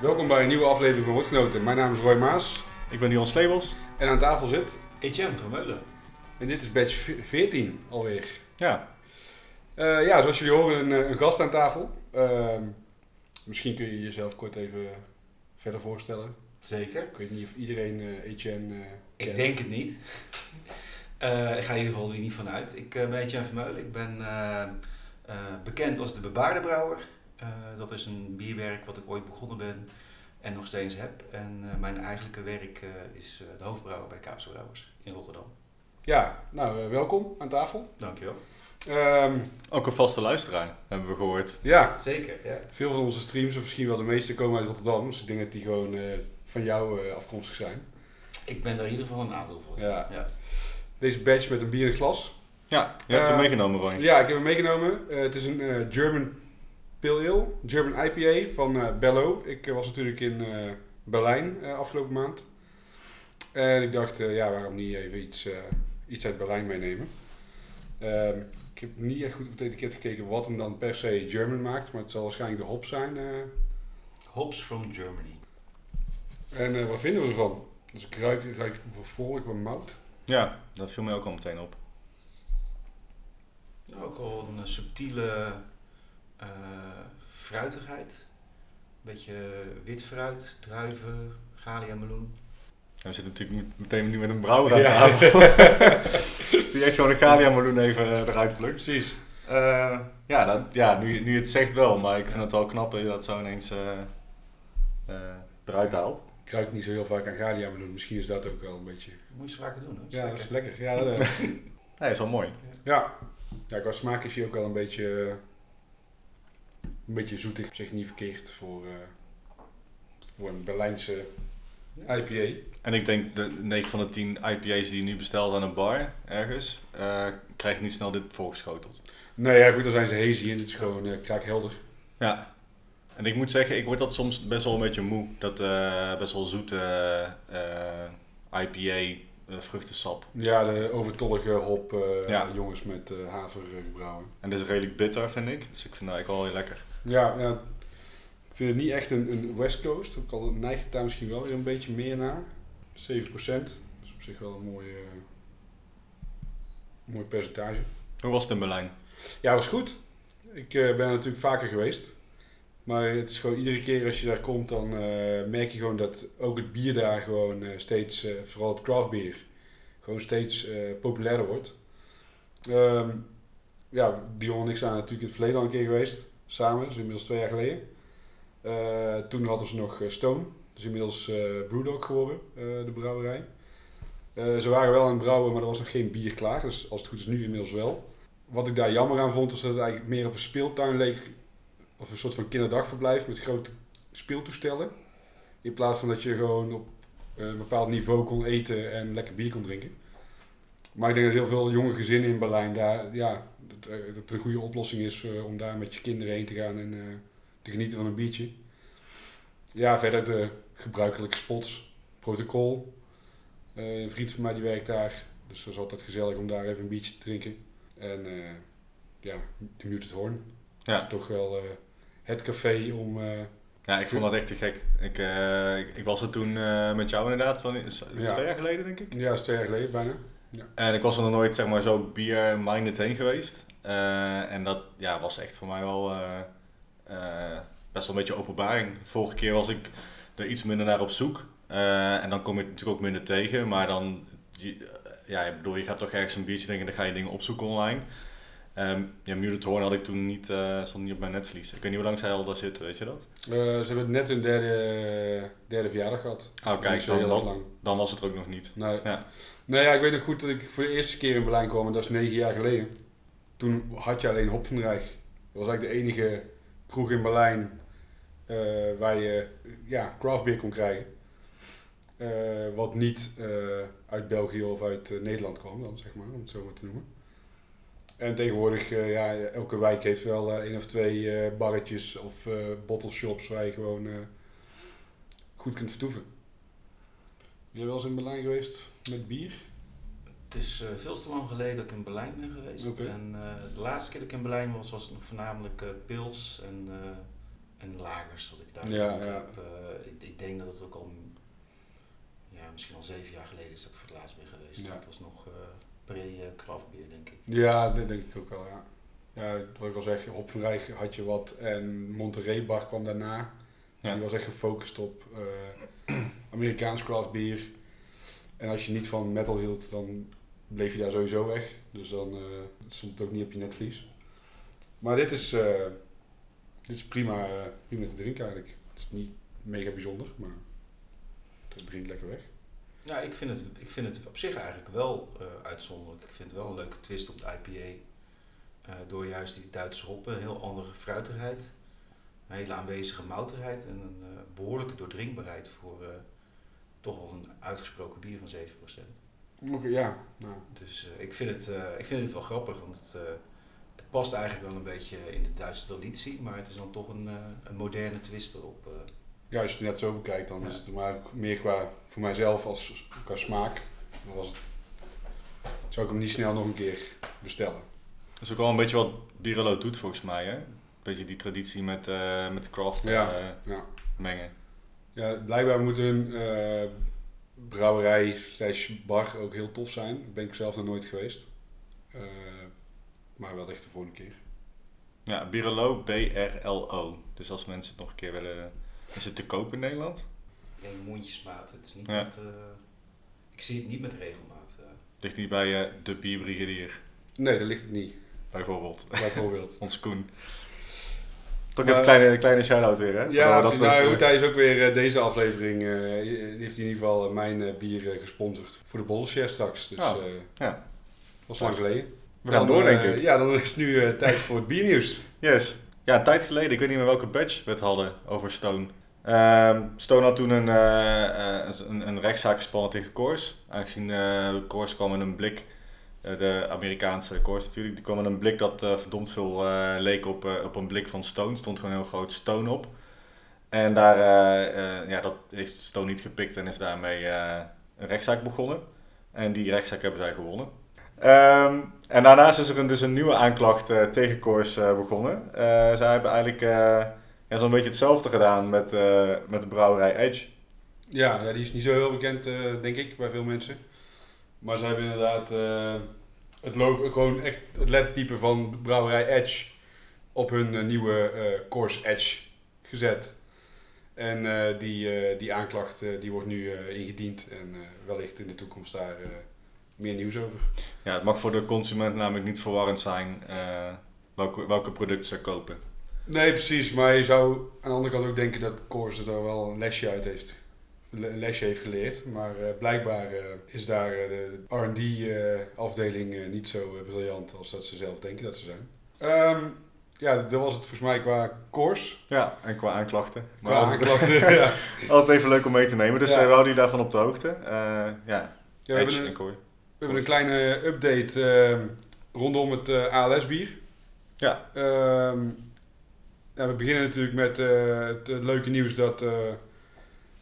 Welkom bij een nieuwe aflevering van Woordgenoten. Mijn naam is Roy Maas Ik ben Dion Slebels. en aan tafel zit, Etienne van Meulen. en dit is badge 14 alweer. Ja, Eh, ja, zoals jullie horen, een, eh, een gast aan tafel. Ehm, misschien kun je jezelf kort even verder voorstellen. Zeker. Ik weet niet of iedereen eh Etienne eh, Ik kent. denk het niet. Eh, ik ga in ieder geval er niet vanuit. Ik eh, ben Etienne van Meulen. Ik ben eh, eh, bekend als de Bebaardenbrouwer. Eh dat is een bierwerk wat ik ooit begonnen ben en nog steeds heb. En eh, mijn eigenlijke werk eh, is eh, de hoofdbrouwer bij Kaapse Brouwers in Rotterdam. Ja, nou, eh, welkom aan tafel. Dankjewel. Ehm, ook een vaste luisteraar, hebben we gehoord. ja, Zeker, ja. veel van onze streams, of misschien wel de meeste, komen uit Rotterdam. Dus ik denk dat die gewoon eh, van jou eh, afkomstig zijn. Ik ben daar in ieder geval een aantal van. Ja. ja. Deze badge met een bier in glas. Ja, je hebt hem Eh, meegenomen, Roy. Ja, ik heb hem meegenomen. Eh, het is een eh, German Pale Ale, German IPA van eh, Bello. Ik eh, was natuurlijk in eh, Berlijn eh, afgelopen maand. En ik dacht, ja, waarom niet even iets, eh, iets uit Berlijn meenemen. Ehm, ik heb niet echt goed op het etiket gekeken wat hem dan per se German maakt, maar het zal waarschijnlijk de hop zijn. eh. Hops from Germany. en eh, wat vinden we ervan? Dus ik ruik, ik ruik vrolijk wat mout. Ja, dat viel mij ook al meteen op. Ook al een subtiele eh, fruitigheid. Een beetje wit fruit, druiven, galia meloen. En we zitten natuurlijk meteen nu met een brouwer aan Ja. tafel. Die echt gewoon een Galia Meloen even eh, eruit plukt. Precies. Eh, ja, dat, ja nu, nu het zegt wel, maar ik vind het wel knap dat je dat zo ineens eh, eh, eruit haalt. Ik ruik niet zo heel vaak aan Galia meloen. Misschien is dat ook wel een beetje... Moet je vaker doen. Hè? Ja, dat is lekker. Ja, dat, Nee, is wel mooi. Ja, ja qua smaak is hij ook wel een beetje, een beetje zoetig. Op zich niet verkeerd voor, eh, voor een Berlijnse IPA. En ik denk de 9 van de 10 IPA's die je nu bestelt aan een bar ergens, eh, krijg je niet snel dit voorgeschoteld. Nee, ja goed, dan zijn ze hazy en dit is gewoon uh, kraakhelder. Ja. En ik moet zeggen, ik word dat soms best wel een beetje moe. Dat best wel zoete IPA, vruchtensap. Ja, de overtollige hop Ja. jongens met eh, haver eh, gebrouwen. En dit is redelijk bitter, vind ik. Dus ik vind dat eigenlijk wel heel lekker. Ja, ja, ik vind het niet echt een, een West Coast. Ook al neigt het daar misschien wel weer een beetje meer naar. 7%. Dat is op zich wel een mooi, eh, mooi percentage. Hoe was het in Berlijn? Ja, was goed. Ik eh, ben er natuurlijk vaker geweest. Maar het is gewoon iedere keer als je daar komt, dan eh, merk je gewoon dat ook het bier daar gewoon eh, steeds, vooral het craft bier, gewoon steeds populairder wordt. Ehm, ja, Dion en ik zijn natuurlijk in het verleden al een keer geweest, samen, dus inmiddels twee jaar geleden. Eh, toen hadden ze nog eh, Stone, dus inmiddels eh Brewdog geworden, de brouwerij. Ze waren wel aan het brouwen, maar er was nog geen bier klaar, dus als het goed is nu inmiddels wel wat ik daar jammer aan vond, was dat het eigenlijk meer op een speeltuin leek. Of een soort van kinderdagverblijf met grote speeltoestellen. In plaats van dat je gewoon op een bepaald niveau kon eten en lekker bier kon drinken. Maar ik denk dat heel veel jonge gezinnen in Berlijn daar, ja, dat, eh, dat het een goede oplossing is eh, om daar met je kinderen heen te gaan en eh, te genieten van een biertje. Ja, verder de gebruikelijke spots, protocol. Een vriend van mij die werkt daar, dus dat is altijd gezellig om daar even een biertje te drinken. En ja, de Muted Horn. Ja. Dat is toch wel het café om... Ja, ik vond dat echt te gek. Ik, ik, ik was er toen met jou inderdaad, van, is- Ja. twee jaar geleden denk ik. ja, dat is twee jaar geleden bijna. En ik was er nog nooit zeg maar, zo bier-minded heen geweest. Eh, en dat ja, was echt voor mij wel eh, eh, best wel een beetje openbaring. Vorige keer was ik er iets minder naar op zoek. En dan kom je het natuurlijk ook minder tegen. Maar dan, je, ja, ik bedoel, je gaat toch ergens een biertje drinken en dan ga je dingen opzoeken online. Ehm ja, Muted Horn had ik toen niet, stond niet op mijn netvlies. Ik weet niet hoe lang zij al daar zitten, weet je dat? Ze hebben net hun derde, derde verjaardag gehad. Dus Oh, nog kijk, dan- dan- lang. Dan was het er ook nog niet. Nee. Ja. Nou ja, ik weet nog goed dat ik voor de eerste keer in Berlijn kwam. En dat is negen jaar geleden. Toen had je alleen Hop van Rijk. Dat was eigenlijk de enige kroeg in Berlijn eh, waar je ja, craft beer kon krijgen. Eh, wat niet eh, uit België of uit Nederland kwam dan, zeg maar, om het zo maar te noemen. En tegenwoordig, ja, elke wijk heeft wel één of twee barretjes of eh bottle shops waar je gewoon goed kunt vertoeven. Ben je wel eens in Berlijn geweest met bier? Het is eh, veel te lang geleden dat ik in Berlijn ben geweest. En eh, de laatste keer dat ik in Berlijn was, was het nog voornamelijk eh, pils en, eh, en lagers wat ik daar Ja, gedronken ja. heb. Eh, ik, ik denk dat het ook al, ja, misschien al zeven jaar geleden is dat ik voor het laatst ben geweest. Ja. Dat was nog eh pre-craft beer, denk ik. Ja, dat denk ik ook wel, ja. Ja, wat ik al zeg, Hop van Rijk had je wat en Monterey Bar kwam daarna. Ja. Die was echt gefocust op eh, Amerikaans craft bier. En als je niet van metal hield, dan bleef je daar sowieso weg. Dus dan eh, stond het ook niet op je netvlies. Maar dit is, eh, dit is prima, eh, prima te drinken eigenlijk. Het is niet mega bijzonder, maar het drinkt lekker weg. Ja, ik vind het, ik vind het op zich eigenlijk wel uitzonderlijk. Ik vind het wel een leuke twist op de IPA. Door juist die Duitse hoppen, een heel andere fruitigheid. Een hele aanwezige mouterheid en een eh, behoorlijke doordrinkbaarheid voor toch wel een uitgesproken bier van 7%. Oké, ja. Nou, Dus eh, ik, vind het, eh, ik vind het wel grappig, want het, eh, het past eigenlijk wel een beetje in de Duitse traditie, maar het is dan toch een, eh, een moderne twist erop. eh. Ja, als je het net zo bekijkt, dan Ja. is het maar ook meer qua voor mijzelf als qua smaak. Dan was het, zou ik hem niet snel nog een keer bestellen. Dat is ook wel een beetje wat Birelo doet volgens mij, hè? Een beetje die traditie met, eh met craft Ja. eh, Ja, mengen. Ja blijkbaar moet hun eh, brouwerij slash bar ook heel tof zijn. Ben ik zelf nog nooit geweest. Eh, maar wel echt de volgende keer. Ja, Birelo, B-R-L-O. Dus als mensen het nog een keer willen... Is het te koop in Nederland? Ik denk mondjesmaat, het is niet Ja. echt... eh, ik zie het niet met regelmaat. eh. Ligt niet bij eh, de bierbrigadier, Nee, dat ligt het niet. bijvoorbeeld. Bijvoorbeeld. Ons Koen. Toch even een kleine, kleine shout-out weer, hè? Ja, we nou, goed, hij is ook weer eh, deze aflevering, eh, heeft hij in ieder geval eh, mijn eh, bier eh, gesponsord voor de Bolshare straks. Dus Oh, eh ja. was lang geleden. We gaan Dan, door, denk eh, ik. Ja, dan is het nu eh, tijd voor het biernieuws. Yes. Ja, een tijd geleden, ik weet niet meer welke badge we het hadden over Stone. Ehm, Stone had toen een, eh, eh, een, een rechtszaak gespannen tegen Coors. Aangezien eh Coors kwam in een blik, eh, de Amerikaanse Coors natuurlijk, die kwam in een blik dat eh, verdomd veel eh, leek op, eh, op een blik van Stone. Stond gewoon heel groot Stone op. En daar, eh, eh, ja, dat heeft Stone niet gepikt en is daarmee eh, een rechtszaak begonnen. En die rechtszaak hebben zij gewonnen. Ehm, en daarnaast is er een, dus een nieuwe aanklacht eh, tegen eh, begonnen. Eh, zij hebben eigenlijk eh, ja, zo'n beetje hetzelfde gedaan met, eh, met de brouwerij Edge. Ja, ja, die is niet zo heel bekend, eh, denk ik, bij veel mensen. Maar ze hebben inderdaad eh, het logo, gewoon echt het lettertype van brouwerij Edge op hun eh, nieuwe eh Course Edge gezet. En die, die aanklacht die wordt nu ingediend en wellicht in de toekomst daar meer nieuws over. Ja, het mag voor de consument namelijk niet verwarrend zijn welke, welke producten ze kopen. Nee, precies. Maar je zou aan de andere kant ook denken dat Coors er wel een lesje uit heeft. Een lesje heeft geleerd. Maar eh, blijkbaar eh, is daar eh, de R&D-afdeling niet zo briljant als dat ze zelf denken dat ze zijn. Ehm, ja, dat was het volgens mij qua Coors. Ja, en qua aanklachten. Maar Qua altijd, aanklachten. ja. altijd even leuk om mee te nemen. Dus Ja. we houden jullie daarvan op de hoogte. Ja, Ja, we, hebben en een, we hebben een kleine update ehm, rondom het ALS-bier. Ja. Ehm, ja, we beginnen natuurlijk met het leuke nieuws dat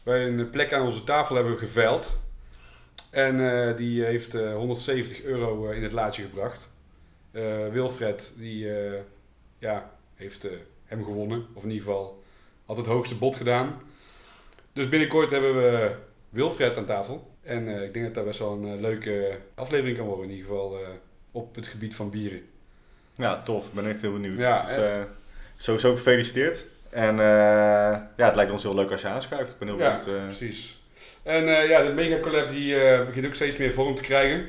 wij een plek aan onze tafel hebben geveild. En eh, die heeft eh, 170 euro eh, in het laadje gebracht. Eh, Wilfred die, eh, ja, heeft eh, hem gewonnen. Of in ieder geval had het hoogste bod gedaan. Dus binnenkort hebben we Wilfred aan tafel. En eh, ik denk dat dat best wel een eh, leuke aflevering kan worden. In ieder geval eh, op het gebied van bieren. Ja, tof. Ik ben echt heel benieuwd. Ja, dus, eh, sowieso gefeliciteerd. En eh, ja, het lijkt ons heel leuk als je aanschuift. Ik ben heel Ja, benieuwd. eh, precies. En eh, ja, de Mega Collab die eh, begint ook steeds meer vorm te krijgen.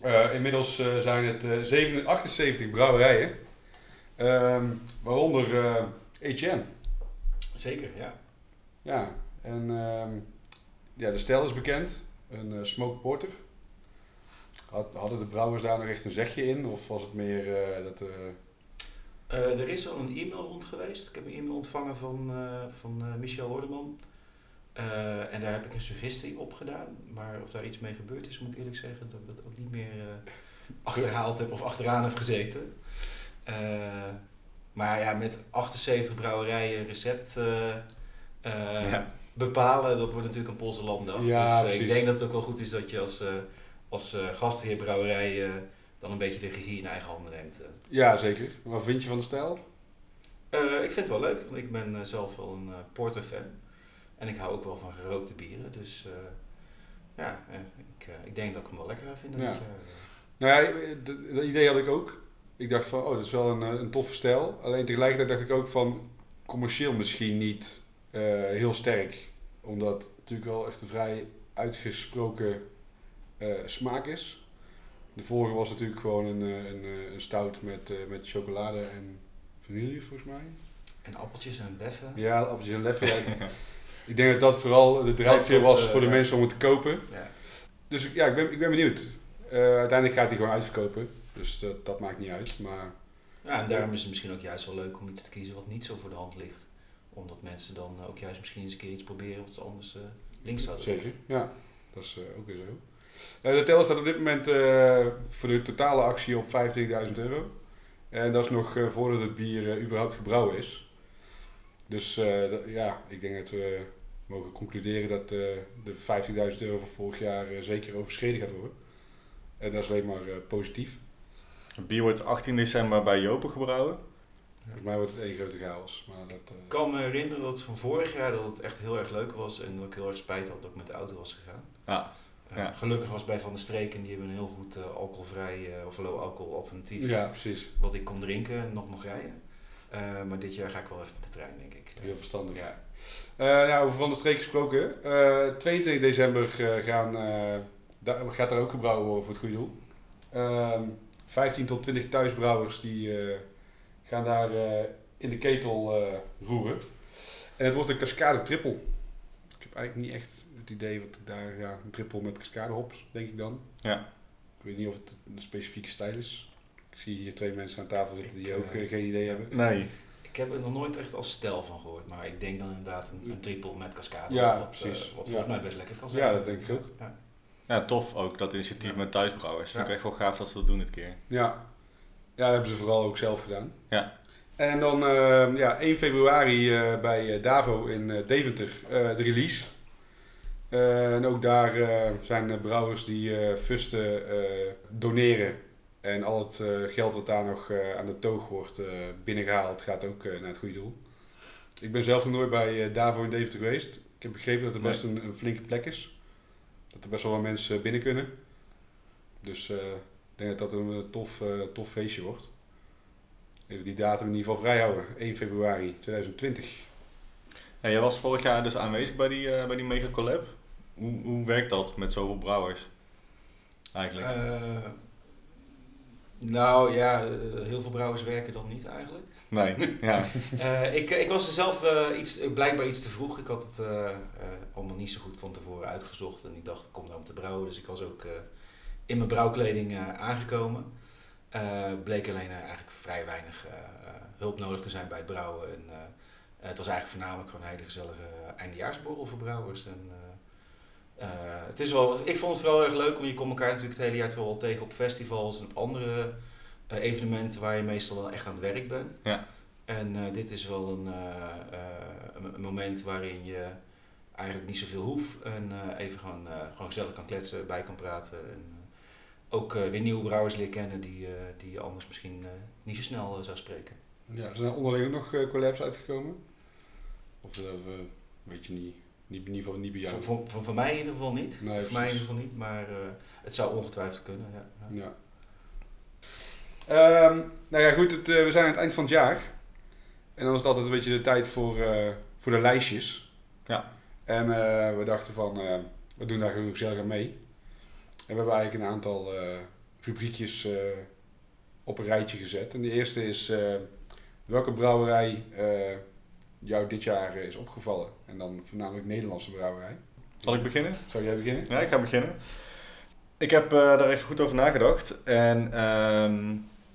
Eh, inmiddels eh, zijn het eh 77 78 brouwerijen. Ehm, waaronder eh Etienne. Zeker, ja. Ja, en ehm, ja, de stijl is bekend. Een eh smoke porter. Had, hadden de brouwers daar nog echt een zegje in? Of was het meer eh, dat... eh, Eh, er is al een e-mail rond geweest. Ik heb een e-mail ontvangen van, eh, van eh, Michel Hordeman. En daar heb ik een suggestie op gedaan. Maar of daar iets mee gebeurd is, moet ik eerlijk zeggen, dat ik dat ook niet meer achterhaald heb of achteraan heb gezeten. Maar ja, met 78 brouwerijen recept Ja. bepalen, dat wordt natuurlijk een Poolse landdag. Ja, dus ik denk dat het ook wel goed is dat je als, als gastheer brouwerij dan een beetje de regie in eigen handen neemt. eh. ja, zeker. Wat vind je van de stijl? Eh, ik vind het wel leuk, want ik ben eh, zelf wel een porter fan. En ik hou ook wel van gerookte bieren. Dus ja, ik, ik denk dat ik hem wel lekker ga vinden. Ja. jaar. Nou ja, dat, idee had ik ook. Ik dacht van, oh, dat is wel een, een toffe stijl. Alleen tegelijkertijd dacht ik ook van, commercieel misschien niet heel sterk. Omdat het natuurlijk wel echt een vrij uitgesproken smaak is. De vorige was natuurlijk gewoon een, eh, een, eh, een stout met, eh, met chocolade en vanille volgens mij. En appeltjes en beffen. Ja, appeltjes en leffe. Ja, ik- denk dat dat vooral de drijfveer was voor de mensen om het te kopen. Ja. Dus ja, ik ben, ik ben benieuwd. Uiteindelijk gaat hij gewoon uitverkopen. Dus dat, dat maakt niet uit. Maar Ja, en daarom is het misschien ook juist wel leuk om iets te kiezen wat niet zo voor de hand ligt. Omdat mensen dan ook juist misschien eens een keer iets proberen wat ze anders eh, links zouden doen. zeker, ja. Dat is ook weer zo. Eh, de teller staat op dit moment eh, voor de totale actie op 25.000 euro. En dat is nog eh, voordat het bier überhaupt gebrouwen is. Dus eh, ja, ik denk dat we mogen concluderen dat eh, de 15.000 euro van vorig jaar eh, zeker overschreden gaat worden. En dat is alleen maar eh, positief. Het bier wordt 18 december bij Jopen gebrouwen. Volgens mij wordt het één grote chaos. Maar dat, eh, Ik kan me herinneren dat van vorig jaar dat het echt heel erg leuk was en dat ik heel erg spijt had dat ik met de auto was gegaan. Ja, Ja. Gelukkig was bij Van der Streek en die hebben een heel goed eh, alcoholvrij eh, of low alcohol alternatief ja, precies. wat ik kon drinken en nog mocht rijden. Eh, maar dit jaar ga ik wel even met de trein denk ik. Heel verstandig. Ja. Eh, ja, over Van der Streek gesproken. eh 22 december eh, gaan, eh, daar, gaat er ook gebrouwen worden voor het goede doel. Ehm 15 tot 20 thuisbrouwers die eh, gaan daar eh, in de ketel eh, roeren. En het wordt een cascade triple. Ik heb eigenlijk niet echt idee wat ik daar... Ja, een triple met cascade hops, denk ik dan. Ja. Ik weet niet of het een specifieke stijl is. Ik zie hier twee mensen aan tafel zitten die Ik, ook eh, eh, geen idee hebben. Nee. Ik heb er nog nooit echt als stijl van gehoord, maar ik denk dan inderdaad een, een triple met cascade. Ja, wat, precies. eh, wat Ja. volgens mij best lekker kan zijn. Ja, dat denk ik ook. Ja. Ja, tof ook, dat initiatief Ja. met thuisbrouwers. Vind ik echt wel gaaf dat ze dat doen dit keer. Ja. ja, dat hebben ze vooral ook zelf gedaan. Ja. En dan eh, ja, 1 februari eh, bij Davo in eh, Deventer eh, de release. Eh, en ook daar eh, zijn er brouwers die eh, fusten doneren. En al het geld wat daar nog aan de toog wordt eh, binnengehaald gaat ook naar het goede doel. Ik ben zelf nog nooit bij Davo in Deventer geweest. Ik heb begrepen dat het best een, een flinke plek is. Dat er best wel wat mensen binnen kunnen. Dus ik denk dat dat een tof, tof feestje wordt. Even die datum in ieder geval vrijhouden. 1 februari 2020. Ja, jij was vorig jaar dus aanwezig bij die, eh, bij die mega collab. Hoe, hoe werkt dat met zoveel brouwers? Eigenlijk. Eh, nou ja, eh, heel veel brouwers werken dan niet eigenlijk. nee, ja. Eh, ik, ik was er zelf iets, blijkbaar iets te vroeg. Ik had het allemaal niet zo goed van tevoren uitgezocht. En ik dacht, ik kom daar om te brouwen. Dus ik was ook in mijn brouwkleding aangekomen. Bleek alleen eigenlijk vrij weinig hulp nodig te zijn bij het brouwen. En, het was eigenlijk voornamelijk gewoon een hele gezellige eindejaarsborrel voor brouwers. En, eh, het is wel, ik vond het wel erg leuk, want je komt elkaar natuurlijk het hele jaar toch wel tegen op festivals en andere eh, evenementen waar je meestal wel echt aan het werk bent. Ja. En eh, dit is wel een, eh, eh, moment waarin je eigenlijk niet zoveel hoeft en eh, even gewoon, eh, gewoon gezellig kan kletsen, bij kan praten. En, ook weer nieuwe brouwers leren kennen die, eh, die je anders misschien eh, niet zo snel zou spreken. Ja, zijn er onderling ook nog collabs uitgekomen? Of of, weet je niet, niet, in ieder geval niet bij jou? Voor, voor, voor, voor mij in ieder geval niet. Nee, voor mij in ieder geval niet, maar eh, het zou ongetwijfeld kunnen. Ja. Ja. Ja. Ehm, nou ja, goed, het, eh, we zijn aan het eind van het jaar. En dan is het altijd een beetje de tijd voor, eh, voor de lijstjes. Ja. En eh, we dachten van, eh, we doen daar gewoon gezellig aan mee. En we hebben eigenlijk een aantal eh, rubriekjes eh, op een rijtje gezet. En de eerste is eh, welke brouwerij eh, jou dit jaar eh, is opgevallen. En dan voornamelijk Nederlandse brouwerij. Zal ik beginnen? Zou jij beginnen? Ja, ik ga beginnen. Ik heb eh, daar even goed over nagedacht. En ehm,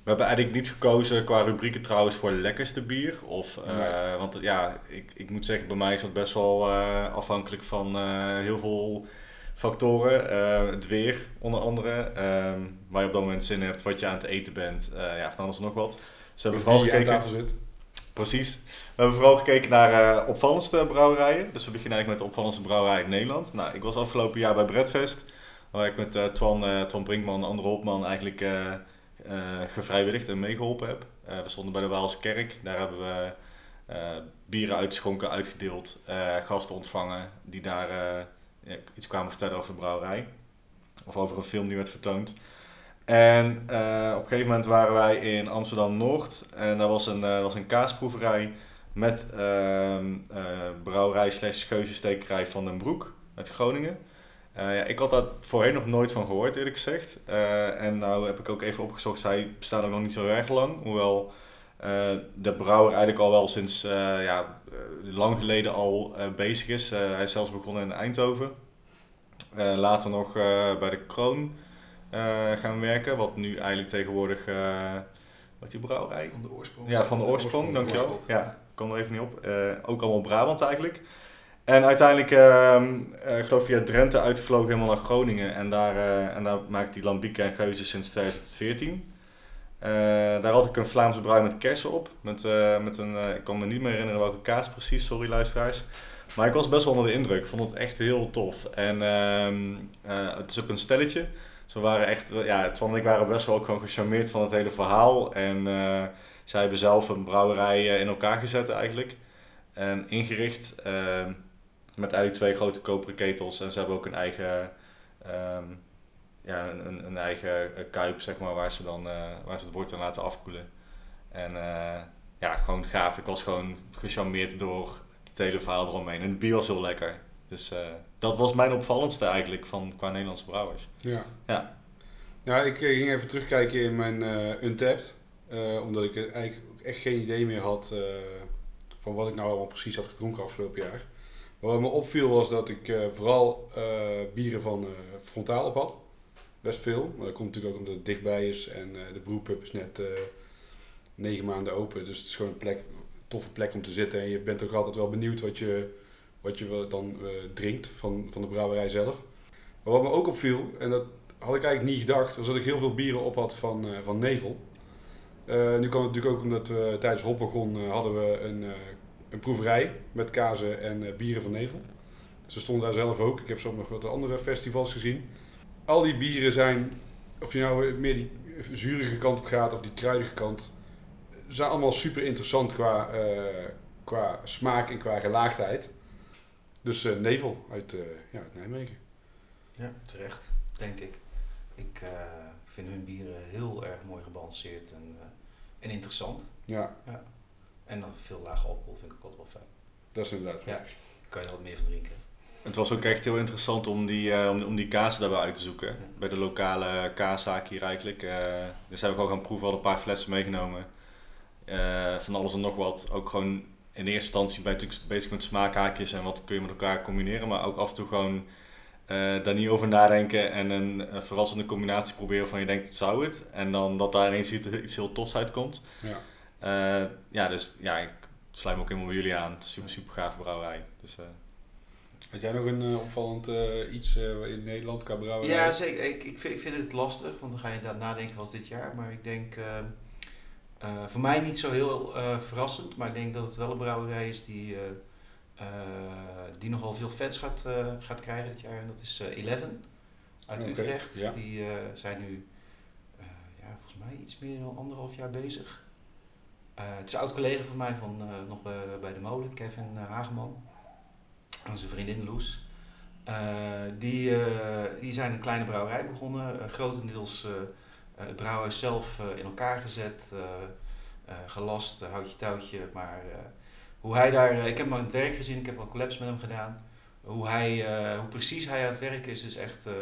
we hebben eigenlijk niet gekozen qua rubrieken trouwens voor lekkerste bier. Of, eh, Nee. Want ja, ik, ik moet zeggen, bij mij is dat best wel afhankelijk van heel veel factoren. Het weer, onder andere. ehm, waar je op dat moment zin hebt, wat je aan het eten bent. ja, van alles en nog wat. Dus we hebben vooral Wie aan gekeken... tafel zit. Precies. We hebben vooral gekeken naar eh, opvallendste brouwerijen. Dus we beginnen eigenlijk met de opvallendste brouwerij in Nederland. Nou, ik was afgelopen jaar bij Bredfest. Waar ik met eh, Twan, eh, Twan Brinkman, André Hopman eigenlijk gevrijwilligd en meegeholpen heb. We stonden bij de Waalse Kerk. Daar hebben we bieren uitschonken, uitgedeeld, gasten ontvangen die daar iets kwamen vertellen over de brouwerij. Of over een film die werd vertoond. En op een gegeven moment waren wij in Amsterdam-Noord. En daar was een, was een kaasproeverij met ehm, eh, brouwerij slash geuzenstekerij van den Broek uit Groningen. Eh, ja, ik had daar voorheen nog nooit van gehoord, eerlijk gezegd. Eh, en nou heb ik ook even opgezocht, zij bestaan ook nog niet zo erg lang. Hoewel de brouwer eigenlijk al wel sinds ja, lang geleden al bezig is. Hij is zelfs begonnen in Eindhoven. Later nog bij de Kroon gaan werken, wat nu eigenlijk tegenwoordig... wat die brouwerij? Van de oorsprong. Ja, van de oorsprong, dankjewel. Oorschot. Ja, kon er even niet op. Eh, ook allemaal Brabant eigenlijk. En uiteindelijk, ehm eh, ik geloof via Drenthe uitgevlogen helemaal naar Groningen. En daar, eh, en daar maakt die Lambiek en Geuze sinds 2014. Eh, daar had ik een Vlaamse brui met kersen op. Met, met een, ik kan me niet meer herinneren welke kaas precies, sorry luisteraars. Maar ik was best wel onder de indruk. Ik vond het echt heel tof. En ehm, eh, het is ook een stelletje. Ze waren echt, ja, Twan en ik waren best wel ook gewoon gecharmeerd van het hele verhaal. En zij hebben zelf een brouwerij eh, in elkaar gezet eigenlijk. En ingericht eh, met eigenlijk twee grote koperen ketels. En ze hebben ook een eigen, ehm, ja, een, een- eigen eh, kuip, zeg maar, waar ze dan eh, waar ze het wortel laten afkoelen. En ja, gewoon gaaf. Ik was gewoon gecharmeerd door het hele verhaal eromheen. En het bier was heel lekker. Dus dat was mijn opvallendste eigenlijk van qua Nederlandse brouwers. Ja. Ja. Ja, ik eh, ging even terugkijken in mijn Untapped. Eh, omdat ik eigenlijk echt geen idee meer had eh, van wat ik nou allemaal precies had gedronken afgelopen jaar. Maar wat me opviel was dat ik eh, vooral bieren van Frontaal op had. Best veel. Maar dat komt natuurlijk ook omdat het dichtbij is. En de brewpub is net negen maanden open. Dus het is gewoon een plek, toffe plek om te zitten. En je bent ook altijd wel benieuwd wat je, wat je dan drinkt van, van de brouwerij zelf. Maar wat me ook opviel, en dat had ik eigenlijk niet gedacht, was dat ik heel veel bieren op had van, van Nevel. Eh, nu kwam het natuurlijk ook omdat we tijdens Hoppegon eh, hadden we een, eh, een proeverij met kazen en bieren van Nevel. Ze stonden daar zelf ook. Ik heb ze op nog wat andere festivals gezien. Al die bieren zijn, of je nou meer die zurige kant op gaat of die kruidige kant, zijn allemaal super interessant qua, qua smaak en qua gelaagdheid. Dus Nevel uit, ja, uit Nijmegen. Ja, terecht, denk ik. Ik vind hun bieren heel erg mooi gebalanceerd en, en interessant. Ja, En dan veel lage alcohol vind ik ook altijd wel fijn. dat is inderdaad. Ja. Kan je er wat meer van drinken. Het was ook echt heel interessant om die, eh, om, om die kaas daarbij uit te zoeken. Bij de lokale kaaszaak hier eigenlijk. Eh, dus hebben we gewoon gaan proeven, al een paar flessen meegenomen. Eh, van alles en nog wat. Ook gewoon in eerste instantie ben je natuurlijk bezig met smaakhaakjes en wat kun je met elkaar combineren. Maar ook af en toe gewoon eh, daar niet over nadenken en een, een verrassende combinatie proberen van je denkt het zou het. En dan dat daar ineens iets, iets heel tofs uitkomt. Ja. Eh, ja, dus ja, ik sluit me ook helemaal bij jullie aan. Super, super gaaf brouwerij. Dus, eh, Had jij nog een opvallend eh, iets eh, in Nederland qua brouwerij? Ja, zeker. Ik, ik, vind, ik vind het lastig, want dan ga je inderdaad nadenken was dit jaar. Maar ik denk, eh, eh, voor mij niet zo heel eh, verrassend, maar ik denk dat het wel een brouwerij is die, die nogal veel fans gaat, eh, gaat krijgen dit jaar. En dat is eh, Eleven uit Utrecht. ja. Die eh, zijn nu, eh, ja, volgens mij iets meer dan anderhalf jaar bezig. Eh, het is een oud collega van mij van eh, nog bij, bij de molen, Kevin eh, Hageman. En zijn vriendin Loes. Eh, die, eh, die zijn een kleine brouwerij begonnen, eh, grotendeels eh, eh, het brouwhuis zelf eh, in elkaar gezet, eh, eh, gelast, eh, houtje touwtje. Maar eh, hoe hij daar, eh, ik heb hem aan het werk gezien, ik heb wel collabs met hem gedaan. Hoe, hij, eh, hoe precies hij aan het werk is, is echt eh,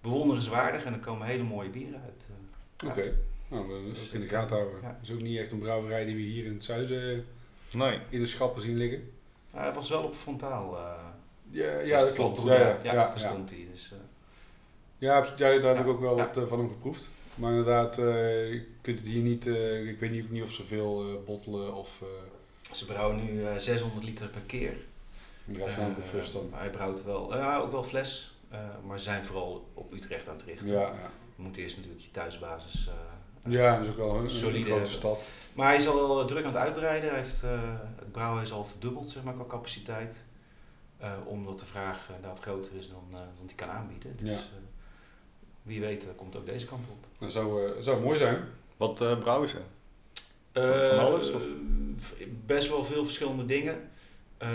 bewonderenswaardig en er komen hele mooie bieren uit. Oké, nou, we ook in de gaten houden. ja. Het is ook niet echt een brouwerij die we hier in het zuiden nee. in de schappen zien liggen. Hij was wel op frontaal. eh, Ja, ja dat klopt. Ja, ja, ja, ja, daar ja. stond hij. Dus, eh, Ja, daar heb ik ook wel ja. wat van hem geproefd. Maar inderdaad, eh, je kunt het hier niet, eh, ik weet niet, ook niet of ze veel eh, bottelen of eh ze brouwen nu eh, 600 liter per keer. Eh, bevust dan. Hij brouwt wel, ja, ook wel fles, eh, maar ze zijn vooral op Utrecht aan het richten. Ja, ja. Je moet eerst natuurlijk je thuisbasis. eh, ja, dat is ook wel een, Solide grote stad. Maar hij is al eh, druk aan het uitbreiden. Hij heeft, eh, het brouwen is al verdubbeld zeg maar, qua capaciteit. Eh, omdat de vraag eh, inderdaad groter is dan, eh, dan die kan aanbieden. Dus Ja. eh, wie weet eh, komt ook deze kant op. Dat zou, eh, zou mooi zijn. Wat eh brouwen ze? Eh, van alles, of? Best wel veel verschillende dingen. Eh,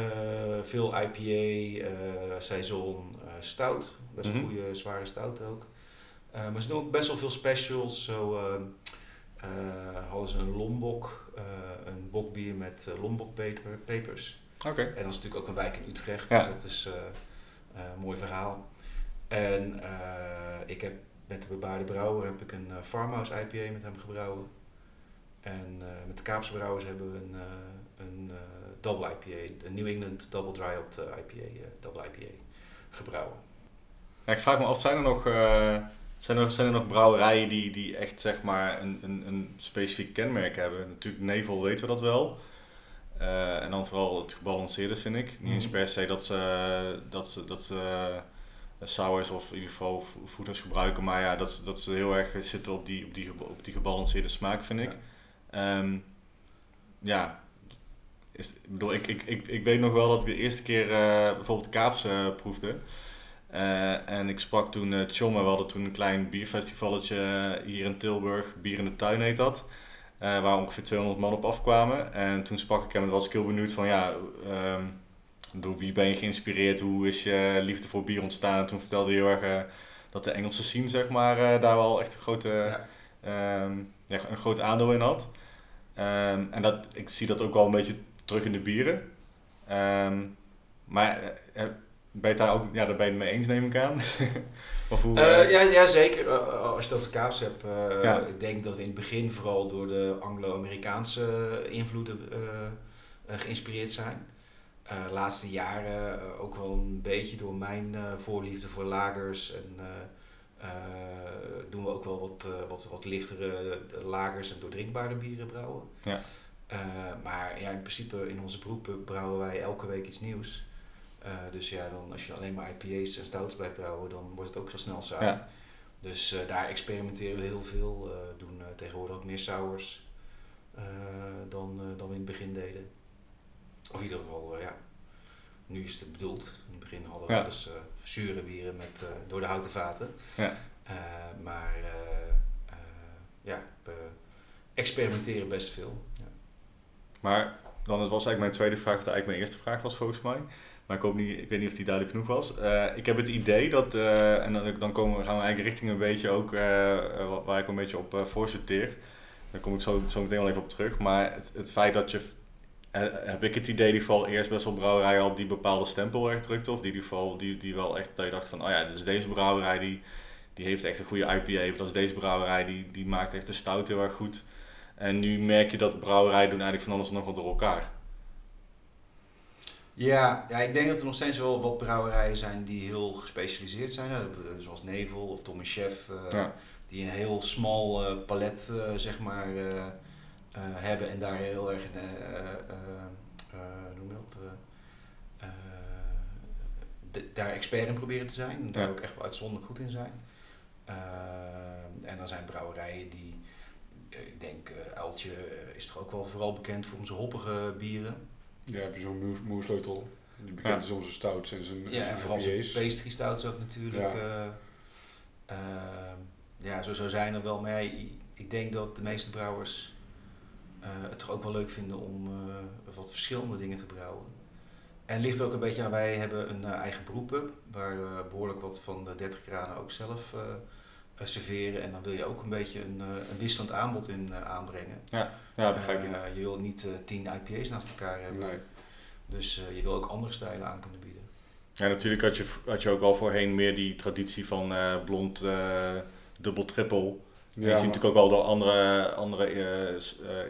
veel IPA, eh saison, stout. Best een Mhm. goede zware stout ook. Maar ze doen ook best wel veel specials. Zo hadden ze een lombok, een bokbier met lombok. Oké. En dat is natuurlijk ook een wijk in Utrecht, Ja. dus dat is een mooi verhaal. En ik heb met de bebaarde brouwer heb ik een farmhouse IPA met hem gebrouwen. En eh, met de Kaapse brouwers hebben we een, eh, een eh, double IPA, een New England double dry eh, IPA, double IPA gebrouwen. Ja, ik vraag me af, zijn er nog, zijn er, zijn er nog brouwerijen die, die echt zeg maar een, een, een specifiek kenmerk hebben? Natuurlijk, Nevel weten we dat wel. En dan vooral het gebalanceerde vind ik. Niet eens Mhm. per se dat ze, dat ze, dat ze sours of in ieder geval vo- voeders gebruiken. Maar ja, dat ze, dat ze heel erg zitten op die, op die, op die gebalanceerde smaak vind ik. Ehm, ja, is, ik, bedoel, ik, ik, ik, ik weet nog wel dat ik de eerste keer eh, bijvoorbeeld Kaapse eh, proefde. Eh, en ik sprak toen uh, Tjomme, we hadden toen een klein bierfestivalletje hier in Tilburg, Bier in de Tuin heet dat. waar ongeveer 200 man op afkwamen. En toen sprak ik hem en was ik heel benieuwd van ja, ehm, door wie ben je geïnspireerd, hoe is je liefde voor bier ontstaan. En toen vertelde hij heel erg dat de Engelse scene zeg maar daar wel echt een grote, Ja. ehm, ja, een groot aandeel in had. Ehm, en dat, ik zie dat ook wel een beetje terug in de bieren. Ehm, maar eh, eh, ben je daar ook, ja, daar ben je het mee eens neem ik aan? of hoe, Eh, ja, ja, zeker. Als je het over de Kaaps hebt, Ja. ik denk dat we in het begin vooral door de Anglo-Amerikaanse invloeden geïnspireerd zijn. Laatste jaren ook wel een beetje door mijn voorliefde voor lagers en doen we ook wel wat, eh, wat, wat lichtere eh, lagers en doordrinkbare bieren brouwen. Ja. Eh, maar ja, in principe in onze beroepen brouwen wij elke week iets nieuws. Eh, dus ja, dan als je alleen maar IPA's en stouts blijft brouwen, dan wordt het ook zo snel saai. Ja. Dus eh, daar experimenteren we heel veel. eh, doen eh, tegenwoordig ook meer sours eh, dan, eh, dan we in het begin deden. Of in ieder geval, eh, ja, nu is het bedoeld. In het begin hadden we Ja. eh, zure bieren met, eh, door de houten vaten. Ja. Eh, maar eh, ja, we experimenteren best veel. Ja. Maar dan was eigenlijk mijn tweede vraag, wat eigenlijk mijn eerste vraag was volgens mij. Maar ik, hoop niet, ik weet niet of die duidelijk genoeg was. Ik heb het idee dat, en dan, dan komen, we- gaan we eigenlijk richting een beetje ook wa- waar ik een beetje op uh, voorsorteer. Daar kom ik zo, zo meteen wel even op terug. Maar het, het feit dat je, heb ik het idee ieder geval eerst best wel brouwerijen al die bepaalde stempel echt drukte. Of die, geval, die, die wel echt, dat je dacht van, oh ja, dit is deze brouwerij die, die heeft echt een goede IPA. Of dat is deze brouwerij die, die maakt echt de stout heel erg goed. En nu merk je dat brouwerijen doen eigenlijk van alles nog wel door elkaar. Ja, ja, ik denk dat er nog steeds wel wat brouwerijen zijn die heel gespecialiseerd zijn. hè. Zoals Nevel of Tom Chef. eh, Ja. Die een heel smal eh, palet eh, zeg maar, eh, eh, hebben en daar heel erg, eh, eh, eh, eh, noem dat? eh, eh, de- daar expert in proberen te zijn. En daar Ja. ook echt wel uitzonderlijk goed in zijn. Eh, en dan zijn brouwerijen die, eh, ik denk, eh Uiltje eh, is toch ook wel vooral bekend voor onze hoppige bieren. Ja, heb je zo'n moersleutel. Die bekend Ja. is om zijn stouts en zijn, Ja, en vooral pastry stouts ook natuurlijk. Ja. eh, ja, zo, zo zijn er wel. Maar ja, ik- denk dat de meeste brouwers eh, het toch ook wel leuk vinden om eh, wat verschillende dingen te brouwen. En ligt ook een beetje aan, wij hebben een eh, eigen brewpub, waar we behoorlijk wat van de 30 graden ook zelf eh, eh, serveren. En dan wil je ook een beetje een, eh, een wisselend aanbod in eh, aanbrengen. Ja, begrijp ik. Eh, je wil niet eh, 10 IPA's naast elkaar hebben. Nee. Dus eh, je wil ook andere stijlen aan kunnen bieden. Ja, natuurlijk had je, had je ook al voorheen meer die traditie van eh, blond, eh dubbel, triple. Ja, je ziet natuurlijk ook wel door andere, andere eh, eh,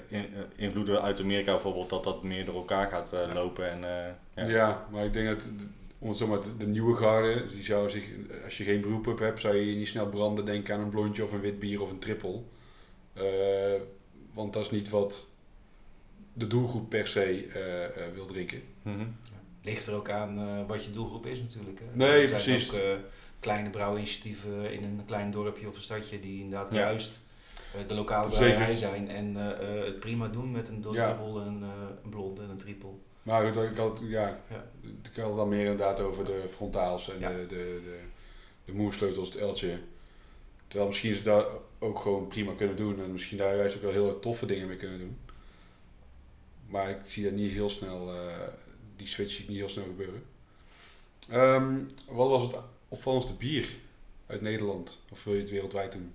in- eh, invloeden uit Amerika bijvoorbeeld dat dat meer door elkaar gaat lopen. En, eh, ja. Ja. maar ik denk dat de, om, maar, de, nieuwe garde, die zou zich, als je geen beroep hebt, zou je niet snel branden denken aan een blondje of een wit bier of een trippel. Eh, want dat is niet wat de doelgroep per se eh, eh, wil drinken. Mhm. Ligt er ook aan eh, wat je doelgroep is natuurlijk. Hè. Nee, precies. ook eh, kleine brouwinitiatieven in een klein dorpje of een stadje die inderdaad Ja. juist eh, de lokale brouwerij zijn en eh, eh, het prima doen met een dubbel, een, eh, een blonde en een triple. Maar goed, ik had, ja, ik had het dan meer inderdaad over de frontaals en de, de, de, de moersleutels, het eltje. Terwijl misschien ze daar ook gewoon prima kunnen doen en misschien daar juist ook wel heel toffe dingen mee kunnen doen. Maar ik zie dat niet heel snel, die switch zie ik niet heel snel gebeuren. Ehm, wat was het opvallendste bier uit Nederland? Of wil je het wereldwijd doen?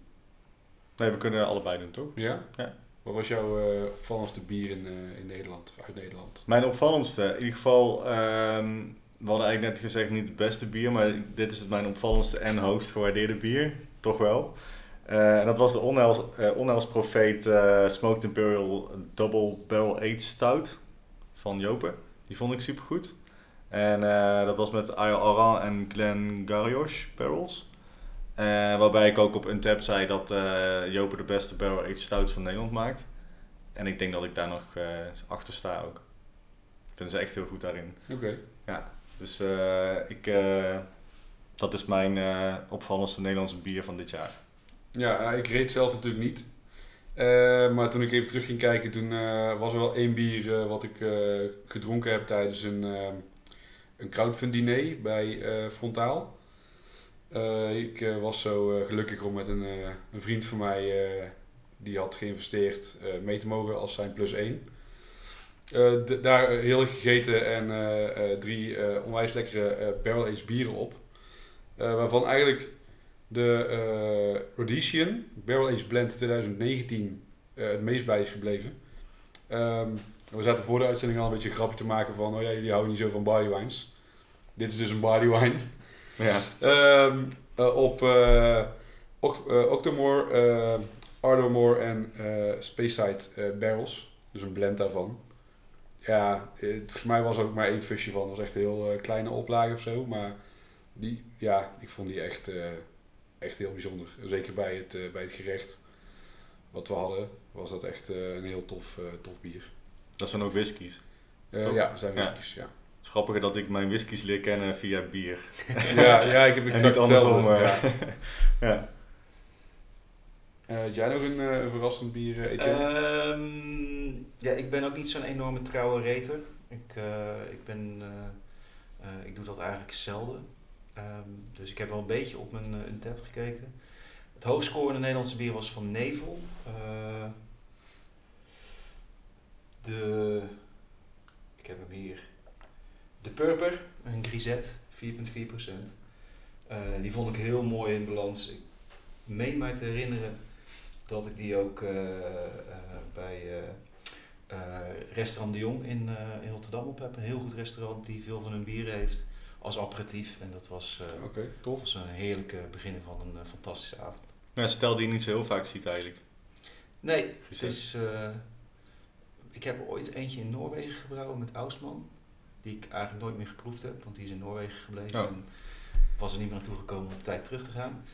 Nee, we kunnen allebei doen, toch? Ja? Ja. Wat was jouw eh, opvallendste bier in, eh, in Nederland, of uit Nederland? Mijn opvallendste, in ieder geval, ehm, we hadden eigenlijk net gezegd niet het beste bier, maar dit is het mijn opvallendste en hoogst gewaardeerde bier, toch wel. Eh, en dat was de Onheils, Onheils Profeet Smoked Imperial Double Barrel Aged Stout van Jopen. Die vond ik supergoed. En eh, dat was met Isle Oran en Glengarioch barrels. Eh, waarbij ik ook op Untappd zei dat eh Jopen de beste barrel aged stout van Nederland maakt. En ik denk dat ik daar nog achter sta ook. Ik vind ze echt heel goed daarin. Oké. Dus eh, ik, dat is mijn opvallendste Nederlandse bier van dit jaar. Ja, ik reed zelf natuurlijk niet. Maar toen ik even terug ging kijken, toen was er wel één bier wat ik gedronken heb tijdens een, eh, een crowdfund diner bij eh, Frontaal. Eh, ik eh, was zo gelukkig om met een, een vriend van mij, die had geïnvesteerd, mee te mogen als zijn plus één. Daar heel gegeten en drie onwijs lekkere barrel-aged bieren op. Waarvan eigenlijk de Rhodesian Barrel Aged Blend 2019 eh, het meest bij is gebleven. Ehm, we zaten voor de uitzending al een beetje een grapje te maken van, oh ja, jullie houden niet zo van body wines. Dit is dus een body wine. Ja. Ehm, eh, op eh Oct- eh, Octomore, Ardomore en Speyside barrels. Dus een blend daarvan. Ja, eh, volgens mij was er ook maar één fusje van. Dat was echt een heel kleine oplage of zo. Maar die, ja, ik vond die echt, echt heel bijzonder. Zeker bij het, bij het gerecht wat we hadden, was dat echt een heel tof, tof bier. Dat zijn ook whiskies. Ja, zijn Ja. whiskies, ja. Het is grappig dat ik mijn whiskies leer kennen via bier. ja. Ja, ik heb En exact niet andersom. eh. Ja. ja. Eh, had jij nog een, eh, verrassend bier, eh? Ehm, ja, ik ben ook niet zo'n enorme trouwe reter. Ik, eh, ik, ben, eh, eh, ik doe dat eigenlijk zelden. Ehm, dus ik heb wel een beetje op mijn uh, gekeken. Het hoogst scorende Nederlandse bier was van Nevel. Eh, de, ik heb hem hier. De Purper, een grisette, 4,4%. Eh, die vond ik heel mooi in balans. Ik meen mij te herinneren dat ik die ook eh, eh, bij eh, eh, Restaurant de Jong in, eh, in Rotterdam op heb. Een heel goed restaurant die veel van hun bieren heeft als aperitief. En dat was, eh, Oké, dat tof. was een heerlijke begin van een fantastische avond. Ja, stel die je niet zo heel vaak ziet eigenlijk. Nee, Gezet. is, eh, ik heb er ooit eentje in Noorwegen gebrouwen met Ausman. Die ik eigenlijk nooit meer geproefd heb, want die is in Noorwegen gebleven. Oh. En was er niet meer naartoe gekomen om op tijd terug te gaan.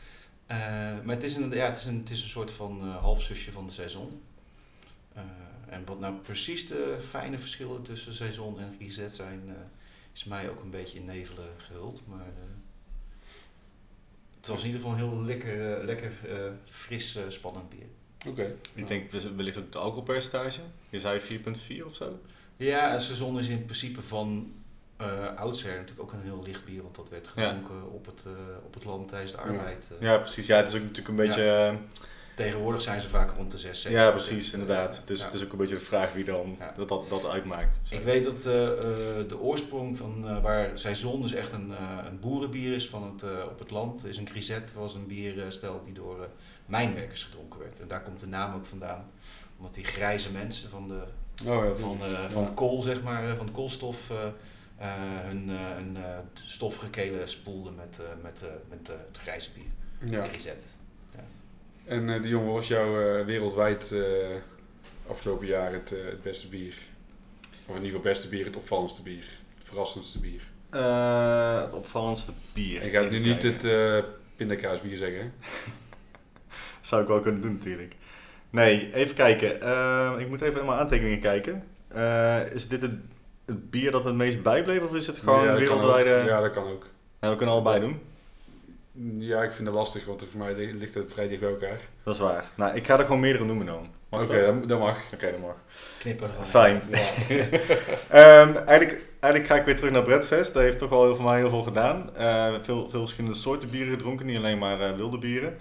Eh, maar het is, een, ja, het, is een, het is een soort van eh halfzusje van de saison. Eh, en wat nou precies de fijne verschillen tussen saison en grisette zijn, eh, is mij ook een beetje in nevelen gehuld. Maar eh, het was in ieder geval een heel lekker, lekker eh, fris, spannend bier. Oké. Ik denk wellicht ook het alcoholpercentage. Je zei 4,4 of zo. Ja, een seizoen is in principe van eh oudsher natuurlijk ook een heel licht bier, want dat werd gedronken op, het, eh, op het land tijdens de arbeid. eh. Ja, precies. Ja, het is ook natuurlijk een beetje... Tegenwoordig zijn ze vaak rond de 6, 7 Ja, precies, inderdaad. Dus Ja. het is ook een beetje de vraag wie dan Ja. dat, dat, dat uitmaakt. Ik weet dat eh, eh, de oorsprong van eh, waar Saison dus echt een, eh, een boerenbier is van het, eh, op het land, is een grisette, was een bierstel die door eh, mijnwerkers gedronken werd. En daar komt de naam ook vandaan. Omdat die grijze mensen van, de, Oh ja, van, eh, van Ja. kool, zeg maar, eh, van koolstof, eh, eh, hun, eh, hun eh, stoffige kelen spoelden met, eh, met, eh, met het grijze bier. Ja. Grisette. En eh die jongen was jou eh, wereldwijd eh, afgelopen jaar het, het beste bier? Of in ieder geval het beste bier, het opvallendste bier. Het verrassendste bier. Eh, het opvallendste bier. Je gaat nu niet het eh pindakaasbier zeggen? Zou ik wel kunnen doen natuurlijk. Nee, even kijken. Eh, ik moet even in mijn aantekeningen kijken. Eh, is dit het, het bier dat me het meest bijbleef of is het gewoon ja, wereldwijde... Ja, dat kan ook. Ja, we kunnen allebei doen. Ja, ik vind het lastig, want volgens mij li- ligt het vrij dicht bij elkaar. Dat is waar. Nou, ik ga er gewoon meerdere noemen dan. Oké, dat? dat, dat mag. Oké, dat mag. Knippen Fijn. Ehm, eigenlijk, eigenlijk ga ik weer terug naar Bredfest. Dat heeft toch wel heel, voor mij heel veel gedaan. Eh, veel, veel verschillende soorten bieren gedronken, niet alleen maar eh, wilde bieren.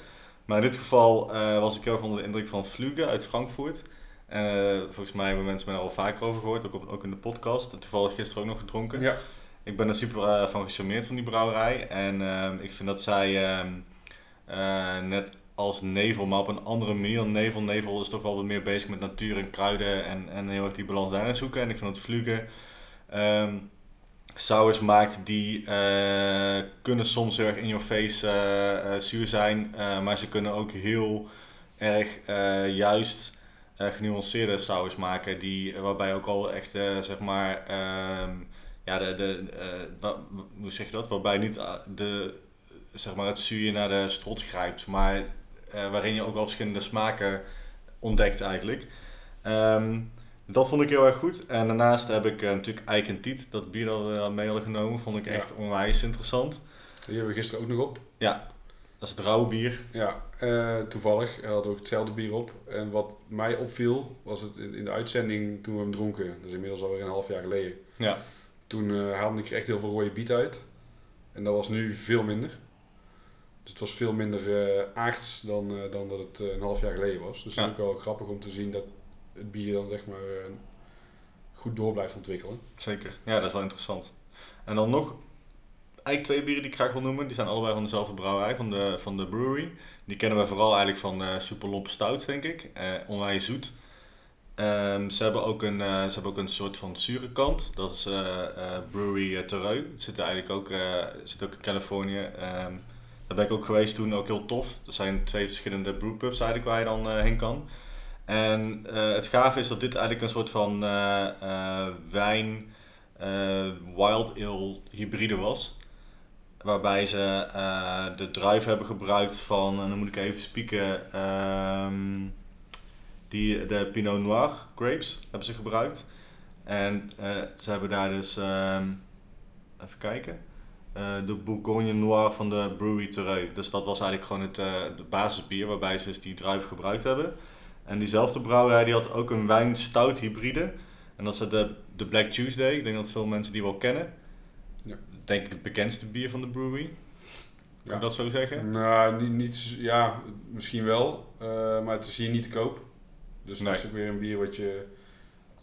Maar in dit geval eh, was ik heel erg onder de indruk van Vlüge uit Frankfurt. Eh, volgens mij hebben mensen me daar al vaker over gehoord, ook, op, ook in de podcast. Toevallig gisteren ook nog gedronken. Ja. Ik ben er super eh, van gecharmeerd van die brouwerij. En ehm, ik vind dat zij ehm, eh, net als Nevel, maar op een andere manier dan Nevel. Nevel is toch wel wat meer bezig met natuur en kruiden en, en heel erg die balans daarin zoeken. En ik vind dat Vlugge ehm sours maakt die eh, kunnen soms erg in your face eh, eh, zuur zijn. maar ze kunnen ook heel erg juist genuanceerde sours maken. Die, waarbij ook al echt, zeg maar, ehm, ja, de, de, wa- hoe zeg je dat? Waarbij niet de, zeg maar, het zuur naar de strot grijpt, maar waarin je ook al verschillende smaken ontdekt eigenlijk. Ehm, dat vond ik heel erg goed. En daarnaast heb ik eh, natuurlijk Eik en Tiet, dat bier dat we al mee hadden genomen, vond ik Ja. echt onwijs interessant. Die hebben we gisteren ook nog op. Dat is het rauwe bier. Ja, eh, toevallig hadden we ook hetzelfde bier op. En wat mij opviel, was het in de uitzending toen we hem dronken. Dat is inmiddels alweer een half jaar geleden. Ja. Toen eh, haalde ik echt heel veel rode biet uit. En dat was nu veel minder. Dus het was veel minder eh, aards dan, eh, dan dat het eh, een half jaar geleden was. Dus Ja. het is ook wel grappig om te zien dat het bier dan zeg maar eh, goed door blijft ontwikkelen. Zeker. Ja, dat is wel interessant. En dan nog eigenlijk twee bieren die ik graag wil noemen. Die zijn allebei van dezelfde brouwerij, van de, van de brewery. Die kennen we vooral eigenlijk van eh Lompe Stout, denk ik. Eh onwijs zoet. Ehm, ze, hebben ook een, ze hebben ook een soort van zure kant. Dat is Brewery uh, Terreux. Het zit eigenlijk ook, zit ook in Californië. Ehm, daar ben ik ook geweest toen, ook heel tof. Er zijn twee verschillende brewpubs eigenlijk waar je dan heen kan. En eh, het gave is dat dit eigenlijk een soort van eh, eh, wijn wild ale hybride was. Waarbij ze de druif hebben gebruikt van, en dan moet ik even spieken, ehm, die, de Pinot Noir grapes hebben ze gebruikt. En ze hebben daar dus, ehm, even kijken, de Bourgogne Noir van de Brewery Terreux. Dus dat was eigenlijk gewoon het, het basisbier waarbij ze dus die druif gebruikt hebben. En diezelfde brouwerij die had ook een wijn-stout hybride. En dat is de, de Black Tuesday. Ik denk dat veel mensen die wel kennen. Ja. Denk ik het bekendste bier van de brewery. Kan Ja. ik dat zo zeggen? Nou, niet, niet, ja, misschien wel, eh, maar het is hier niet te koop. Dus Nee. het is ook weer een bier wat je,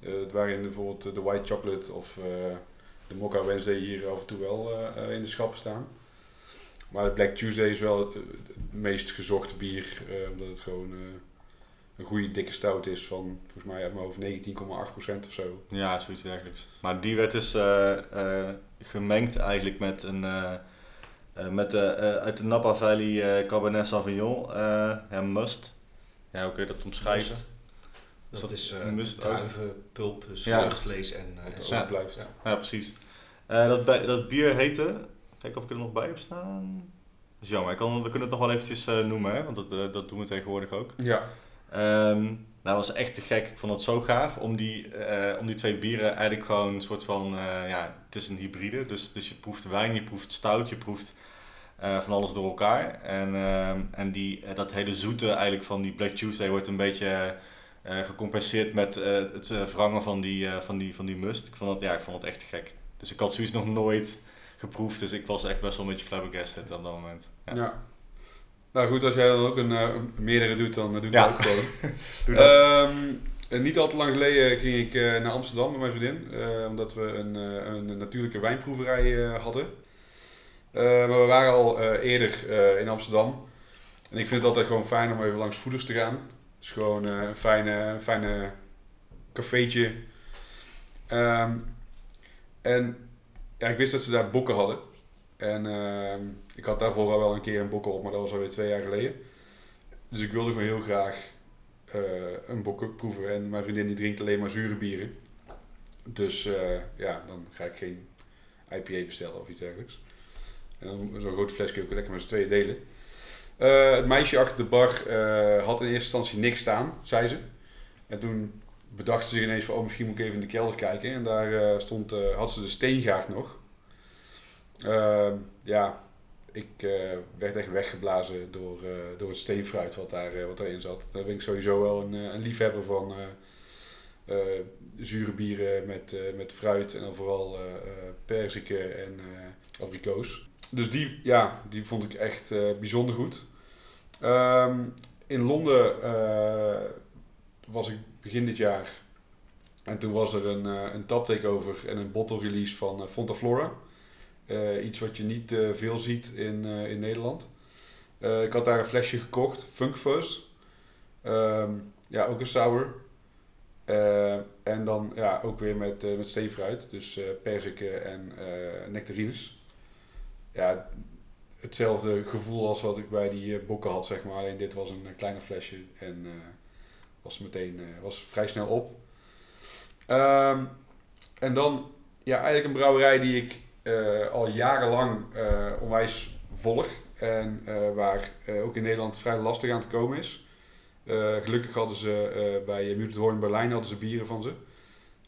eh, waarin bijvoorbeeld de white chocolate of eh, de Mocha Wednesday hier af en toe wel in de schappen staan. Maar de Black Tuesday is wel het meest gezochte bier, omdat het gewoon een goede dikke stout is van volgens mij uit mijn hoofd 19,8% of zo. Ja, zoiets dergelijks. Maar die werd dus eh, eh, gemengd eigenlijk met een... eh, eh, met de, eh, uit de Napa Valley eh, Cabernet Sauvignon. eh ja, must. Ja, hoe kun je dat omschrijven? Must. Dat dat is een uh, must druivenpulp, dus Ja. vruchtvlees en, eh, en blijft. Ja. Ja, precies. Eh, dat, bij- dat bier heette... Kijk of ik er nog bij heb staan. Dat is jammer. Ik kan, we kunnen het nog wel eventjes eh, noemen, hè? want dat, dat doen we tegenwoordig ook. Ja, Ehm nou, dat was echt te gek. Ik vond het zo gaaf om die, eh, om die twee bieren eigenlijk gewoon een soort van... eh, ja, het is een hybride. Dus, dus je proeft wijn, je proeft stout, je proeft eh, van alles door elkaar. En, ehm, en die, dat hele zoete eigenlijk van die Black Tuesday wordt een beetje gecompenseerd met het verhangen van die, van, die, van die must. Ik vond, het, ja, ik vond het echt te gek. Dus ik had zoiets nog nooit geproefd. Dus ik was echt best wel een beetje flabbergasted op dat moment. Ja. Nou goed, als jij dan ook een, eh, meerdere doet, dan eh, doe ik Ja. dat ook gewoon. Doe dat. Ehm, niet al te lang geleden ging ik eh, naar Amsterdam met mijn vriendin, omdat we een, een natuurlijke wijnproeverij hadden. Maar we waren al eerder in Amsterdam. En ik vind het altijd gewoon fijn om even langs voeders te gaan. Het is gewoon een fijne, fijne cafeetje. Ehm, en ja, ik wist dat ze daar bokken hadden. En ehm, ik had daarvoor al wel een keer een bokken op, maar dat was alweer twee jaar geleden. Dus ik wilde gewoon heel graag eh, een bokken proeven. En mijn vriendin die drinkt alleen maar zure bieren. Dus eh, ja, dan ga ik geen IPA bestellen of iets dergelijks. En dan zo'n groot flesje ook lekker met z'n tweeën delen. Eh, het meisje achter de bar had in eerste instantie niks staan, zei ze. En toen bedacht ze zich ineens van, oh misschien moet ik even in de kelder kijken. En daar stond, had ze de steengaard nog. Ja, ik eh, werd echt weggeblazen door, eh, door het steenfruit wat, daar, eh, wat daarin zat. Daar ben ik sowieso wel een, een liefhebber van zure bieren met, met fruit en dan vooral perziken en abrikoos. Dus die, ja, die vond ik echt bijzonder goed. Ehm, in Londen was ik begin dit jaar. En toen was er een, een tap takeover en een bottle release van Fonta Flora. Eh, iets wat je niet eh, veel ziet in, eh, in Nederland. Ik had daar een flesje gekocht, Funk. Ehm, ja, ook een sour. En dan ja, ook weer met, met steenfruit, dus perziken en nectarines. Ja, hetzelfde gevoel als wat ik bij die bokken had, zeg maar. Alleen dit was een kleiner flesje en eh, was meteen was vrij snel op. Ehm, en dan ja, eigenlijk een brouwerij die ik eh, al jarenlang eh, onwijs volg. En eh, waar ook in Nederland vrij lastig aan te komen is. Gelukkig hadden ze bij Muted Horn Berlijn hadden ze bieren van ze.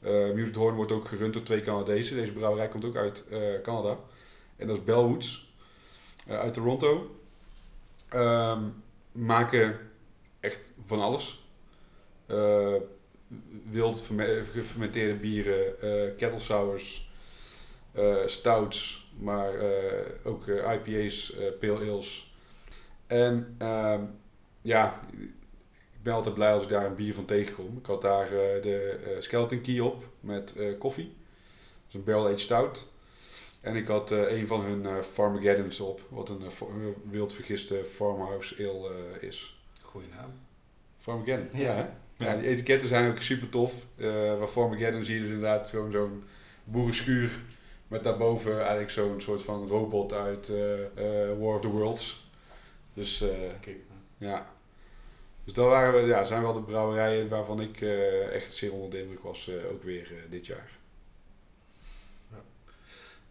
Eh Muted Horn wordt ook gerund door twee Canadezen. Deze brouwerij komt ook uit Canada. En dat is Bellwoods uit Toronto. Ehm, maken echt van alles. Eh, wild ferme- gefermenteerde bieren, eh kettle sours, stouts, maar eh, ook eh, IPA's, eh pale ales. En ehm, ja, ik ben altijd blij als ik daar een bier van tegenkom. Ik had daar eh, de eh, Skeleton Key op met eh, koffie. Dat is een barrel-aged stout. En ik had eh, een van hun eh Farmageddons op, wat een eh, eh, wild vergiste farmhouse ale eh, is. Goeie naam. Farmageddon, Ja. ja. Ja, die etiketten zijn ook super tof. Eh waar Farmageddon zie je dus inderdaad gewoon zo'n boerenschuur met daarboven eigenlijk zo'n soort van robot uit eh, eh, War of the Worlds. Dus eh, Kijk. ja. Dus dat waren, we- ja, zijn wel de brouwerijen waarvan ik eh, echt zeer onder de indruk was, eh, ook weer eh, dit jaar.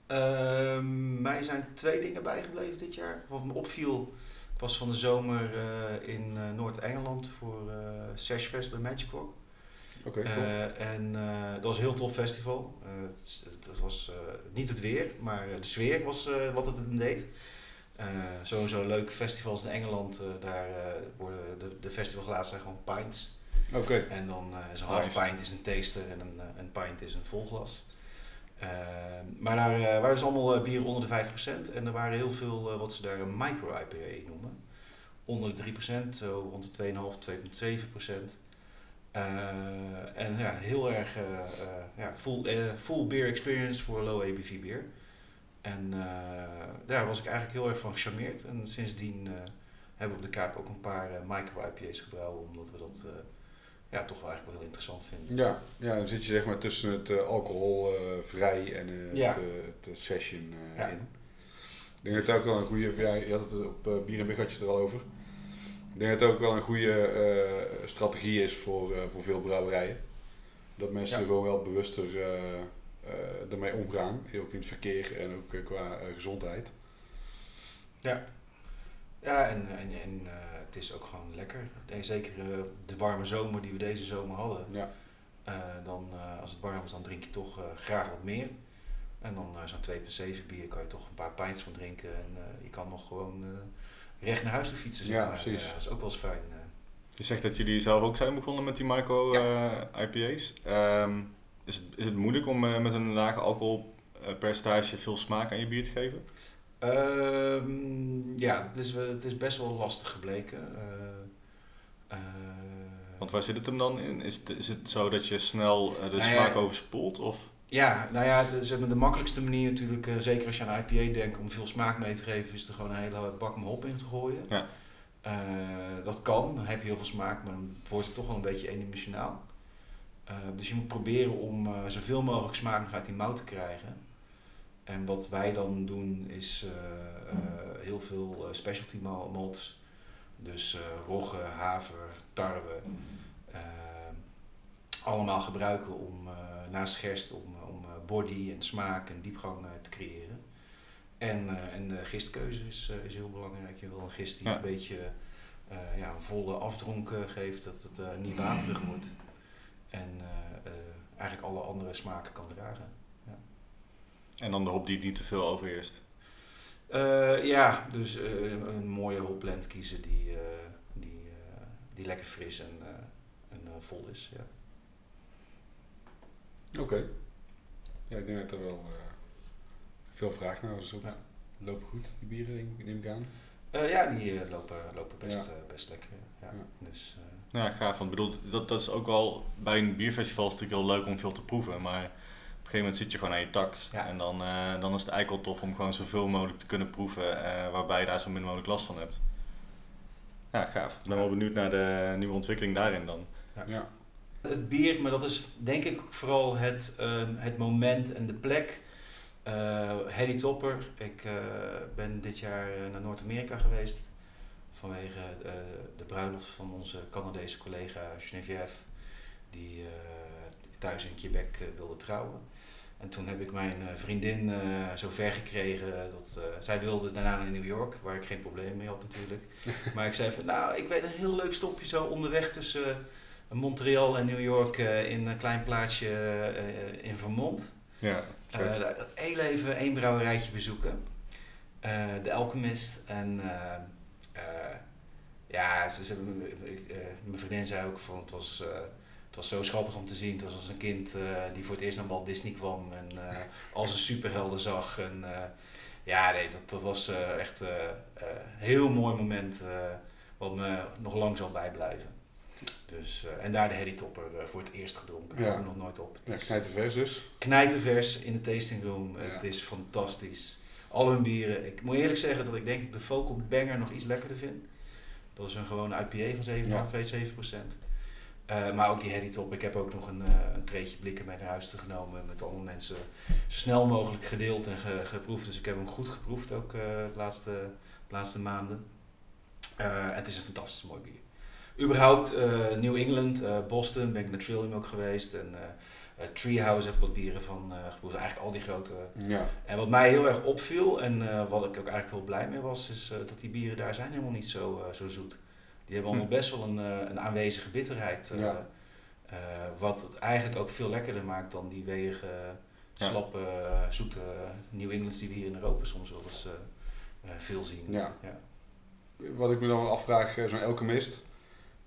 Ehm, mij zijn twee dingen bijgebleven dit jaar. Wat me opviel, was van de zomer eh, in eh, Noord-Engeland voor eh Sashfest bij Magic Rock. Oké, tof. Eh, en eh, dat was een heel tof festival. Eh, het, het was eh, niet het weer, maar de sfeer was eh, wat het hem deed. Eh, sowieso leuke festivals in Engeland. eh, daar eh, worden de, de festivalglazen zijn gewoon pints. Oké, En dan eh is een half Nice. pint is een taster en een, een pint is een vol glas. Eh, maar daar eh, waren dus allemaal bieren onder de 5%. En er waren heel veel wat ze daar een micro-IPA noemen. Onder de 3%, zo rond de 2,5, 2,7%. Eh, en ja, heel erg eh, eh, ja, full, full beer experience voor low ABV bier. En daar was ik eigenlijk heel erg van gecharmeerd. En sindsdien hebben we op de kaart ook een paar micro-IPA's gebrouwen, omdat we dat ja, toch wel eigenlijk wel heel interessant vinden. ja, ja, dan zit je zeg maar tussen het alcoholvrij en Ja. het, het session Ja. in. Ik denk dat het ook wel een goede, ja, je had het op Bier en Big had je het er al over. Ik denk dat het ook wel een goede eh, strategie is voor, eh, voor veel brouwerijen. Dat mensen Ja. gewoon wel bewuster eh, ermee omgaan, ook in het verkeer en ook qua gezondheid. Ja, en, en, en eh, het is ook gewoon lekker. En zeker de warme zomer die we deze zomer hadden. Ja, dan, als het warm is, dan drink je toch graag wat meer. En dan zo'n 2,7 bier kan je toch een paar pints van drinken. En je kan nog gewoon recht naar huis toe fietsen. Zeg Ja, maar. precies. Dat is ook wel eens fijn. eh. Je zegt dat jullie zelf ook zijn begonnen met die micro eh, IPA's. Ehm, is, het, is het moeilijk om eh, met een lage alcoholpercentage veel smaak aan je bier te geven? Ehm, ja, het is, het is best wel lastig gebleken. Eh, eh, Want waar zit het hem dan in? Is het, is het zo dat je snel de Nou ja, smaak overspoelt? Of? Ja, nou ja, het is de makkelijkste manier natuurlijk, eh, zeker als je aan IPA denkt, om veel smaak mee te geven, is er gewoon een hele bak met hop in te gooien. Ja. Eh, dat kan, dan heb je heel veel smaak, maar dan wordt het toch wel een beetje eendimensionaal. Eh, dus je moet proberen om eh, zoveel mogelijk smaak nog uit die mout te krijgen. En wat wij dan doen is heel veel eh, specialty mal- malts. Dus eh rogge, haver, tarwe. eh, allemaal gebruiken om eh, naast gerst om, body en smaak en diepgang eh, te creëren. En, eh, en de gistkeuze is, eh, is heel belangrijk. Je wil een gist die Ja. een beetje eh, ja, een volle afdronk geeft, dat het eh, niet waterig wordt. En eh, eh, eigenlijk alle andere smaken kan dragen. En dan de hop die niet te veel overheerst. Eh, ja, dus eh, een mooie hopblend kiezen die, eh, die, eh, die lekker fris en, eh, en vol is. Ja. oké. Ja, ik denk dat er wel eh, veel vraag naar is. Ja. Lopen goed, die bieren, neem ik aan. Eh, ja, die eh, lopen, lopen best, Ja. eh, best lekker. Ja. Ja. Dus, eh, Ja, gaaf. Want bedoel, dat, dat is ook wel bij een bierfestival is het natuurlijk heel leuk om veel te proeven. Maar op een gegeven moment zit je gewoon aan je tax. Ja. En dan, eh, dan is het eigenlijk wel tof om gewoon zoveel mogelijk te kunnen proeven. eh, waarbij je daar zo min mogelijk last van hebt. Ja, gaaf. Ik ben wel benieuwd naar de nieuwe ontwikkeling daarin dan. Ja. Het bier, maar dat is denk ik vooral het, ehm, het moment en de plek. Eh Hedy Topper, ik eh, ben dit jaar eh, naar Noord-Amerika geweest vanwege de bruiloft van onze Canadese collega Geneviève, die thuis in Quebec wilde trouwen. En toen heb ik mijn vriendin zo ver gekregen dat zij wilde daarna naar New York, waar ik geen probleem mee had natuurlijk. maar ik zei van, nou, ik weet een heel leuk stopje zo onderweg tussen Montreal en New York eh, in een klein plaatsje eh, in Vermont. Ja, Eh, heel even één brouwerijtje bezoeken. De Alchemist. En ja, ze, ze- mijn vriendin zei ook van het was, het was zo schattig om te zien. Het was als een kind die voor het eerst naar Walt Disney kwam en eh, al zijn superhelden zag. En, ja, nee, dat, dat was echt een heel mooi moment wat me nog lang zal bijblijven. Dus, eh, en daar de Harry Topper eh, voor het eerst gedronken. Ik Ja. er nog nooit op. Ja, Dus, knijten vers dus. knijtervers in de tasting room. Ja. Het is fantastisch. Al hun bieren. Ik moet eerlijk zeggen dat ik denk ik de Vocal Banger nog iets lekkerder vind. Dat is een gewone IPA van 7,5, 7 procent. Eh, maar ook die Harry Top. Ik heb ook nog een, eh, een treetje blikken mee naar huis te genomen. Met allemaal mensen zo snel mogelijk gedeeld en ge- geproefd. Dus ik heb hem goed geproefd ook eh, de laatste, laatste maanden. Het is een fantastisch mooi bier. Überhaupt eh, New England, eh, Boston, ben ik naar Trillium ook geweest. En eh, eh, Treehouse heb ik wat bieren van geproefd. Eigenlijk al die grote. Ja. En wat mij heel erg opviel en wat ik ook eigenlijk heel blij mee was, is dat die bieren daar zijn helemaal niet zo, zo zoet. Die hebben allemaal Hm. best wel een, een aanwezige bitterheid. Ja. wat het eigenlijk ook veel lekkerder maakt dan die weege, Ja. slappe, zoete New Englands die we hier in Europa soms wel eens veel zien. Ja. Ja. Wat ik me dan afvraag, zo'n Alchemist,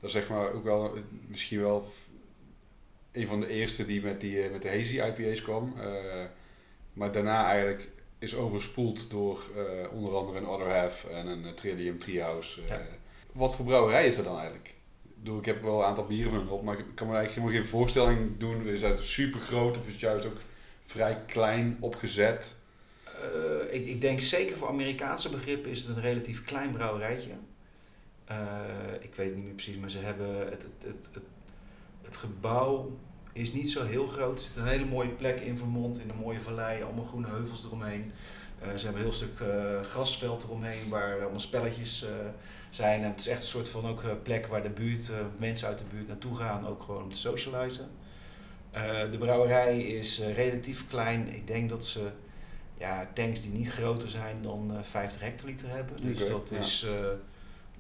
dat is zeg maar ook wel misschien wel een van de eerste die met, die, eh, met de hazy IPA's kwam. Eh, maar daarna eigenlijk is overspoeld door eh, onder andere een Other Half en een Trillium Treehouse. Eh, Ja. Wat voor brouwerij is er dan eigenlijk? Ik bedoel, Ik heb wel een aantal bieren van op, maar ik kan me eigenlijk helemaal geen voorstelling doen. Is het super groot of is het juist ook vrij klein opgezet? Ik, ik denk zeker voor Amerikaanse begrippen is het een relatief klein brouwerijtje. Eh, ik weet niet meer precies, maar ze hebben het, het, het, het, het gebouw is niet zo heel groot. Er zit een hele mooie plek in Vermont, in een mooie vallei, allemaal groene heuvels eromheen. Eh, ze hebben een heel stuk eh, grasveld eromheen waar allemaal spelletjes zijn. En het is echt een soort van ook plek waar de buurt, mensen uit de buurt naartoe gaan, ook gewoon om te socializen. De brouwerij is relatief klein. Ik denk dat ze ja, tanks die niet groter zijn dan eh 50 hectoliter hebben. Dus dat ja. is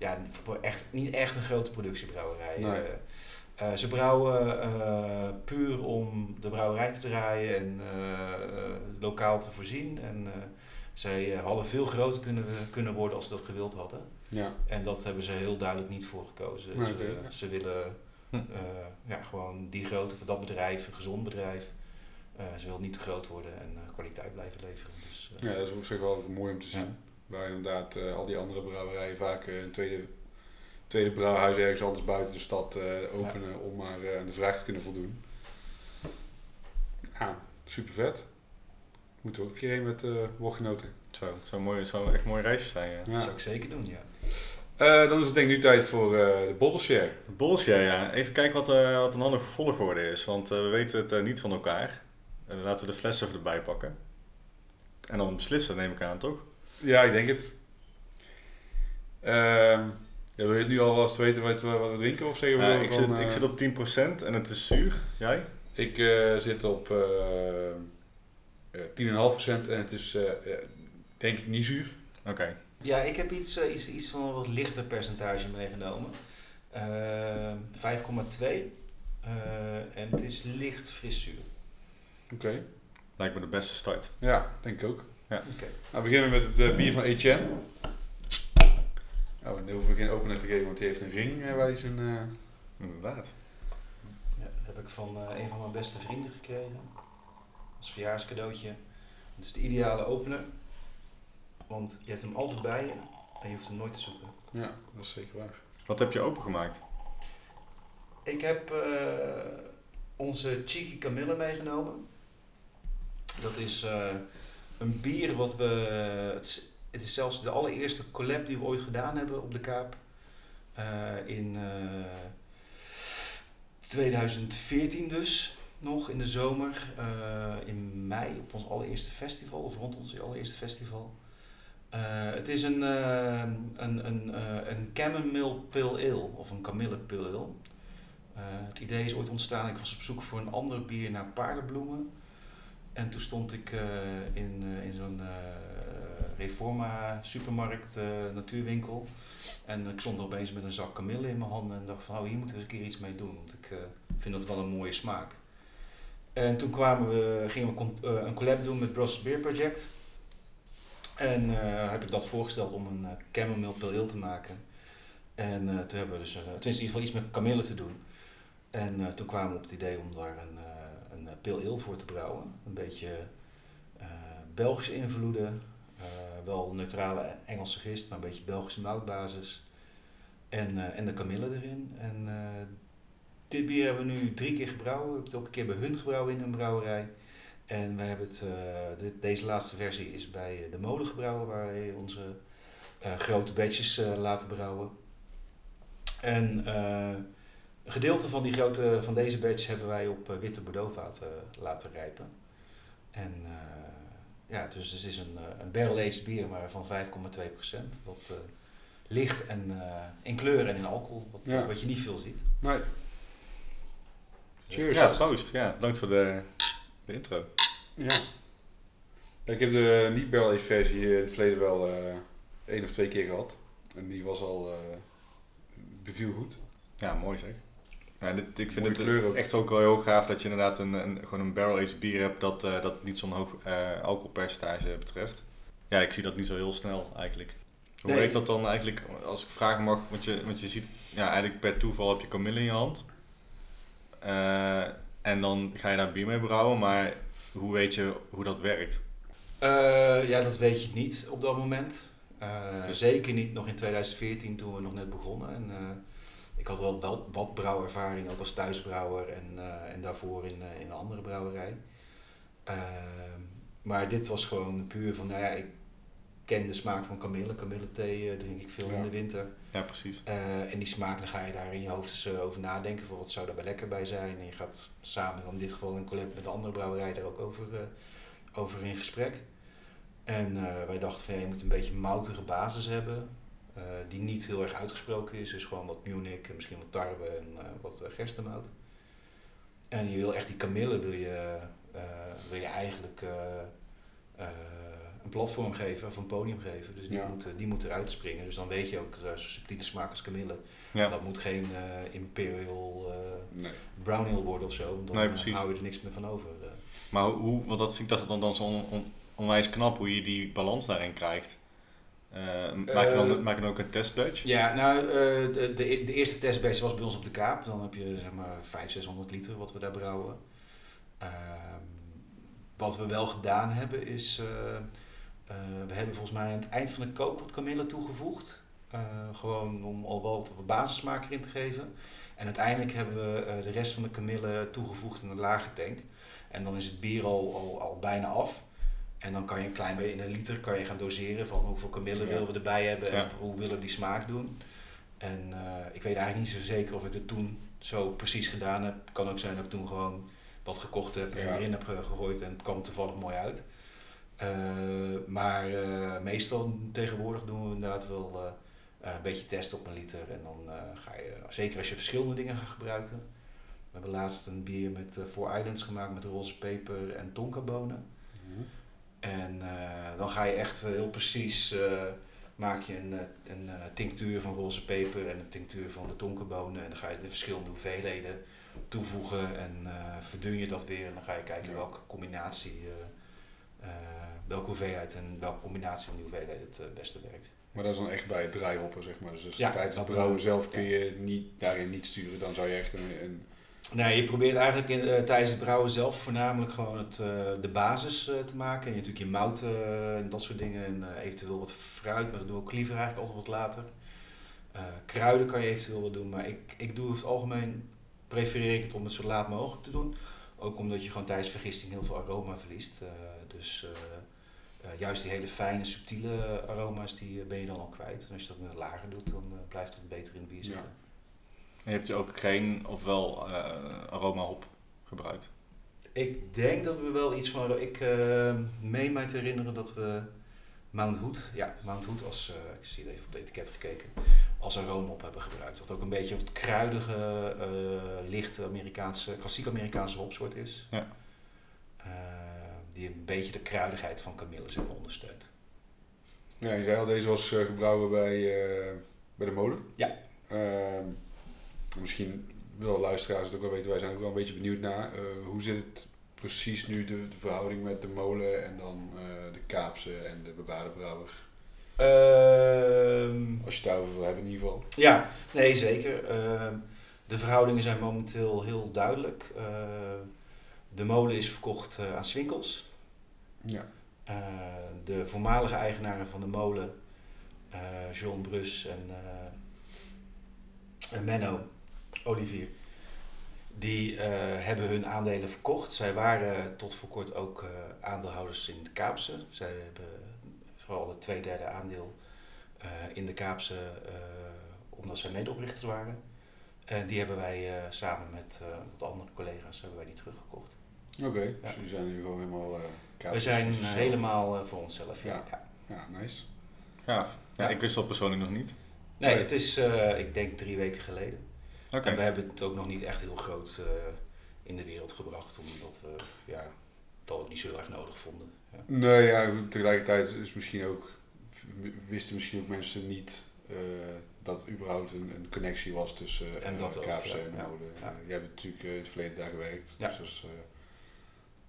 ja, echt, niet echt een grote productiebrouwerij. Nee. Eh, eh, ze brouwen eh, puur om de brouwerij te draaien en lokaal te voorzien. En eh, zij eh, hadden veel groter kunnen, kunnen worden als ze dat gewild hadden. Ja, En dat hebben ze heel duidelijk niet voor gekozen. Nee, ze, ja. ze willen Hm. eh, ja, gewoon die grootte voor dat bedrijf, een gezond bedrijf. Eh, ze willen niet te groot worden en eh, kwaliteit blijven leveren. Dus, eh, Ja, dat is op zich wel mooi om te zien. Ja. Waar inderdaad eh, al die andere brouwerijen vaak eh, een tweede, tweede brouwhuis ergens anders buiten de stad eh, openen om maar eh, aan de vraag te kunnen voldoen. Ja, super vet. Moeten we ook een keer heen met uh, woordgenoten. Zo, zo mooi, zou echt mooie reisjes zijn. Ja. Dat zou ik zeker doen, ja. Eh, dan is het denk ik nu tijd voor eh, de bottle share. Bols, ja, ja. Even kijken wat, eh, wat een handige volgorde is, want eh, we weten het niet van elkaar. Laten we de fles even erbij pakken. En dan beslissen, neem ik aan, toch? Ja, ik denk het. Ehm ja, wil je het nu al wel eens weten wat we, wat we drinken of zeggen we Ja, ik, van, zit, eh, ik zit op 10% en het is zuur. Jij? Ik eh, zit op eh eh 10,5% en het is eh, eh, denk ik niet zuur. Oké. Ja, ik heb iets, eh, iets, iets van een wat lichter percentage meegenomen. Eh 5,2. Eh, en het is licht friszuur. Oké. Lijkt me de beste start. Ja, denk ik ook. Oké. Nou, we beginnen met het eh, bier van Etienne. Oh, dan hoeven we geen opener te geven, want die heeft een ring eh, waar hij zijn... eh, Inderdaad. Ja, dat heb ik van eh, een van mijn beste vrienden gekregen. Als verjaarscadeautje. Het is de ideale opener. Want je hebt hem altijd bij je. En je hoeft hem nooit te zoeken. Ja, dat is zeker waar. Wat heb je opengemaakt? Ik heb eh, onze Cheeky Camille meegenomen. Dat is eh, een bier wat we... Het is, het is zelfs de allereerste collab die we ooit gedaan hebben op de Kaap. Eh, in eh, 2014 dus, nog in de zomer. eh, in mei op ons allereerste festival, of rond ons allereerste festival. Eh, het is een, eh, een, een, eh, een chamomile pale ale, of een kamille. Eh, het idee is ooit ontstaan, ik was op zoek voor een ander bier naar paardenbloemen. En toen stond ik eh, in, eh, in zo'n eh, Reforma supermarkt, natuurwinkel. En ik stond opeens met een zak kamille in mijn handen en dacht van, oh, hier moeten we eens een keer iets mee doen. Want ik vind dat wel een mooie smaak. En toen kwamen we, gingen we een collab doen met Brussels Beer Project. En heb ik dat voorgesteld om een uh, chamomile pale ale te maken. En toen hebben we dus, uh, in ieder geval iets met kamille te doen. En toen kwamen we op het idee om daar een, pale ale voor te brouwen. Een beetje uh, Belgische invloeden. Uh, wel neutrale Engelse gist, maar een beetje Belgische moutbasis. En, uh, en de kamille erin. En dit bier hebben we nu drie keer gebrouwen. We hebben het ook een keer bij hun gebrouwen in een brouwerij. En we hebben het, deze laatste versie is bij de molen gebrouwen, waar wij onze grote batches laten brouwen. En een gedeelte van, die grote, van deze batch hebben wij op witte Bordeauxvaten laten rijpen. En ja, dus het is een, een barrel-aged bier, maar van 5,2%. Wat licht en in kleur en in alcohol, wat, ja. wat je niet veel ziet. Nee. Cheers. Ja, proost. Ja, bedankt voor de, de intro. Ja. Ik heb de niet barrel aged versie in het verleden wel uh, één of twee keer gehad. En die was al uh, beviel goed. Ja, mooi zeg. Ja, dit, ik vind Mooie het ook. echt ook wel heel gaaf dat je inderdaad een, een gewoon een barrel aged bier hebt dat, uh, dat niet zo'n hoog uh, alcoholpercentage betreft. Ja, ik zie dat niet zo heel snel eigenlijk. Hoe nee. werkt dat dan eigenlijk, als ik vragen mag, want je, want je ziet, ja, eigenlijk per toeval heb je kamille in je hand. Uh, en dan ga je daar bier mee brouwen, maar hoe weet je hoe dat werkt? Uh, ja, dat weet je niet op dat moment. Uh, dus zeker niet nog in 2014 toen we nog net begonnen. En, uh, ik had wel, wel wat brouwervaring, ook als thuisbrouwer en, en daarvoor in, in een andere brouwerij. Ehm, maar dit was gewoon puur van, nou ja, ik ken de smaak van kamille. Kamillethee drink ik veel ja. in de winter. Ja, precies. en die smaak, dan ga je daar in je hoofd eens over nadenken. Voor wat zou daarbij lekker bij zijn. En je gaat samen, dan in dit geval in collab met de andere brouwerij, daar ook over, over in gesprek. En wij dachten van ja, je moet een beetje een moutige basis hebben. Uh, die niet heel erg uitgesproken is. Dus gewoon wat Munich en misschien wat tarwe en uh, wat gerstemout. En je wil echt die kamille wil je, wil je eigenlijk een platform geven of een podium geven. Dus die, ja. moet, die moet eruit springen. Dus dan weet je ook zo'n subtiele smaak als kamille. Ja. Dat moet geen imperial nee. brown ale worden of zo. Dan nee, hou je er niks meer van over. Maar hoe, want dat vind ik dat dan, dan zo'n on, onwijs knap hoe je die balans daarin krijgt. Uh, maak, je dan, uh, maak je dan ook een testbatch? Ja, nou, uh, de, de, de, eerste testbatch was bij ons op de Kaap. Dan heb je zeg maar 500, 600 liter wat we daar brouwen. Ehm, wat we wel gedaan hebben is, eh, we hebben volgens mij aan het eind van de kook wat kamille toegevoegd. gewoon om al wel wat basissmaak erin te geven. En uiteindelijk hebben we de rest van de kamille toegevoegd in een lage tank. En dan is het bier al, al, al bijna af. En dan kan je een klein beetje in een liter kan je gaan doseren van hoeveel kamille ja. willen we erbij hebben ja. en hoe willen we die smaak doen. En uh, ik weet eigenlijk niet zo zeker of ik het toen zo precies gedaan heb. Het kan ook zijn dat ik toen gewoon wat gekocht heb en Ja. erin heb gegooid en het kwam toevallig mooi uit. Uh, maar uh, meestal tegenwoordig doen we inderdaad wel uh, een beetje testen op een liter. En dan ga je, zeker als je verschillende dingen gaat gebruiken. We hebben laatst een bier met Four Islands gemaakt met roze peper en tonkabonen. En uh, dan ga je echt heel precies, uh, maak je een, een tinctuur van roze peper en een tinctuur van de tonkenbonen. En dan ga je de verschillende hoeveelheden toevoegen en verdun je dat weer. En dan ga je kijken Ja. welke combinatie, welke hoeveelheid en welke combinatie van die hoeveelheid het beste werkt. Maar dat is dan echt bij het draaihoppen, zeg maar. Dus, dus Ja, tijdens het brouwen zelf kun je niet, daarin niet sturen. Dan zou je echt een, een Nee, je probeert eigenlijk in, eh, tijdens het brouwen zelf voornamelijk gewoon het, eh, de basis eh, te maken. En je natuurlijk je mout en dat soort dingen. En eventueel wat fruit, maar dat doe ik liever eigenlijk altijd wat later. Kruiden kan je eventueel wat doen, maar ik, ik doe over het algemeen, prefereer ik het om het zo laat mogelijk te doen. Ook omdat je gewoon tijdens vergisting heel veel aroma verliest. Dus juist die hele fijne, subtiele aroma's, die ben je dan al kwijt. En als je dat met lager doet, dan blijft het beter in het bier zitten. En je hebt je ook geen of wel eh, aroma hop gebruikt. Ik denk dat we wel iets van. Ik eh, meen mij te herinneren dat we Mount Hood, ja, Mount Hood als, eh, ik zie het even op het etiket gekeken, als aroma op hebben gebruikt. Wat ook een beetje wat kruidige, eh, lichte Amerikaanse, klassiek Amerikaanse hopsoort is. Ja. Eh, die een beetje de kruidigheid van kamille zeg maar, ondersteunt. Ja, je zei al, deze was eh, gebrouwen bij, eh, bij de molen. Ja. Ehm, misschien willen luisteraars het ook wel weten, wij zijn ook wel een beetje benieuwd naar. eh, hoe zit het precies nu, de, de verhouding met de molen en dan eh, de Kaapse en de bebaarde brouwer? Ehm, Als je het daarover wil hebben in ieder geval. Ja, nee zeker. Ehm, de verhoudingen zijn momenteel heel duidelijk. Eh, de molen is verkocht eh, aan Swinkels. Ja. De voormalige eigenaren van de molen, eh, John Brus en, en Menno Olivier, die eh, hebben hun aandelen verkocht. Zij waren tot voor kort ook eh, aandeelhouders in de Kaapse. Zij hebben vooral het twee derde aandeel eh, in de Kaapse, eh, omdat zij medeoprichters waren. En die hebben wij eh, samen met eh, wat andere collega's hebben wij die teruggekocht. Oké, Ja. dus jullie zijn nu gewoon helemaal uh, we zijn helemaal voor onszelf. Ja. Ja. Ja. Nice. Gaaf. Ja, Ja. ik wist dat persoonlijk nog niet. Nee, Nee. het is, eh, ik denk, drie weken geleden. En we hebben het ook nog niet echt heel groot eh, in de wereld gebracht, omdat we ja, dat ook niet zo erg nodig vonden. Ja. Nee, ja, tegelijkertijd is misschien ook, wisten misschien ook mensen niet eh, dat er überhaupt een, een connectie was tussen En eh, dat ook, Kaapse ja, en de ja, molen. ja. Eh, jij hebt natuurlijk in het verleden daar gewerkt, dus dat, is,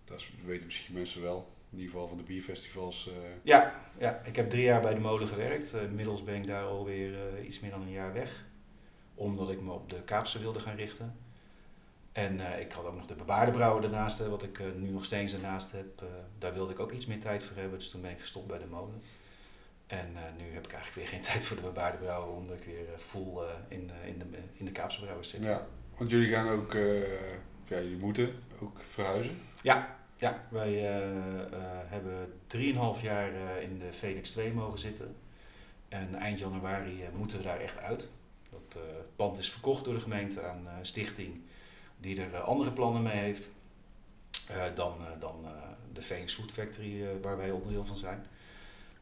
dat weten misschien mensen wel. In ieder geval van de bierfestivals. Ja, ja, ik heb drie jaar bij de molen gewerkt. Inmiddels ben ik daar alweer iets meer dan een jaar weg. Omdat ik me op de Kaapse wilde gaan richten. En eh, ik had ook nog de bebaarde brouwer daarnaast, wat ik eh, nu nog steeds daarnaast heb. Eh, daar wilde ik ook iets meer tijd voor hebben, dus toen ben ik gestopt bij de molen. En nu heb ik eigenlijk weer geen tijd voor de bebaarde brouwer, omdat ik weer full in, in, de, in de Kaapse brouwers zit. ja, want jullie gaan ook, ja, jullie moeten ook verhuizen. Ja, ja wij hebben 3,5 jaar in de Phoenix 2 mogen zitten. En eind januari moeten we daar echt uit. Dat eh, pand is verkocht door de gemeente aan een stichting die er eh, andere plannen mee heeft. eh, dan eh, dan eh, de Phoenix Food Factory, eh, waar wij onderdeel van zijn.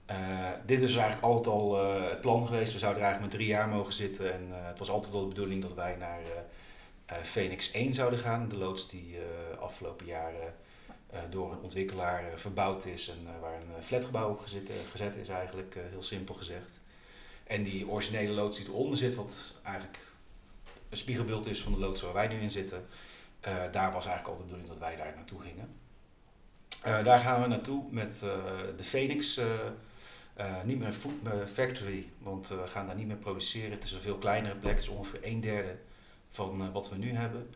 Eh, dit is eigenlijk altijd al eh, het plan geweest. We zouden er eigenlijk maar drie jaar mogen zitten. En eh, het was altijd al de bedoeling dat wij naar eh, eh, Phoenix 1 zouden gaan. De loods die eh, afgelopen jaren eh, door een ontwikkelaar eh, verbouwd is en eh, waar een eh, flatgebouw op gezet, eh, gezet is eigenlijk, eh, heel simpel gezegd. En die originele loods die eronder zit, wat eigenlijk een spiegelbeeld is van de loods waar wij nu in zitten, eh, daar was eigenlijk al de bedoeling dat wij daar naartoe gingen. Eh, daar gaan we naartoe met eh, de Phoenix, niet meer een food factory, want we gaan daar niet meer produceren. Het is een veel kleinere plek, het is ongeveer een derde van wat we nu hebben.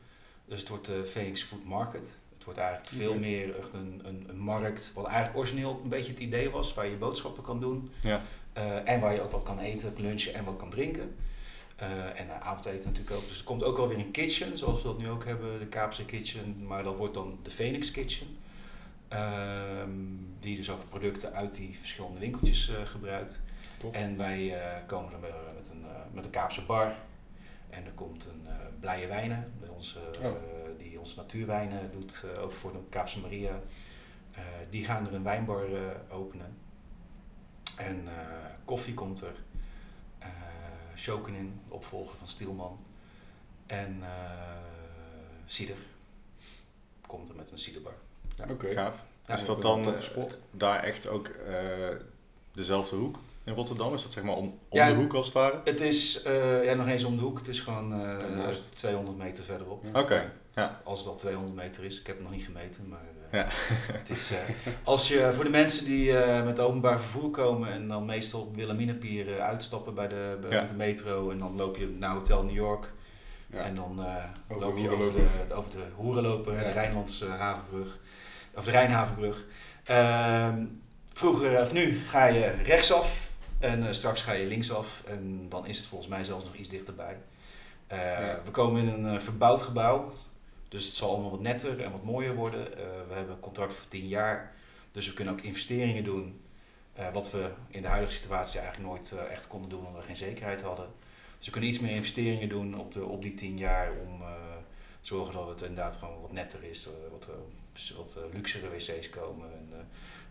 Dus het wordt de Phoenix Food Market. Het wordt eigenlijk veel meer echt een, een, een markt, wat eigenlijk origineel een beetje het idee was, waar je boodschappen kan doen. Ja. Eh, en waar je ook wat kan eten, lunchen en wat kan drinken. Eh, en uh, avondeten natuurlijk ook. Dus er komt ook alweer een kitchen, zoals we dat nu ook hebben, de Kaapse Kitchen. Maar dat wordt dan de Phoenix Kitchen. Ehm, die dus ook producten uit die verschillende winkeltjes eh, gebruikt. Tof. En wij eh, komen dan weer met een, eh, met een Kaapse bar. En er komt een eh blije wijnen, bij ons, eh, Oh. die ons natuurwijnen doet, eh, ook voor de Kaapse Maria. Eh, die gaan er een wijnbar eh, openen. En eh, koffie komt er. Eh Shokenin, de opvolger van Stielman. En eh cider. Komt er met een ciderbar. Oké. Gaaf. Ja, is dat dat is wel dan spot. daar echt ook eh, dezelfde hoek in Rotterdam? Is dat zeg maar om, om Ja, de hoek als het ware? Het is eh, ja, nog eens om de hoek. Het is gewoon eh, Daarnaast. 200 meter verderop. Ja. Oké, ja. Als het al 200 meter is. Ik heb het nog niet gemeten. Maar Ja. het is, eh, als je, voor de mensen die eh, met openbaar vervoer komen en dan meestal op Wilhelminapier eh, uitstappen bij de, bij Ja. de metro. En dan loop je naar Hotel New York. Ja. En dan loop je over de, over de Hoerenloper, de Rijnlandse havenbrug, of de Rijnhavenbrug. Ehm, vroeger, of nu, ga je rechtsaf en straks ga je linksaf. En dan is het volgens mij zelfs nog iets dichterbij. We komen in een verbouwd gebouw, dus het zal allemaal wat netter en wat mooier worden. Eh, we hebben een contract voor 10 jaar, dus we kunnen ook investeringen doen. eh, wat we in de huidige situatie eigenlijk nooit eh, echt konden doen omdat we geen zekerheid hadden. Dus we kunnen iets meer investeringen doen op, de, op die 10 jaar om te zorgen dat het inderdaad gewoon wat netter is. wat, wat luxere wc's komen. En,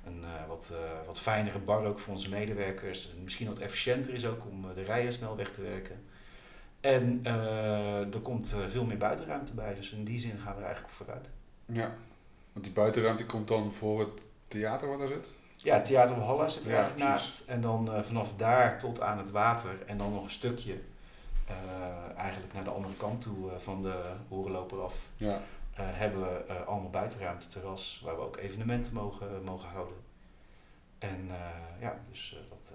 een wat, wat fijnere bar ook voor onze medewerkers. En misschien wat efficiënter is ook om de rijen snel weg te werken. En eh, er komt eh, veel meer buitenruimte bij. Dus in die zin gaan we er eigenlijk op vooruit. Ja, want die buitenruimte komt dan voor het theater wat daar zit? Ja, het Theater Walhalla zit er Ja, eigenlijk naast. En dan eh, vanaf daar tot aan het water. En dan nog een stukje eigenlijk naar de andere kant toe van de horenloper af. Ja, hebben we allemaal buitenruimte, terras, waar we ook evenementen mogen, mogen houden. En ja, dus dat,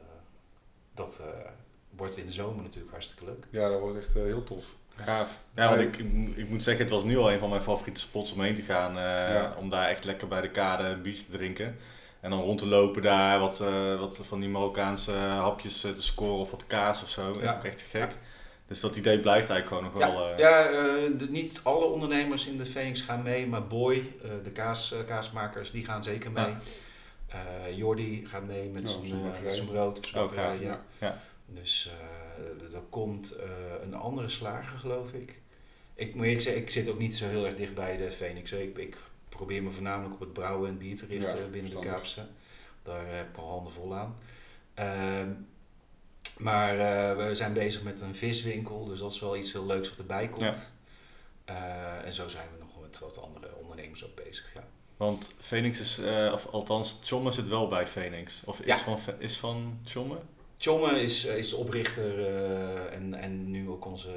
dat wordt in de zomer natuurlijk hartstikke leuk. ja dat wordt echt eh, heel tof. Gaaf. Ja, want ik, ik moet zeggen, het was nu al een van mijn favoriete spots om heen te gaan. eh, Ja. Om daar echt lekker bij de kade een biertje te drinken. En dan rond te lopen daar, wat, eh, wat van die Marokkaanse hapjes te scoren of wat kaas of zo. Ja. Echt, echt gek. Dus dat idee blijft eigenlijk gewoon nog wel... Ja, eh, ja eh, de- niet alle ondernemers in de Phoenix gaan mee, maar Boy, eh, de kaas, kaasmakers, die gaan zeker mee. Ja. Eh, Jordi gaat mee met Ja, zijn, brood op zijn Oh, gaaf, ja. Dus eh, er komt eh, een andere slager, geloof ik. Ik moet eerlijk zeggen, ik zit ook niet zo heel erg dicht bij de Phoenix. Ik, ik probeer me voornamelijk op het brouwen en bier te richten Ja, binnen de. Kaapse. Daar heb ik al handen vol aan. Ehm, maar eh, we zijn bezig met een viswinkel, dus dat is wel iets heel leuks wat erbij komt. En zo zijn we nog met wat andere ondernemers ook bezig. Ja. Want Phoenix is, of althans, Tjomme zit wel bij Phoenix. Of is, Ja. van, is van Tjomme? Tjomme is, is de oprichter eh, en, en nu ook onze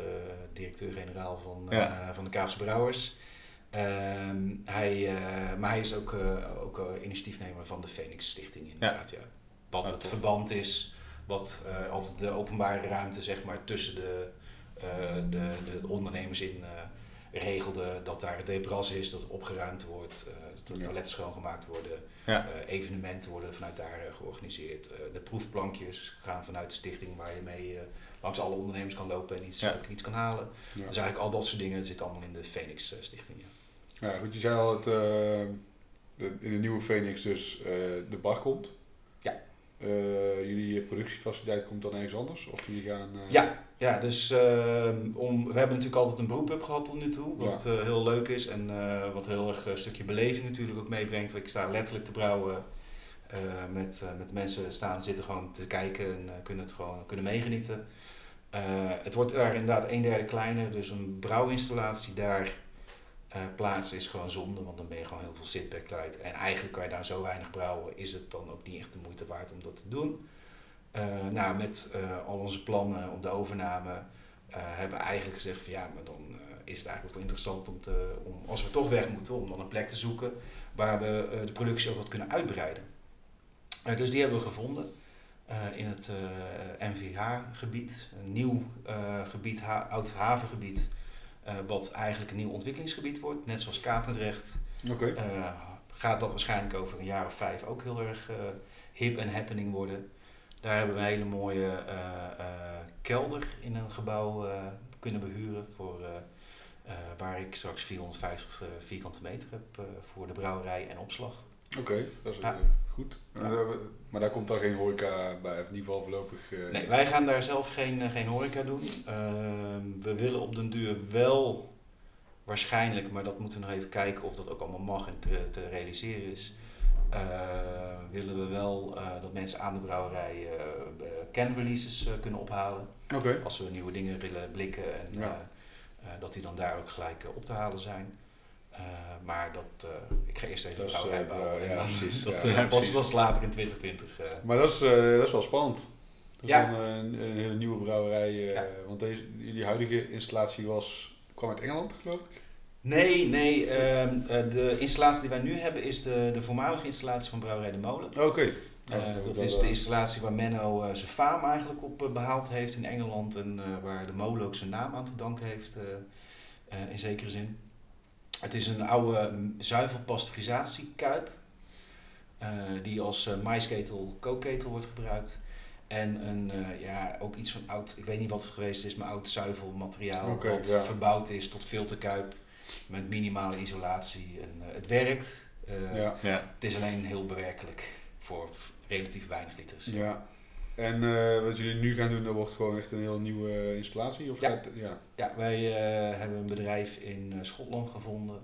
directeur-generaal van, eh, van de Kaapse Brouwers. Ehm, hij, eh, maar hij is ook, eh, ook eh, initiatiefnemer van de Phoenix Stichting inderdaad. Ja. Wat het verband is, wat eh, als de openbare ruimte zeg maar, tussen de, eh, de, de ondernemers in eh, regelde, dat daar het debras is, dat opgeruimd wordt, eh, dat de Ja. toiletten schoongemaakt worden. Ja. Eh, evenementen worden vanuit daar eh, georganiseerd. Eh, de proefplankjes gaan vanuit de stichting waar je mee langs alle ondernemers kan lopen en iets, Ja. ook iets kan halen. Ja. Dus eigenlijk al dat soort dingen zit allemaal in de Phoenix Stichting. Ja. Ja, goed, je zei al dat eh, de, in de nieuwe Phoenix dus eh, de bar komt. Ja. Eh, jullie productiefaciliteit komt dan ergens anders? Of jullie gaan... eh, Ja, ja, dus ehm, om, we hebben natuurlijk altijd een beroep gehad tot nu toe, wat Ja. eh, heel leuk is en eh, wat heel erg een stukje beleving natuurlijk ook meebrengt. Ik sta letterlijk te brouwen eh, met, eh, met mensen staan, zitten gewoon te kijken en eh, kunnen het gewoon kunnen meegenieten. Eh, het wordt daar inderdaad een derde kleiner, dus een brouwinstallatie daar eh, plaatsen is gewoon zonde, want dan ben je gewoon heel veel zitback kwijt. En eigenlijk kan je daar zo weinig brouwen, is het dan ook niet echt de moeite waard om dat te doen. Eh, nou, met eh, al onze plannen om de overname eh, hebben we eigenlijk gezegd van ja, maar dan is het eigenlijk wel interessant om, te, om, als we toch weg moeten, om dan een plek te zoeken waar we de productie ook wat kunnen uitbreiden. Dus die hebben we gevonden in het MVH-gebied, een nieuw gebied, ha oud havengebied, wat eigenlijk een nieuw ontwikkelingsgebied wordt, net zoals Katendrecht. Gaat dat waarschijnlijk over een jaar of vijf ook heel erg hip en happening worden. Daar hebben we een hele mooie eh, eh, kelder in een gebouw eh, kunnen behuren voor, waar ik straks 450 eh, vierkante meter heb voor de brouwerij en opslag. Oké, dat is Ja. goed. Ja. Maar daar komt dan geen horeca bij, of in ieder geval voorlopig. Nee, wij gaan daar zelf geen, geen horeca doen. Ehm, we willen op den duur wel waarschijnlijk, maar dat moeten we nog even kijken of dat ook allemaal mag en te, te realiseren is. Eh, willen we wel eh, dat mensen aan de brouwerij eh, can releases eh, kunnen ophalen. Oké. Als we nieuwe dingen willen blikken en Ja. eh, eh, dat die dan daar ook gelijk op te halen zijn. Eh, maar dat, eh, ik ga eerst even Dat de brouwerij bouwen. ja, en dan- precies. Dat, Ja, ja, pas, precies. dat is later in 2020. eh. Maar dat is, eh, dat is wel spannend. Dat is Ja. dan eh, een, een hele nieuwe brouwerij. eh, Ja. Want deze, jullie huidige installatie was, kwam uit Engeland, geloof ik? Nee, nee. ehm, eh, de installatie die wij nu hebben is de, de voormalige installatie van Brouwerij de Molen. Oké. Eh, Oh, dat is eh, de installatie waar Menno eh, zijn faam eigenlijk op eh, behaald heeft in Engeland. En eh, waar de molen ook zijn naam aan te danken heeft. eh. eh, in zekere zin. Het is een oude zuivelpasteurisatiekuip, eh, die als eh, maisketel, kookketel wordt gebruikt. En een, eh, ja, ook iets van oud, ik weet niet wat het geweest is, maar oud zuivelmateriaal ja. verbouwd is tot filterkuip met minimale isolatie. En, eh, het werkt, eh, Ja. Ja. het is alleen heel bewerkelijk voor relatief weinig liters. ja. En eh, wat jullie nu gaan doen, dat wordt gewoon echt een heel nieuwe installatie? Of Ja. gaat- ja. Ja, wij eh, hebben een bedrijf in eh, Schotland gevonden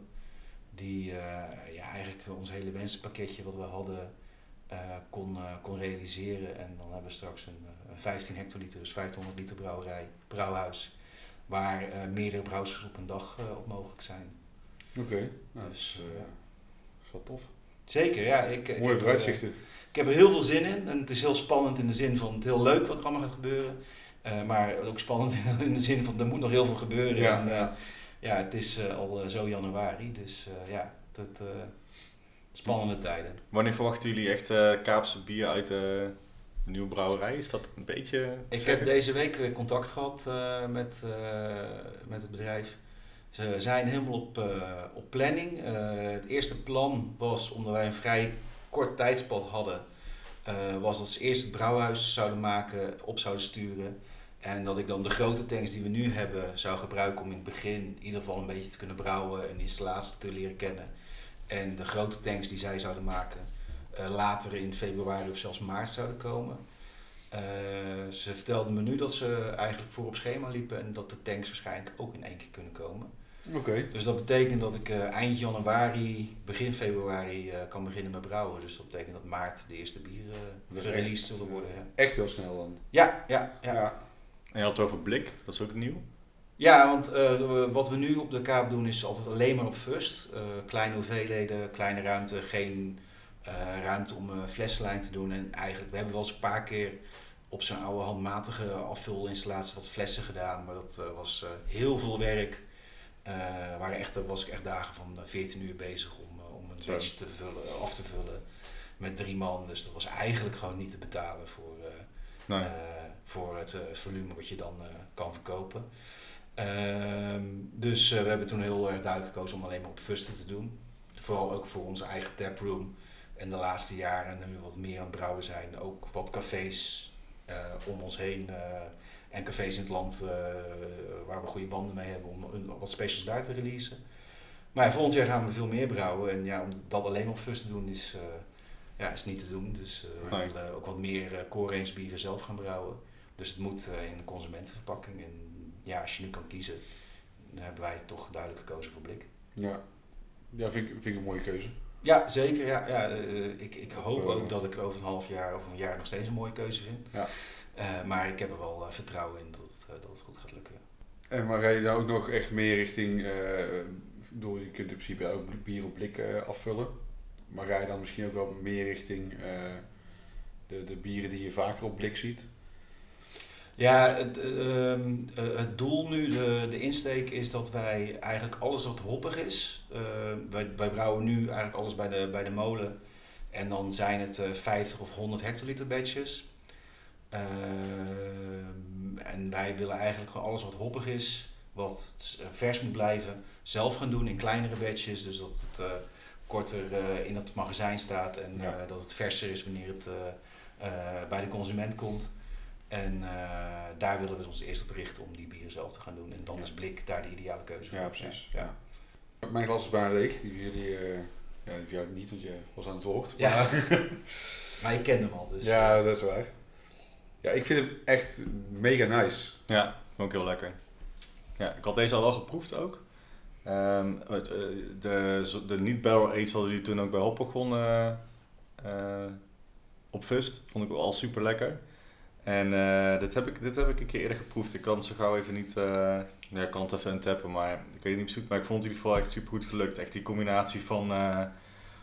die eh, ja, eigenlijk ons hele wensenpakketje wat we hadden eh, kon, eh, kon realiseren. En dan hebben we straks een, een 15 hectoliter, dus 500 liter brouwerij, brouwhuis, waar eh, meerdere brouwers op een dag eh, op mogelijk zijn. Oké, nou, dat Dus, is, eh, ja. is wel tof. Zeker, ja. Ik, ik Mooie heb vooruitzichten. ik heb er heel veel zin in en het is heel spannend in de zin van het heel leuk wat er allemaal gaat gebeuren. Eh, maar ook spannend in de zin van er moet nog heel veel gebeuren. Ja, en, ja. ja, het is eh, al zo januari, dus eh, ja, dat, eh, spannende tijden. Wanneer verwachten jullie echt eh, Kaapse bier uit de nieuwe brouwerij? Is dat een beetje... Ik heb deze week weer contact gehad eh, met, eh, met het bedrijf. Ze zijn helemaal op, eh, op planning. Het eerste plan was, omdat wij een vrij kort tijdspad hadden, was dat ze eerst het brouwhuis zouden maken, op zouden sturen. En dat ik dan de grote tanks die we nu hebben zou gebruiken om in het begin in ieder geval een beetje te kunnen brouwen en installatie te leren kennen. En de grote tanks die zij zouden maken later in februari of zelfs maart zouden komen. Eh, ze vertelden me nu dat ze eigenlijk voor op schema liepen en dat de tanks waarschijnlijk ook in één keer kunnen komen. Oké, Dus dat betekent dat ik eh, eind januari, begin februari eh, kan beginnen met brouwen. Dus dat betekent dat maart de eerste bieren uh, released zullen worden. eh, Ja, echt heel snel dan. ja, ja. ja. Ja. En je had het over blik, dat is ook nieuw. Ja, want eh, wat we nu op de kaap doen is altijd alleen maar op first. Eh, kleine hoeveelheden, kleine ruimte, geen eh, ruimte om een flessenlijn te doen. En eigenlijk, we hebben wel eens een paar keer op zo'n oude handmatige afvulinstallatie wat flessen gedaan. Maar dat eh, was eh, heel veel werk. Eh waren echt, daar was ik echt dagen van eh, 14 uur bezig om, eh, om een batch te vullen, af te vullen met drie man. Dus dat was eigenlijk gewoon niet te betalen voor, eh, Nee. eh, voor het eh, volume wat je dan eh, kan verkopen. Ehm, dus eh, we hebben toen heel erg duidelijk gekozen om alleen maar op fusten te doen. Vooral ook voor onze eigen taproom. En de laatste jaren nu wat meer aan het brouwen zijn. Ook wat cafés eh, om ons heen. eh, en cafés in het land eh, waar we goede banden mee hebben om een- wat specials daar te releasen. Maar ja, volgend jaar gaan we veel meer brouwen. En ja, om dat alleen maar op fust te doen is, ja, is niet te doen. Dus we Nee. willen ook wat meer uh, core range bieren zelf gaan brouwen. Dus het moet in een consumentenverpakking. En ja, als je nu kan kiezen, dan hebben wij toch duidelijk gekozen voor blik. Ja, ja vind, ik, vind ik een mooie keuze. Ja, zeker. Ja, ja, eh, ik, ik hoop ook dat ik over een half jaar of een jaar nog steeds een mooie keuze vind. Ja. Eh, maar ik heb er wel eh, vertrouwen in dat het, dat het goed gaat lukken. En maar ga je dan ook nog echt meer richting, door je kunt in principe ook bier op blik afvullen. Maar ga je dan misschien ook wel meer richting de, de bieren die je vaker op blik ziet? Ja, het, eh, ehm, eh, het doel nu, de, de insteek is dat wij eigenlijk alles wat hoppig is. eh, wij, wij brouwen nu eigenlijk alles bij de, bij de molen. En dan zijn het eh 50 of 100 hectoliter batches. Ehm, en wij willen eigenlijk gewoon alles wat hoppig is, wat vers moet blijven, zelf gaan doen in kleinere batches. Dus dat het korter in het magazijn staat en Ja. dat het verser is wanneer het bij de consument komt. En eh, daar willen we ons eerst op richten om die bieren zelf te gaan doen. En dan Ja. is blik daar de ideale keuze voor. Ja, precies. Ja. Ja. Mijn glas is bijna leeg. Die jullie, eh ja, die jou niet, want je was aan het woord. Ja. Maar- Maar je kent hem al, dus... ja, dat is waar. Ja, ik vind hem echt mega nice. Ja, ook heel lekker. Ja, ik had deze al wel geproefd ook. Ehm, het, eh, de, de niet-barrel aged hadden jullie toen ook bij Hoppegon eh eh, op Fust. Vond ik al super lekker. En eh, dit, heb ik, dit heb ik een keer eerder geproefd. Ik kan het zo gauw even niet... eh, ja, ik kan het even tappen, maar ik weet het niet precies. Maar ik vond het in ieder geval echt super goed gelukt. Echt die combinatie van, eh,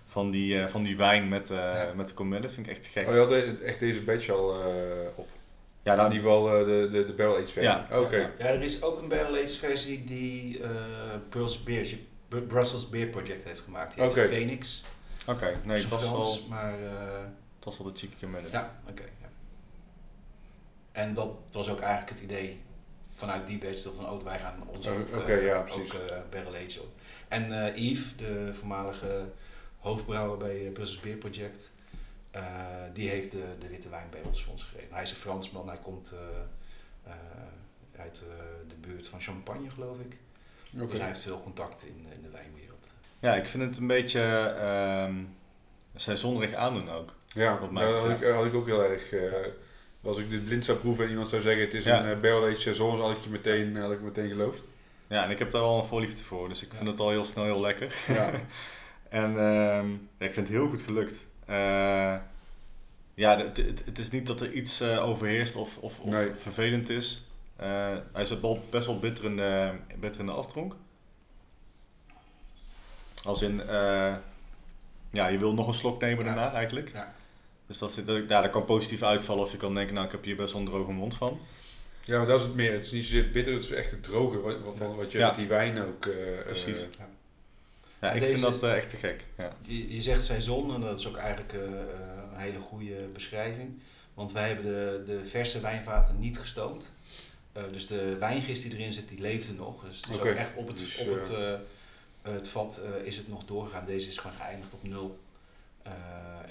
van, die, eh, van die wijn met, eh, Ja. met de comelle vind ik echt gek. Oh, je had de- echt deze batch al eh, op. Ja, in nou, ieder geval eh, de, de, de barrel aged versie. Ja. Oké. Ja, er is ook een barrel aged versie die eh Brussels, Beer, Brussels Beer Project heeft gemaakt. Die heet. Phoenix. oké. Nee, Op het was, al, maar... eh, het was al de cheeky comelle. Ja, oké. En dat was ook eigenlijk het idee vanuit die badge dat van oh, wij gaan ons Oh, ook, eh, ja, precies. ook eh, barrel age op. En eh, Yves, de voormalige hoofdbrouwer bij Brussels Beer Project, eh, die heeft de, de witte wijnbarrels voor ons gegeven. Hij is een Fransman, hij komt eh, eh, uit eh, de buurt van Champagne, geloof ik. Oké. Dus hij heeft veel contact in, in de wijnwereld. Ja, ik vind het een beetje ehm seizoenrig aandoen ook. Ja, Wat mij dat had ik, had ik ook heel erg. eh, als ik dit blind zou proeven en iemand zou zeggen het is Ja. een uh, barrel aged saison, had ik je meteen, had ik meteen geloofd. Ja, en ik heb daar wel een voorliefde voor, dus ik vind het al heel snel heel lekker. Ja. En ehm, ja, ik vind het heel goed gelukt. Eh, ja, het, het, het is niet dat er iets eh, overheerst of, of, of Nee. vervelend is. Eh, hij zit wel best wel bitter in de, bitter in de aftronk. Als in, eh, ja, je wil nog een slok nemen daarna eigenlijk. Ja. Dus dat, dat, ja, dat kan positief uitvallen of je kan denken, nou ik heb hier best wel een droge mond van. ja, maar dat is het meer. Het is niet zozeer bitter, het is echt het droge wat, wat, wat je Ja. met die wijn ook... eh, Precies. Ja, ik deze vind dat eh, echt te gek. Ja. Je, je zegt seizoen en dat is ook eigenlijk een hele goede beschrijving. Want wij hebben de, de verse wijnvaten niet gestoomd. Eh, dus de wijngist die erin zit, die leefde nog. Dus het is ook echt op het, Dus, op het, eh, het vat eh, is het nog doorgegaan. Deze is gewoon geëindigd op nul.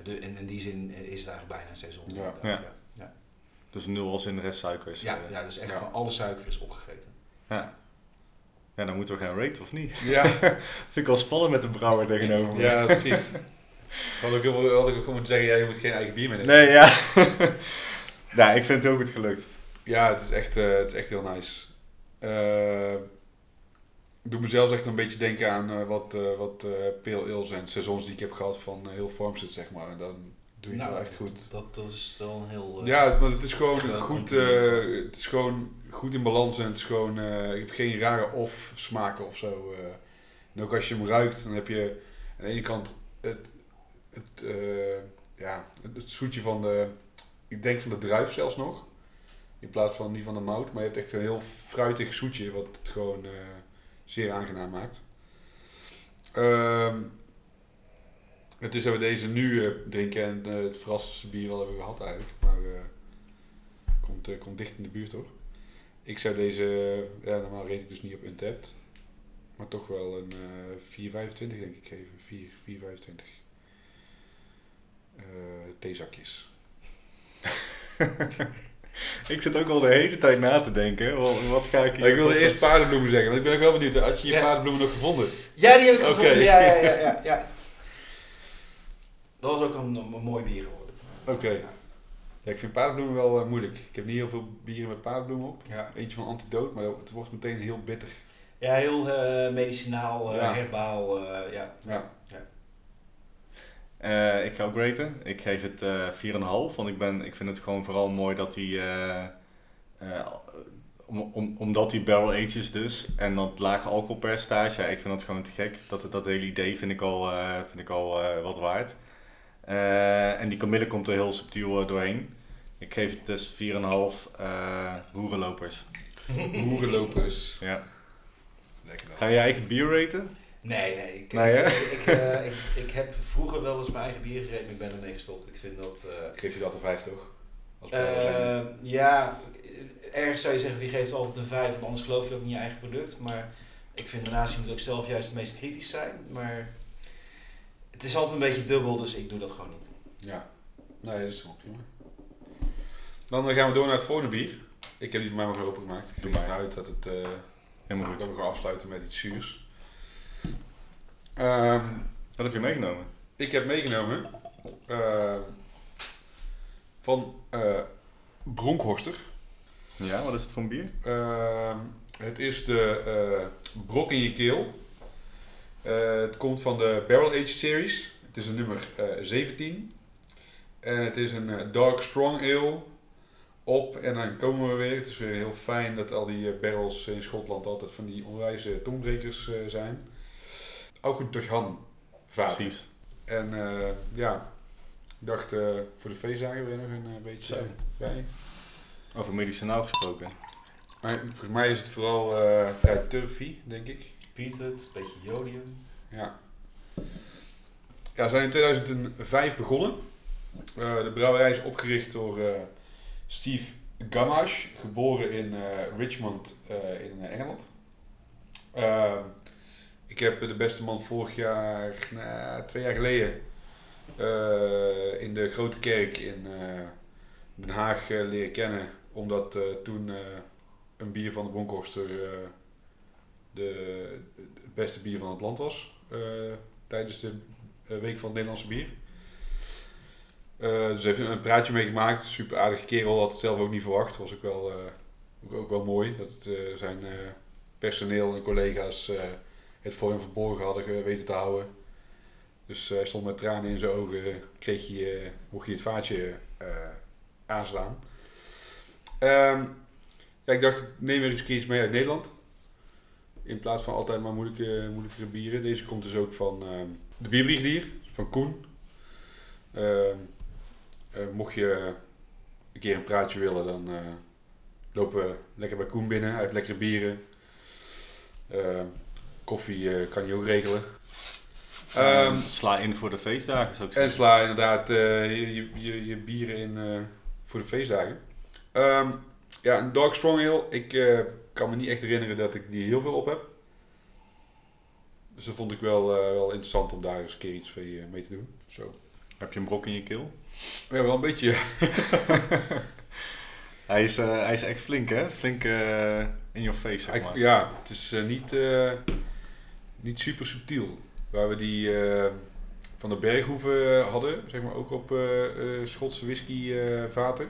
Eh, de, en in die zin is het eigenlijk bijna een seizoen. Ja. Ja. Dus nul als in de rest suikers. Ja, eh. ja, dus echt Ja. gewoon alle suiker is opgegeten. ja. Ja, dan moeten we gaan raten of niet? ja, Vind ik wel spannend met de brouwer tegenover me. ja, precies. Had ik, had ik ook gewoon moeten zeggen, ja, je moet geen eigen bier meer nemen. Nee, ja. nou, ik vind het heel goed gelukt. Ja, het is echt, eh, het is echt heel nice. Doe mezelf echt een beetje denken aan eh, wat, eh wat ales en saisons die ik heb gehad van heel Farmstead, zeg maar. En dan doe je het wel echt goed. Dat, dat is wel een heel... Ja, want het is gewoon goed, het is gewoon goed in balans en het is gewoon, eh, ik heb geen rare off smaken of zo. En ook als je hem ruikt, dan heb je aan de ene kant het, het, ja, het, het zoetje van de, ik denk van de druif zelfs nog. In plaats van die van de mout. Maar je hebt echt zo'n heel fruitig zoetje wat het gewoon zeer aangenaam maakt. Ehm, het is dat we deze nu eh, drinken en eh, het verrassendste bier wat hebben gehad eigenlijk. Maar eh, komt, komt dicht in de buurt hoor. Ik zou deze, ja normaal reed ik dus niet op Untapped. Maar toch wel een eh 4,25 denk ik geven. 4, 4,25. Eh theezakjes. Ik zit ook al de hele tijd na te denken. Wat, ga ik hier... ik wilde eerst paardenbloemen zeggen, want ik ben ook wel benieuwd. Had je je Ja. paardenbloemen nog gevonden? Ja, die heb ik gevonden. Ja, ja, ja, ja, ja. Dat was ook een, een mooi bier geworden. Oké. Ja, ik vind paardenbloemen wel eh, moeilijk. Ik heb niet heel veel bieren met paardenbloemen op. Ja, Eentje van antidoot, maar het wordt meteen heel bitter. ja heel eh, medicinaal, eh, Ja. herbaal. eh, ja. Ja. Eh, ik ga ook raten. Ik geef het eh 4,5. Want ik, ben, ik vind het gewoon vooral mooi dat hij... eh, om, om, omdat hij barrel aged is dus. En dat lage alcoholpercentage. Ja, ik vind dat gewoon te gek. Dat, dat hele idee vind ik al, vind ik al wat waard. En die kamille komt er heel subtiel doorheen. Ik geef het dus 4,5 eh hoerenlopers. Hoerenlopers. Ja. Lekker dan. Ga je je eigen bier raten? Nee, nee. Ik, Nee, hè? ik, ik, eh, ik, ik heb vroeger wel eens mijn eigen bier gereden, maar ik ben ermee gestopt. Ik vind dat... eh, Ik geef je altijd vijf toch? Als eh, ja, ergens zou je zeggen, wie geeft altijd een 5, want anders geloof je ook niet in je eigen product. Maar ik vind daarnaast, je moet ook zelf juist het meest kritisch zijn. Maar het is altijd een beetje dubbel, dus ik doe dat gewoon niet. Ja. Nee, dat is wel prima. Dan gaan we door naar het volgende bier. Ik heb die voor mij maar opengemaakt. Ik Doe ga maar. ervan uit dat, het, eh, Helemaal dat goed. we gaan afsluiten met iets zuurs. Ehm, Wat heb je meegenomen? ik heb meegenomen eh, van eh Bronkhorster. Ja, wat is het voor een bier? Ehm, het is de eh, brok in je keel. Eh, het komt van de Barrel Age series. Het is een nummer eh, 17. En het is een Dark Strong Ale. Op en dan komen we weer. Het is weer heel fijn dat al die barrels in Schotland altijd van die onwijze tongbrekers zijn. Ook een Toshan vaten. Precies. En eh, ja, ik dacht eh, voor de feestdagen weer nog een eh, beetje Zo. bij. Over medicinaal gesproken. Maar volgens mij is het vooral eh, vrij turfy, denk ik. Peated, beetje jodium. Ja. Ja, ze zijn in 2005 begonnen. Eh, de brouwerij is opgericht door eh, Steve Gamache, geboren in eh, Richmond eh, in Engeland. Ik heb de beste man vorig jaar, twee jaar geleden, eh, in de Grote Kerk in eh, Den Haag eh, leren kennen. Omdat toen een bier van de Bronkhorster eh, de, het beste bier van het land was. tijdens de Week van het Nederlandse Bier. Dus even een praatje mee gemaakt. Super aardige kerel, had het zelf ook niet verwacht. Was ook wel, ook, ook wel mooi. Dat zijn personeel en collega's het voor hem verborgen hadden weten te houden. Dus hij stond met tranen in zijn ogen, kreeg je, eh, mocht je het vaatje eh, aanslaan. Ehm, ja, ik dacht, neem weer eens iets mee uit Nederland. In plaats van altijd maar moeilijke, moeilijkere bieren. Deze komt dus ook van ehm, de Bierbrigadier, van Koen. Ehm, eh, mocht je een keer een praatje willen, dan eh, lopen we lekker bij Koen binnen. Heeft lekkere bieren. Ehm, koffie eh, kan hij ook regelen. Ehm, sla in voor de feestdagen, zou ik en zeggen. sla inderdaad eh, je, je, je, je bieren in eh, voor de feestdagen. Ehm, ja, een Dark Strong Ale. Ik kan me niet echt herinneren dat ik die heel veel op heb. Dus dat vond ik wel, wel interessant om daar eens een keer iets mee, te doen. Zo. Heb je een brok in je keel? Ja, wel een beetje. Hij is, hij is echt flink, hè? Flink in your face, zeg maar. Ja, het is niet, niet super subtiel. Waar we die eh, van de Berghoeven hadden, zeg maar ook op eh, eh, Schotse whisky eh, vaten.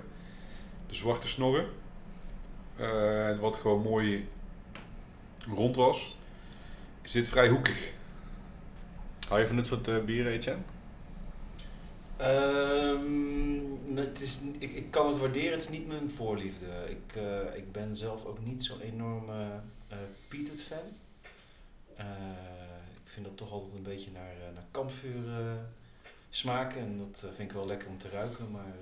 De zwarte snorren. Eh, wat gewoon mooi rond was. Is dit vrij hoekig. Hou je van dit soort eh, bieren, Etienne? Ehm, het is, ik, ik kan het waarderen, het is niet mijn voorliefde. Ik, eh, ik ben zelf ook niet zo'n enorme eh peated fan. Eh, ik vind dat toch altijd een beetje naar, eh, naar kampvuur eh, smaken. En dat vind ik wel lekker om te ruiken, maar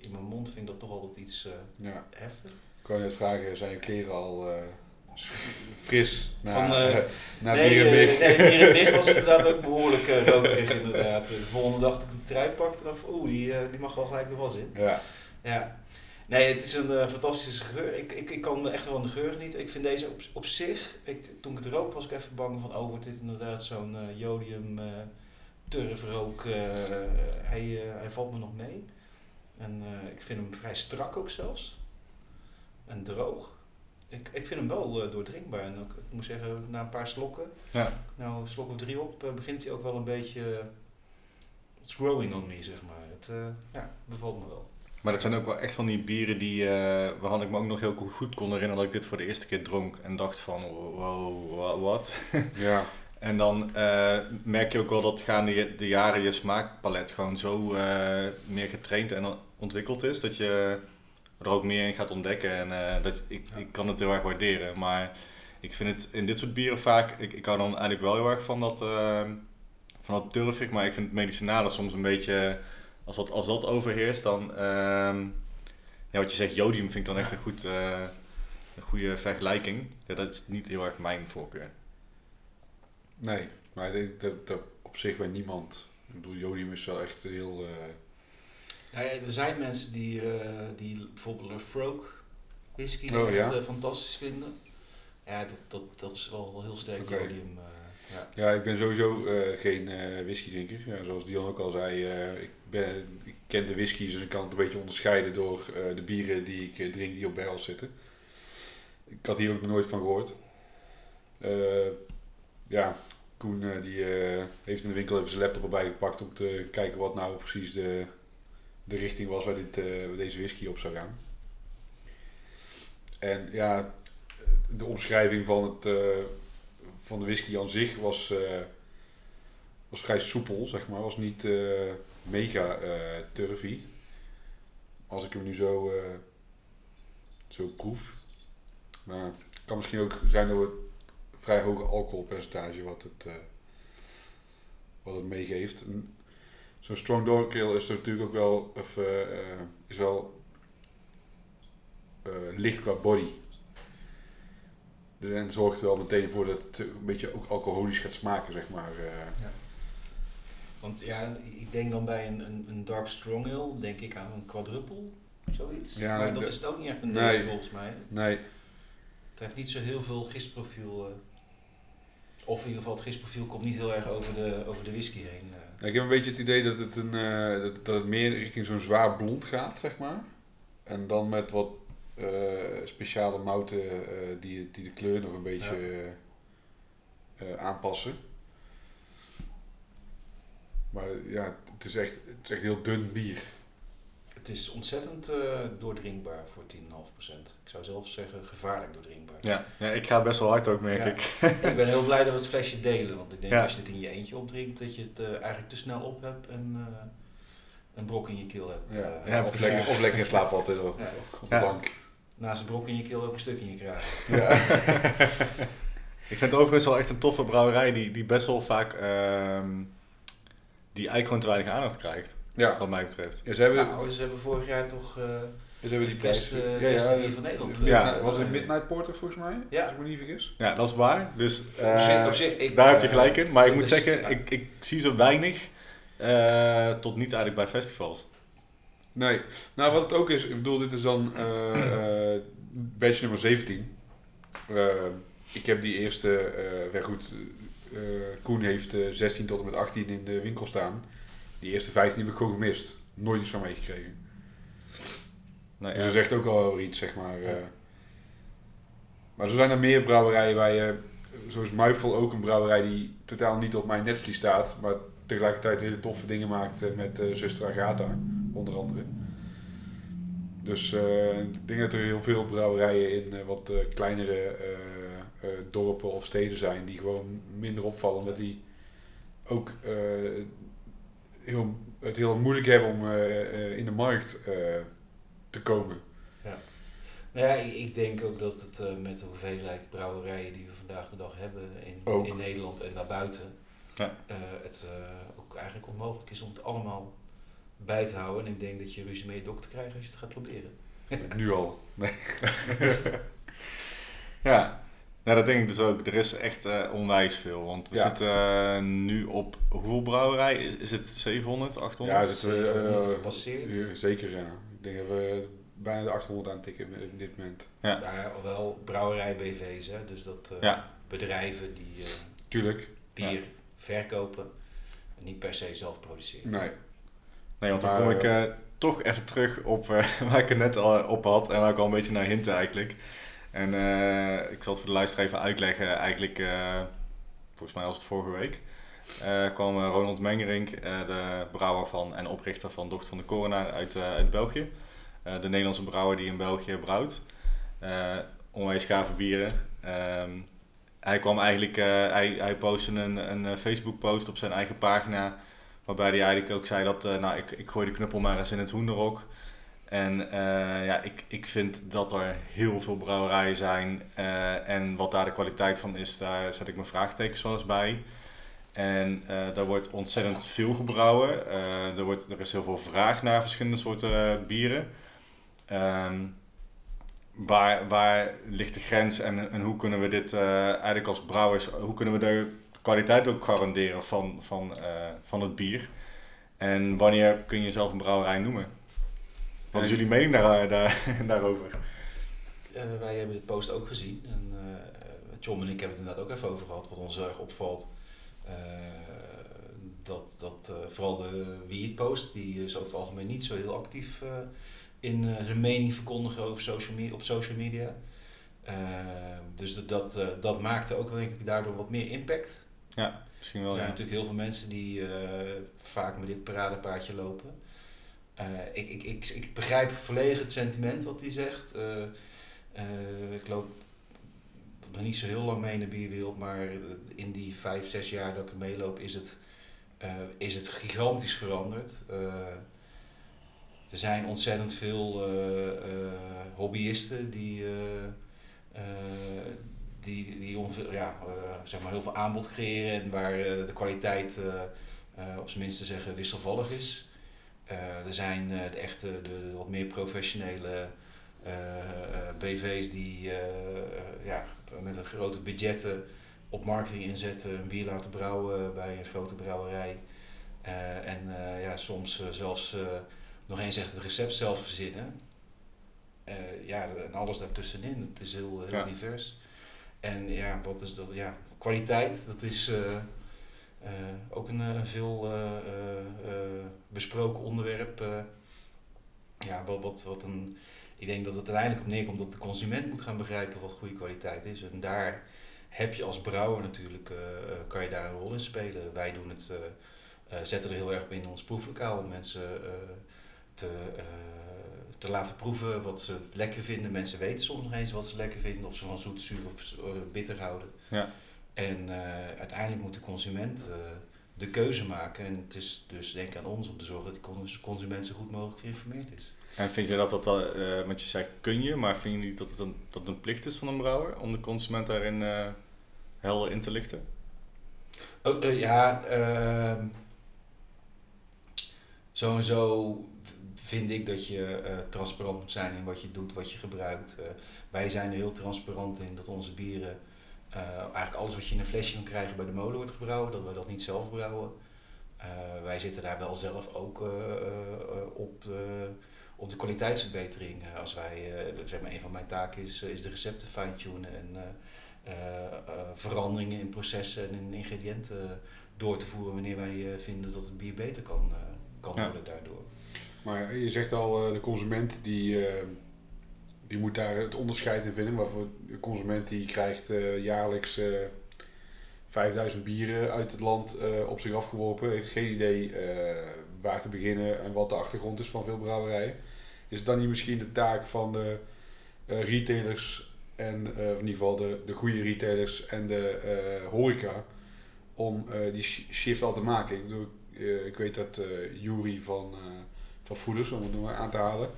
in mijn mond vind ik dat toch altijd iets Ja. heftig. Ik wou net vragen, zijn je kleren al fris na, Van, eh, na nee, bier en big? nee, bier en big was inderdaad ook behoorlijk eh, rokerig inderdaad. De volgende dag dat ik de trui pakte, dacht ik, oeh, die, die mag wel gelijk de was in. Ja, Ja. Nee, het is een eh, fantastische geur. Ik, ik, ik kan echt wel aan de geur genieten. Ik vind deze op, op zich, ik, toen ik het rook was ik even bang van, oh wordt dit inderdaad zo'n eh, jodium eh turfrook. hij, hij valt me nog mee. En ik vind hem vrij strak ook zelfs. En droog. Ik, ik vind hem wel doordrinkbaar. En ook, ik moet zeggen, na een paar slokken, Ja. nou een slok of drie op, begint hij ook wel een beetje... It's growing on me, zeg maar. Het ja, bevalt me wel. Maar dat zijn ook wel echt van die bieren die, eh, waarvan ik me ook nog heel goed kon herinneren dat ik dit voor de eerste keer dronk en dacht van, wow, wa- wat? ja. En dan eh, merk je ook wel dat gaande de jaren je smaakpalet gewoon zo eh, meer getraind en ontwikkeld is, dat je er ook meer in gaat ontdekken. En dat, ik, ik kan het heel erg waarderen, maar ik vind het in dit soort bieren vaak, ik, ik hou dan eigenlijk wel heel erg van dat, van dat turfig, maar ik vind het medicinale soms een beetje, als dat, als dat overheerst, dan, ehm, ja wat je zegt, jodium vind ik dan echt een, goed, eh, een goede vergelijking. Ja, dat is niet heel erg mijn voorkeur. Nee, maar ik denk dat, dat op zich bij niemand. Ik bedoel, jodium is wel echt heel. eh, Ja, ja, er zijn mensen die, eh, die bijvoorbeeld een Froke whisky Oh, echt ja? fantastisch vinden. Ja, dat, dat, dat is wel heel sterk Oké. jodium. eh, ja. Ja, ik ben sowieso eh, geen eh whiskydrinker. Ja, zoals Dion ook al zei, eh, ik, ben, ik ken de whiskies, dus ik kan het een beetje onderscheiden door eh, de bieren die ik eh, drink die op barrels zitten. Ik had hier ook nog nooit van gehoord. Eh, ja, Koen die, heeft in de winkel even zijn laptop erbij gepakt om te kijken wat nou precies de, de richting was waar, dit, deze whisky op zou gaan. En ja, de omschrijving van, het, van de whisky aan zich was, was vrij soepel, zeg maar. Was niet mega eh turvy. Als ik hem nu zo, eh, zo proef. Maar het kan misschien ook zijn door het vrij hoge alcoholpercentage wat het, eh, wat het meegeeft. Zo'n strong dark ale is er natuurlijk ook wel, of, is wel licht qua body. En zorgt wel meteen voor dat het een beetje ook alcoholisch gaat smaken, zeg maar. eh. Want ja, ik denk dan bij een, een, een Dark Strong Ale, denk ik aan een quadruple zoiets. Ja, maar dat- is het ook niet echt een Nee. deze volgens mij. Nee, Het heeft niet zo heel veel gistprofiel. eh, of in ieder geval het gistprofiel komt niet heel erg over de, over de whisky heen. eh. ik heb een beetje het idee dat het, een, eh, dat, dat het meer richting zo'n zwaar blond gaat, zeg maar. En dan met wat speciale mouten die, die de kleur nog een beetje aanpassen. Maar ja, het is, echt, het is echt heel dun bier. Het is ontzettend eh, doordringbaar voor 10,5%. Ik zou zelfs zeggen gevaarlijk doordringbaar. Ja, ja, ik ga best wel hard ook, merk Ja. ik. ik ben heel blij dat we het flesje delen. Want ik denk Ja. als je het in je eentje opdrinkt, dat je het eh, eigenlijk te snel op hebt en eh, een brok in je keel hebt. Ja. Ja, of, lekker, of lekker in slaap valt op, Ja. op de Ja. bank. Naast een brok in je keel ook een stuk in je kraag. Ja. Ik vind het overigens wel echt een toffe brouwerij die, die best wel vaak ehm, die eigenlijk gewoon te weinig aandacht krijgt, ja. wat mij betreft. Ja, ze hebben, Nou, ze hebben vorig jaar toch... eh, ze hebben die de beste- prijs. beste bier van Nederland. Ja, Ja. was het Midnight Porter volgens mij? Ja. Als ik me niet vergis. Ja, dat is waar. Dus op eh, zich- op zich, ik, daar heb je eh, gelijk in. Maar ik moet is- zeggen, ja. ik, ik zie zo weinig eh, tot niet eigenlijk bij festivals. Nee. Nou, wat het ook is, ik bedoel, dit is dan eh, eh, badge nummer 17. Eh, ik heb die eerste, eh wel goed, eh, Koen heeft eh, 16 tot en met 18 in de winkel staan. Die eerste 15 heb ik gewoon gemist. Nooit iets van meegekregen. Nou, Dus ja. dat zegt ook al iets, zeg maar. Ja. eh. Maar zo zijn er meer brouwerijen waar je, zoals Muifel ook een brouwerij die totaal niet op mijn netvlies staat, maar tegelijkertijd hele toffe dingen maakt eh, met eh zuster Agatha, onder andere. Dus eh, ik denk dat er heel veel brouwerijen in eh, wat eh, kleinere eh, dorpen of steden zijn die gewoon minder opvallen, omdat die ook eh, heel, het heel moeilijk hebben om eh, in de markt te komen. Nou ja, ik, denk ook dat het met de hoeveelheid brouwerijen die we vandaag de dag hebben in, Ook. in Nederland en daarbuiten, Ja. het ook eigenlijk onmogelijk is om het allemaal bij te houden. En ik denk dat je ruzie met je dokter krijgt als je het gaat proberen. Nu al. Nee. Ja, nou, dat denk ik dus ook. Er is echt eh, onwijs veel. Want we Ja. zitten eh, nu op hoeveel brouwerij? Is, is het 700, 800? Ja, het is, eh, 700 eh, gepasseerd. ja, zeker ja. Ik denk dat we bijna de 800 aantikken op dit moment. Ja. Maar wel brouwerij BV's, hè? dus dat eh, Ja. bedrijven die eh, Tuurlijk. bier verkopen en niet per se zelf produceren. Nee. Nee, want dan kom ik eh, toch even terug op eh, waar ik het net al op had en waar ik al een beetje naar hintte eigenlijk. En eh, ik zal het voor de luisteraar even uitleggen. Eigenlijk, eh, volgens mij was het vorige week, eh, kwam Ronald Mengerink, de brouwer van en oprichter van Dochter van de Corona uit, uit België. De Nederlandse brouwer die in België brouwt. Onwijs gave bieren. Ehm, hij kwam eigenlijk, hij, hij postte een, een Facebook post op zijn eigen pagina Waarbij hij eigenlijk ook zei dat, nou, ik, ik gooi de knuppel maar eens in het hoenderok. En eh, ja, ik, ik vind dat er heel veel brouwerijen zijn. eh, en wat daar de kwaliteit van is, daar zet ik mijn vraagtekens wel eens bij. En eh daar wordt ontzettend veel gebrouwen. Er, wordt, er is heel veel vraag naar verschillende soorten bieren. Ehm, waar, waar ligt de grens en, en hoe kunnen we dit eigenlijk als brouwers, hoe kunnen we de kwaliteit ook garanderen van, van, van het bier? En wanneer kun je zelf een brouwerij noemen? Wat is jullie mening daar, daar, daarover? Eh, wij hebben dit post ook gezien. En eh, John en ik hebben het inderdaad ook even over gehad. Wat ons erg opvalt. eh, dat dat eh, vooral de wie het post, die is over het algemeen niet zo heel actief eh, in eh, zijn mening verkondigen over social media, op social media. Eh, dus dat, dat, eh, dat maakte ook denk ik daardoor wat meer impact. Misschien Er wel, zijn ja. natuurlijk heel veel mensen die eh, vaak met dit paradepaardje lopen. Eh, ik, ik, ik, ik begrijp volledig het sentiment wat hij zegt. Eh, eh, ik loop nog niet zo heel lang mee in de bierwereld, maar in die vijf, zes jaar dat ik meeloop is het, is het gigantisch veranderd. Er zijn ontzettend veel hobbyisten die, die, die ja, zeg maar heel veel aanbod creëren en waar de kwaliteit op zijn minst te zeggen wisselvallig is. Eh, er zijn eh, de echte, de, wat meer professionele eh, BV's die ja, met een grote budgetten op marketing inzetten, een bier laten brouwen bij een grote brouwerij. En ja, soms zelfs nog eens echt het recept zelf verzinnen. ja, en alles daartussenin. Het is heel, heel Ja. divers. En ja, wat is dat? Ja, kwaliteit, dat is ook een eh, veel eh, eh, eh, besproken onderwerp. eh. ja, wat, wat, een, ik denk dat het uiteindelijk op neerkomt dat de consument moet gaan begrijpen wat goede kwaliteit is. En daar heb je als brouwer natuurlijk, eh, eh, kan je daar een rol in spelen. Wij doen het, eh, eh, zetten er heel erg op in ons proeflokaal om mensen eh, te, eh, te laten proeven wat ze lekker vinden. Mensen weten soms nog eens wat ze lekker vinden, of ze van zoet, zuur of eh, bitter houden. Ja. En eh, uiteindelijk moet de consument eh, de keuze maken. En het is dus denk ik aan ons om te zorgen dat cons- consument zo goed mogelijk geïnformeerd is. En vind je dat dat, eh want je zei kun je, maar vind je niet dat het een, dat het een plicht is van een brouwer om de consument daarin helder in te lichten? Oh, eh, ja, ehm sowieso vind ik dat je transparant moet zijn in wat je doet, wat je gebruikt. Wij zijn er heel transparant in dat onze bieren, eh, eigenlijk alles wat je in een flesje kan krijgen bij de molen wordt gebrouwen, dat wij dat niet zelf brouwen. Eh, wij zitten daar wel zelf ook eh, op, de, op de kwaliteitsverbetering. Als wij, zeg maar, een van mijn taken is, is de recepten fine-tunen en veranderingen in processen en in ingrediënten door te voeren wanneer wij vinden dat het bier beter kan, kan Ja. worden daardoor. Maar je zegt al, de consument die, die moet daar het onderscheid in vinden. Waarvoor de consument die krijgt eh, jaarlijks eh 5000 bieren uit het land eh, op zich afgeworpen. Heeft geen idee eh, waar te beginnen en wat de achtergrond is van veel brouwerijen. Is het dan niet misschien de taak van de eh, retailers en eh, of in ieder geval de, de goede retailers en de eh, horeca om eh, die sh- shift al te maken? Ik bedoel, eh, ik weet dat eh Jury van, eh, van Voeders, om het maar aan te halen,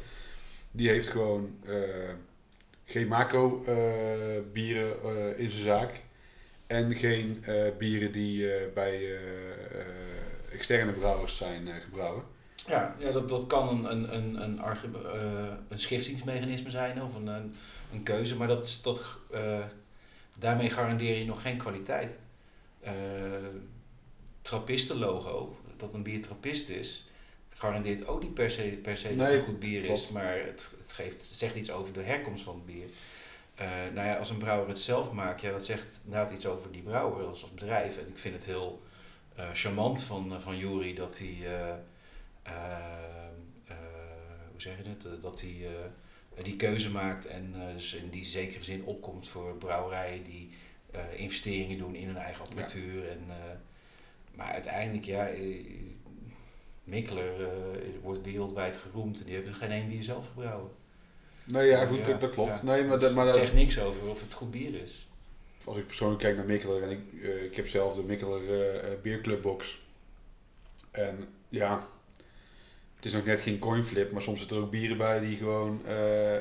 die heeft gewoon eh, geen macro eh, bieren eh, in zijn zaak. En geen bieren die bij externe brouwers zijn gebrouwen. Ja, ja dat, dat kan een, een, een, een, een schiftingsmechanisme zijn of een, een, keuze, maar dat, dat, daarmee garandeer je nog geen kwaliteit. Eh trappistenlogo, dat een bier trappist is, garandeert ook niet per se, per se dat het goed bier klopt. is, maar het, het, geeft, zegt iets over de herkomst van het bier. Eh, nou ja, als een brouwer het zelf maakt, ja, dat zegt inderdaad iets over die brouwer als, als bedrijf. En ik vind het heel eh, charmant van, eh, van Jury dat hij, hoe zeg je het, dat hij die keuze maakt en dus in die zekere zin opkomt voor brouwerijen die investeringen doen in hun eigen apparatuur. En, maar uiteindelijk, ja, Mikkeler eh, wordt wereldwijd geroemd en die hebben geen één bier zelf gebrouwen. Nee, ja, goed, dat, dat klopt. ja. Nee, maar, Dus dat, maar het zegt niks over of het goed bier is. als ik persoonlijk kijk naar Mikkeler en ik, eh, ik heb zelf de Mikkeler eh Bierclubbox. En ja, het is nog net geen coinflip, maar soms zitten er ook bieren bij die gewoon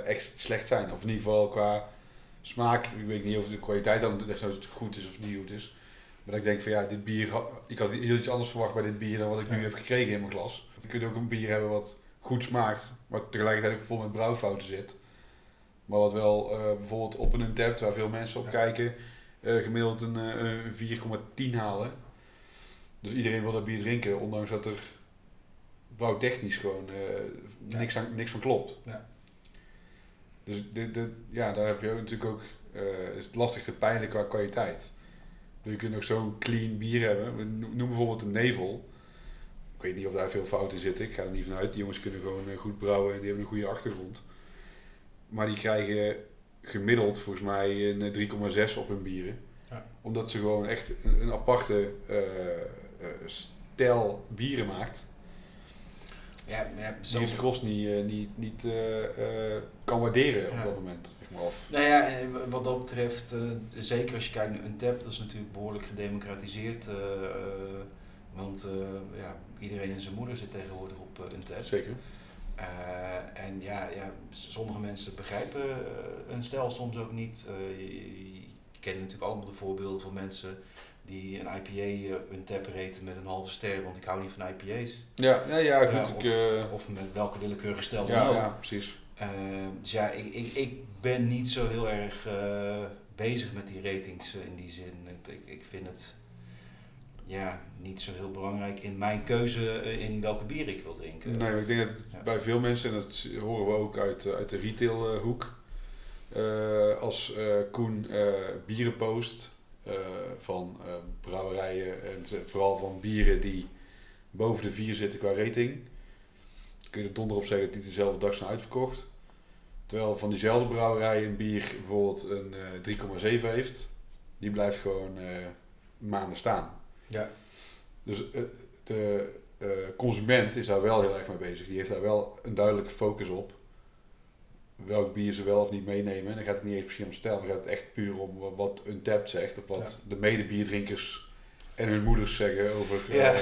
echt slecht zijn. Of in ieder geval qua smaak. Ik weet niet of de kwaliteit dan echt zo goed is of niet goed is. Maar dat ik denk van ja, dit bier, ik had heel iets anders verwacht bij dit bier dan wat ik nu heb gekregen in mijn glas. Je kunt ook een bier hebben wat goed smaakt, maar tegelijkertijd ook vol met brouwfouten zit. Maar wat wel eh, bijvoorbeeld op een untapped, waar veel mensen op Ja. kijken, eh, gemiddeld een, eh, een 4,10 halen. Dus iedereen wil dat bier drinken, ondanks dat er brouwtechnisch gewoon eh, Ja. niks, aan, niks van klopt. Ja. Dus ja, daar heb je natuurlijk ook eh, is het lastig te peilen qua kwaliteit. Dus je kunt ook zo'n clean bier hebben. Noem bijvoorbeeld een nevel. Ik weet niet of daar veel fout in zitten. Ik ga er niet vanuit. Die jongens kunnen gewoon eh, goed brouwen en die hebben een goede achtergrond. Maar die krijgen gemiddeld volgens mij een eh, 3,6 op hun bieren. Ja. Omdat ze gewoon echt een, een aparte eh, eh, stijl bieren maakt. Ja, Die het gros niet, eh, niet, niet eh, eh, kan waarderen Ja. op dat moment. Of, Nou ja, wat dat betreft, eh, zeker als je kijkt naar Untapped, dat is natuurlijk behoorlijk gedemocratiseerd. eh, want ja, iedereen en zijn moeder zit tegenwoordig op uh, Untapped. zeker. En ja, ja, sommige mensen begrijpen een stijl soms ook niet. Je, kent natuurlijk allemaal de voorbeelden van mensen die een IPA uh, Untapped reten met een halve ster, want ik hou niet van IPA's. Ja, ja, ja goed. Ja, ik, of, of met welke willekeurige stijl dan ja, ook. ja, precies. Dus ja, ik, ik, ik ben niet zo heel erg eh, bezig met die ratings eh, in die zin. Het- Ik, ik vind het. ja, niet zo heel belangrijk in mijn keuze eh, in welke bier ik wil drinken. Nee, maar ik denk dat Ja. bij veel mensen, en dat horen we ook uit, uit de retailhoek, eh als eh, Koen bieren post van brouwerijen en vooral van bieren die boven de 4 zitten qua rating, kun je er donder op zeggen dat die dezelfde dag zijn uitverkocht. Terwijl van diezelfde brouwerij een bier bijvoorbeeld een eh 3,7 heeft, die blijft gewoon eh, maanden staan. Ja. Dus eh, de eh, consument is daar wel heel erg mee bezig. Die heeft daar wel een duidelijke focus op. Welk bier ze wel of niet meenemen. En dan gaat het niet eens misschien om stijl, maar gaat het echt puur om wa- wat Untapped zegt. Of wat de medebierdrinkers en hun moeders zeggen over... eh, Ja.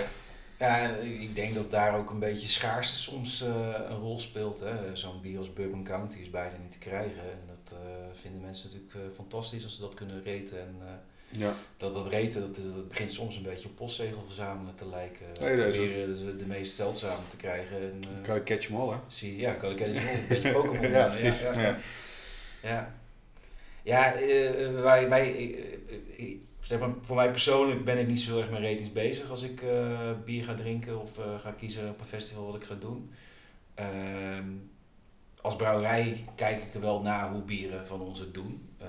Ja, ik denk dat daar ook een beetje schaarste soms eh, een rol speelt. hè. Zo'n bier als Bourbon County is bijna niet te krijgen. En dat eh, vinden mensen natuurlijk eh, fantastisch als ze dat kunnen reten. En ja. dat, dat reten, dat, dat begint soms een beetje op postzegel verzamelen te lijken. Is Proberen de, de meest zeldzame te krijgen. En, kan catch 'em all, hè? zie, ja, kan ik een beetje Pokémon. Ja, precies. Ja, ja. Ja. Ja, wij, wij, zeg maar, voor mij persoonlijk ben ik niet zo heel erg met ratings bezig als ik eh, bier ga drinken of eh, ga kiezen op een festival wat ik ga doen. Ehm, als brouwerij kijk ik er wel naar hoe bieren van ons het doen. Eh,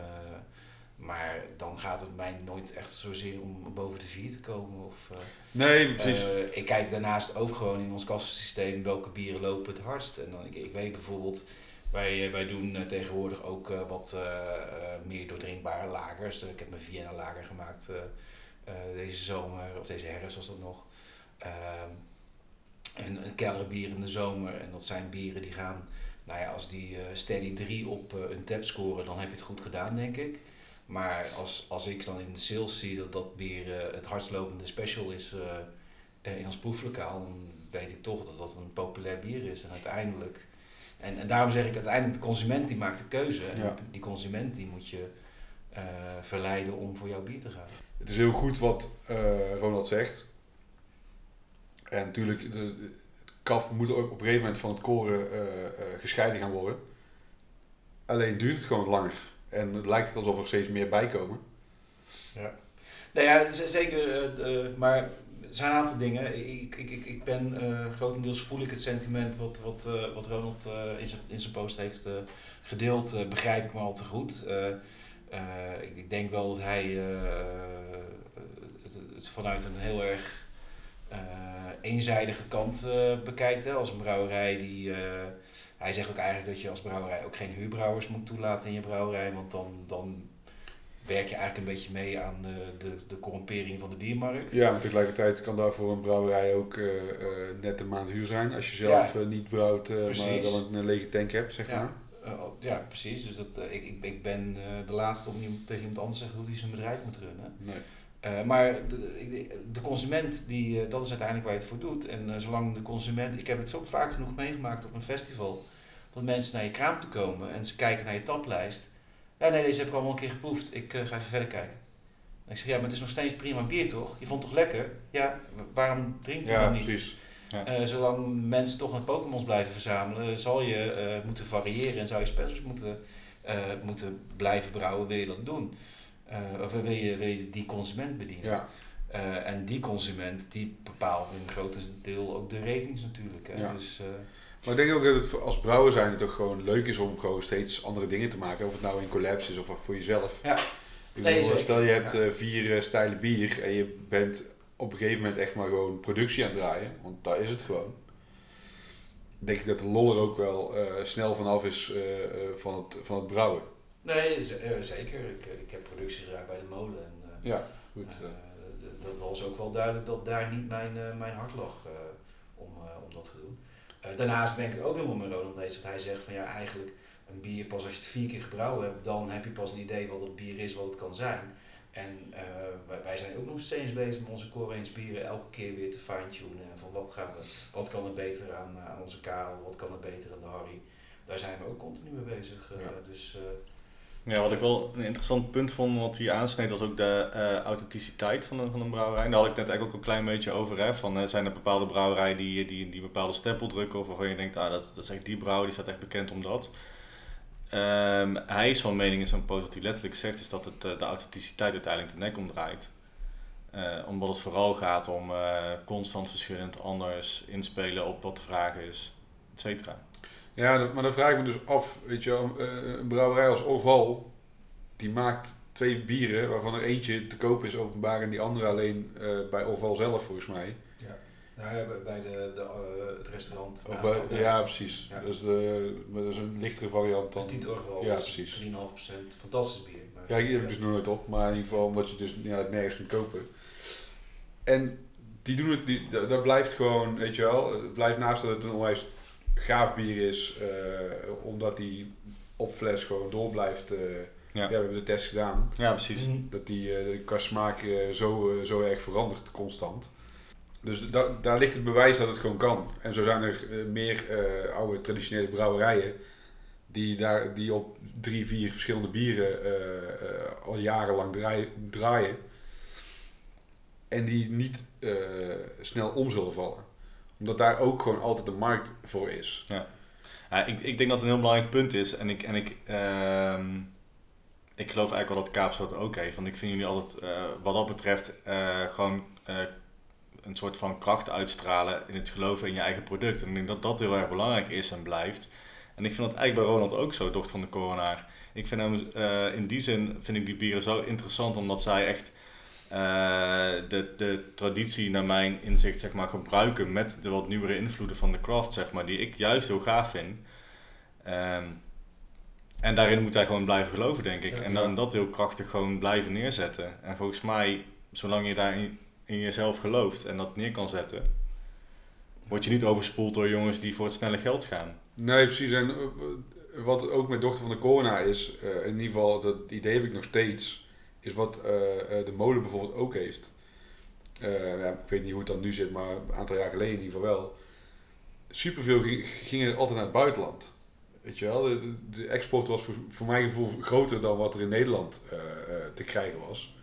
maar dan gaat het mij nooit echt zozeer om boven de vier te komen. Of, Nee, precies. ik kijk daarnaast ook gewoon in ons kassensysteem welke bieren lopen het hardst. En dan, ik, ik weet bijvoorbeeld, wij, eh, wij doen eh, tegenwoordig ook eh, wat meer doordrinkbare lagers. Ik heb mijn Vienna lager gemaakt deze zomer, of deze herfst was dat nog. Ehm, en een kelderbier in de zomer. En dat zijn bieren die gaan, nou ja, als die steady 3 op eh, een tap scoren, dan heb je het goed gedaan, denk ik. Maar als, als ik dan in de sales zie dat dat bier eh, het hardslopende special is in ons proeflokaal, dan weet ik toch dat dat een populair bier is. En uiteindelijk, en, en daarom zeg ik uiteindelijk, de consument die maakt de keuze. En Ja. die consument die moet je eh, verleiden om voor jouw bier te gaan. Het is heel goed wat eh, Ronald zegt. En natuurlijk, de, de- het kaf moet ook op een gegeven moment van het koren eh, gescheiden gaan worden. Alleen duurt het gewoon langer. En het lijkt het alsof er steeds meer bij komen. Nou ja, zeker. maar zijn een aantal dingen. Ik, ik, ik, ik ben eh, grotendeels voel ik het sentiment wat, wat, eh, wat Ronald eh, in, zijn, in zijn post heeft gedeeld, begrijp ik maar al te goed. Ik, ik denk wel dat hij het, het vanuit een heel erg eenzijdige kant bekijkt. Hè, als een brouwerij die. hij zegt ook eigenlijk dat je als brouwerij ook geen huurbrouwers moet toelaten in je brouwerij, want dan, dan werk je eigenlijk een beetje mee aan de, de, de corrompering van de biermarkt. Ja, maar tegelijkertijd kan daarvoor een brouwerij ook eh, eh, net een maand huur zijn. Als je zelf eh, niet brouwt, maar dan een lege tank hebt, zeg Ja. maar. Eh, ja, precies. Dus dat, ik, ik, ik ben de laatste om iemand- tegen iemand anders te zeggen hoe hij zijn bedrijf moet runnen. Nee. Maar de, de consument, die, dat is uiteindelijk waar je het voor doet. En zolang de consument, ik heb het ook vaak genoeg meegemaakt op een festival, dat mensen naar je kraam toe komen en ze kijken naar je taplijst. Ja, nee, deze heb ik allemaal een keer geproefd. Ik eh, ga even verder kijken. En ik zeg, ja, maar het is nog steeds prima bier, toch? Je vond het toch lekker? Ja, wa- waarom drink je Ja, dan niet? precies. Eh, zolang mensen toch aan Pokémons blijven verzamelen, zal je eh, moeten variëren en zou je specials moeten, eh, moeten blijven brouwen, wil je dat doen. Eh, of wil je, wil je die consument bedienen. Ja. Eh, en die consument die bepaalt in een groot deel ook de ratings natuurlijk. Hè? Ja. Dus, eh, Maar ik denk ook dat het als brouwer zijn het toch gewoon leuk is om gewoon steeds andere dingen te maken. Of het nou in collabs is of voor jezelf. Ja. Ik Nee, bedoel, zeker. stel je hebt Ja. eh, vier eh, stijlen bier en je bent op een gegeven moment echt maar gewoon productie aan het draaien. Want daar is het gewoon. Denk ik dat de lol er ook wel eh, snel vanaf is van, het, van het brouwen. nee, zeker. Ik, ik heb productie gedaan bij de molen. En, Ja, goed. Dat was ook wel duidelijk dat daar niet mijn, mijn hart lag om, om dat te doen. Eh, daarnaast ben ik het ook helemaal met Ronald eens. Dat hij zegt van ja, eigenlijk een bier pas als je het vier keer gebrouwen hebt, dan heb je pas een idee wat het bier is, wat het kan zijn. En eh, wij, wij zijn ook nog steeds bezig met onze core range bieren elke keer weer te fine-tunen. En van wat, gaan we, wat kan er beter aan, eh, aan onze Karel, wat kan er beter aan de Harry. Daar zijn we ook continu mee bezig. Ja. Dus Ja, wat ik wel een interessant punt vond, wat hij aansneed, was ook de eh, authenticiteit van een, van een brouwerij. Daar had ik net eigenlijk ook een klein beetje over. Hè, van, eh, zijn er bepaalde brouwerijen die, die, die bepaalde stempel drukken, of waarvan je denkt, ah, dat, dat is echt die brouwer, die staat echt bekend om dat. Ehm, hij is van mening in zo'n post wat hij letterlijk zegt, is dat het, eh, de authenticiteit uiteindelijk de nek omdraait. Eh, omdat het vooral gaat om eh, constant verschillend, anders inspelen op wat de vraag is, et cetera. Ja, maar dan vraag ik me dus af, weet je wel, eh, een brouwerij als Orval, die maakt twee bieren waarvan er eentje te koop is openbaar en die andere alleen eh, bij Orval zelf volgens mij. Nou, ja, bij- bij de, de, eh, het restaurant. Of naast bij, de- ja, precies. Ja. De, dat is een lichtere variant dan. Petit Orval. Ja, precies. 3,5%. Fantastisch bier. Maar, Ja, die heb ik dus nooit op, maar in ieder geval omdat je dus ja, het nergens kunt kopen. En die doen het, die, dat, dat blijft gewoon, weet je wel, het blijft naast dat het een onwijs gaaf bier is, eh, omdat die op fles gewoon door blijft. eh, ja. Ja, we hebben de test gedaan. ja precies. Mhm. Dat die eh, qua smaak eh, zo, zo erg verandert constant. Dus da daar ligt het bewijs dat het gewoon kan. En zo zijn er meer eh, oude traditionele brouwerijen die, daar, die op drie, vier verschillende bieren eh, eh, al jarenlang draai- draaien. En die niet eh, snel om zullen vallen. Omdat daar ook gewoon altijd een markt voor is. Ja, ik, ik denk dat het een heel belangrijk punt is. En ik, en ik, ehm, ik geloof eigenlijk wel dat Kaapstad ook heeft. Want ik vind jullie altijd, eh, wat dat betreft, eh, gewoon eh, een soort van kracht uitstralen in het geloven in je eigen product. En ik denk dat dat heel erg belangrijk is en blijft. En ik vind dat eigenlijk bij Ronald ook zo, dochter van de coronaar. Ik vind hem, in die zin vind ik die bieren zo interessant, omdat zij echt de, de traditie naar mijn inzicht zeg maar, gebruiken met de wat nieuwere invloeden van de craft, zeg maar, die ik juist heel gaaf vind. Ehm, en daarin moet hij gewoon blijven geloven, denk ik. Ja. en dan dat heel krachtig gewoon blijven neerzetten. En volgens mij, zolang je daarin in jezelf gelooft en dat neer kan zetten, word je niet overspoeld door jongens die voor het snelle geld gaan. Nee, precies. En eh, wat ook met Dochter van de Corona is, eh, in ieder geval, dat idee heb ik nog steeds, is wat eh, eh, de molen bijvoorbeeld ook heeft. Eh, ja, ik weet niet hoe het dan nu zit, maar een aantal jaar geleden in ieder geval wel. Superveel ging, gingen altijd naar het buitenland. Weet je wel, de, de- export was voor, voor mijn gevoel groter dan wat er in Nederland te krijgen was.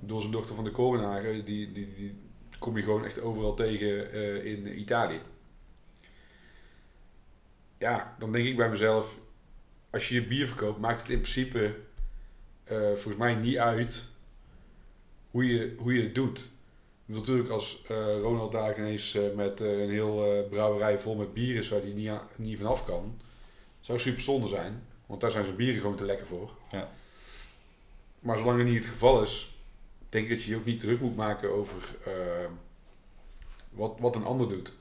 Door zijn dochter van de Corona, die, die, die kom je gewoon echt overal tegen in Italië ja, dan denk ik bij mezelf, als je je bier verkoopt, maakt het in principe eh, volgens mij niet uit hoe je, hoe je het doet. Natuurlijk als eh, Ronald daar ineens eh, met een heel brouwerij vol met bier is waar hij niet, niet vanaf kan, zou super zonde zijn. Want daar zijn zijn bieren gewoon te lekker voor. Ja. Maar zolang dat niet het geval is, denk ik dat je je ook niet druk moet maken over wat, wat een ander doet.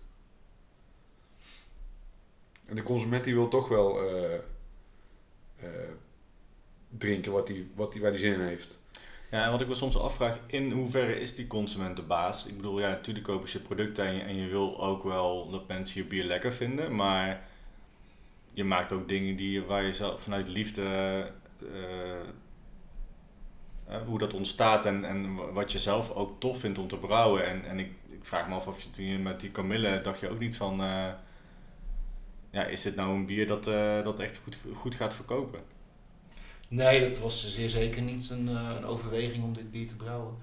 En de consument die wil toch wel drinken wat die, wat die, waar hij zin in heeft. Ja, en wat ik me soms afvraag, in hoeverre is die consument de baas? Ik bedoel, ja, natuurlijk kopen ze je producten en je, wil ook wel dat mensen je bier lekker vinden, maar je maakt ook dingen die, waar je zelf vanuit liefde, eh, eh, hoe dat ontstaat en, en wat je zelf ook tof vindt om te brouwen. En, en ik, ik vraag me af of je toen met die kamille dacht je ook niet van, eh, ja, is dit nou een bier dat, dat echt goed, goed gaat verkopen? Nee, dat was zeer zeker niet een, een overweging om dit bier te brouwen.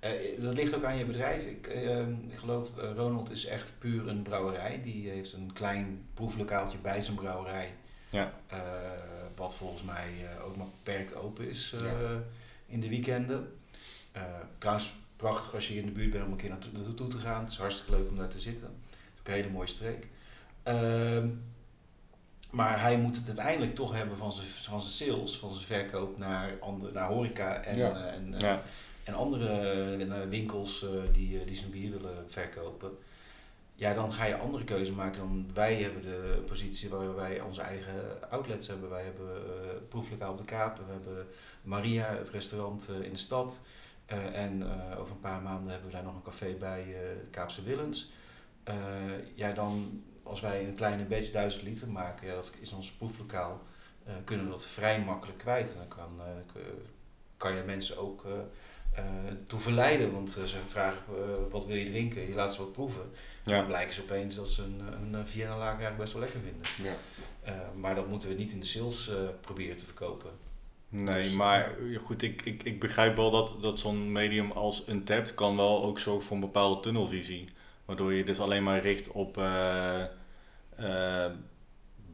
Eh, dat ligt ook aan je bedrijf. Ik, eh, ik geloof, eh, Ronald is echt puur een brouwerij. Die heeft een klein proeflokaaltje bij zijn brouwerij. Ja. Wat volgens mij ook maar beperkt open is Ja. in de weekenden. Trouwens, prachtig als je hier in de buurt bent om een keer naartoe, naartoe te gaan. Het is hartstikke leuk om daar te zitten. Het is ook een hele mooie streek. Maar hij moet het uiteindelijk toch hebben van zijn, van zijn sales, van zijn verkoop naar, andere, naar horeca en, Ja. eh, en, eh, Ja. en andere eh, winkels die, die zijn bier willen verkopen. Ja, dan ga je andere keuze maken dan wij hebben de positie waar wij onze eigen outlets hebben. Wij hebben uh, Proeflokaal op de Kapen, we hebben Maria, het restaurant in de stad. Uh, en over een paar maanden hebben we daar nog een café bij Kaapse Willens. Ja, dan als wij een kleine beetje duizend liter maken, ja, dat is ons proeflokaal, uh, kunnen we dat vrij makkelijk kwijt. En dan kan, uh, kan je mensen ook uh, toe verleiden, want ze vragen wat wil je drinken, je laat ze wat proeven. Ja. Dan blijken ze opeens dat ze een, een Vienna lager eigenlijk best wel lekker vinden. Ja. Maar dat moeten we niet in de sales proberen te verkopen. Nee, dus, maar goed, ik, ik, ik begrijp wel dat, dat zo'n medium als Untapped kan wel ook zorgen voor een bepaalde tunnelvisie. Waardoor je dus alleen maar richt op uh, brouwerijen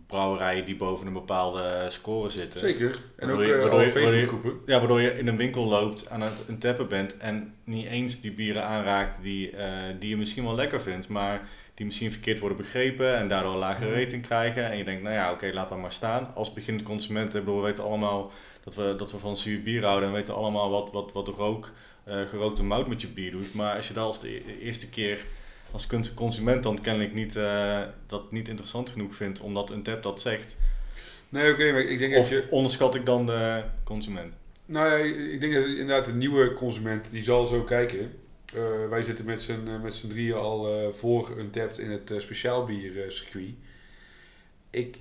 brouwerijen die boven een bepaalde score zitten. Zeker. En ook Waardoor je- eh, waardoor alle je- waardoor je- Facebookgroepen. Ja, waardoor je in een winkel loopt, aan het een tappen bent en niet eens die bieren aanraakt die, eh, die je misschien wel lekker vindt, maar die misschien verkeerd worden begrepen en daardoor een lagere Mhm. rating krijgen. En je denkt, nou ja, oké, laat dat maar staan. Als beginnend consument, ik bedoel, we weten allemaal dat we, dat we van zuur bier houden en we weten allemaal wat, wat, wat de rook, eh, gerookte mout met je bier doet. Maar als je dat als de e- eerste keer als cons- consument dan kennelijk niet, eh, dat niet interessant genoeg vindt omdat een tap dat zegt, Nee, oké, maar ik denk dat of je... onderschat ik dan de consument? Nou ja, ik denk dat inderdaad de nieuwe consument, die zal zo kijken. Eh, wij zitten met z'n eh, met z'n drieën al voor een tapt in het speciaal bier eh, circuit. Ik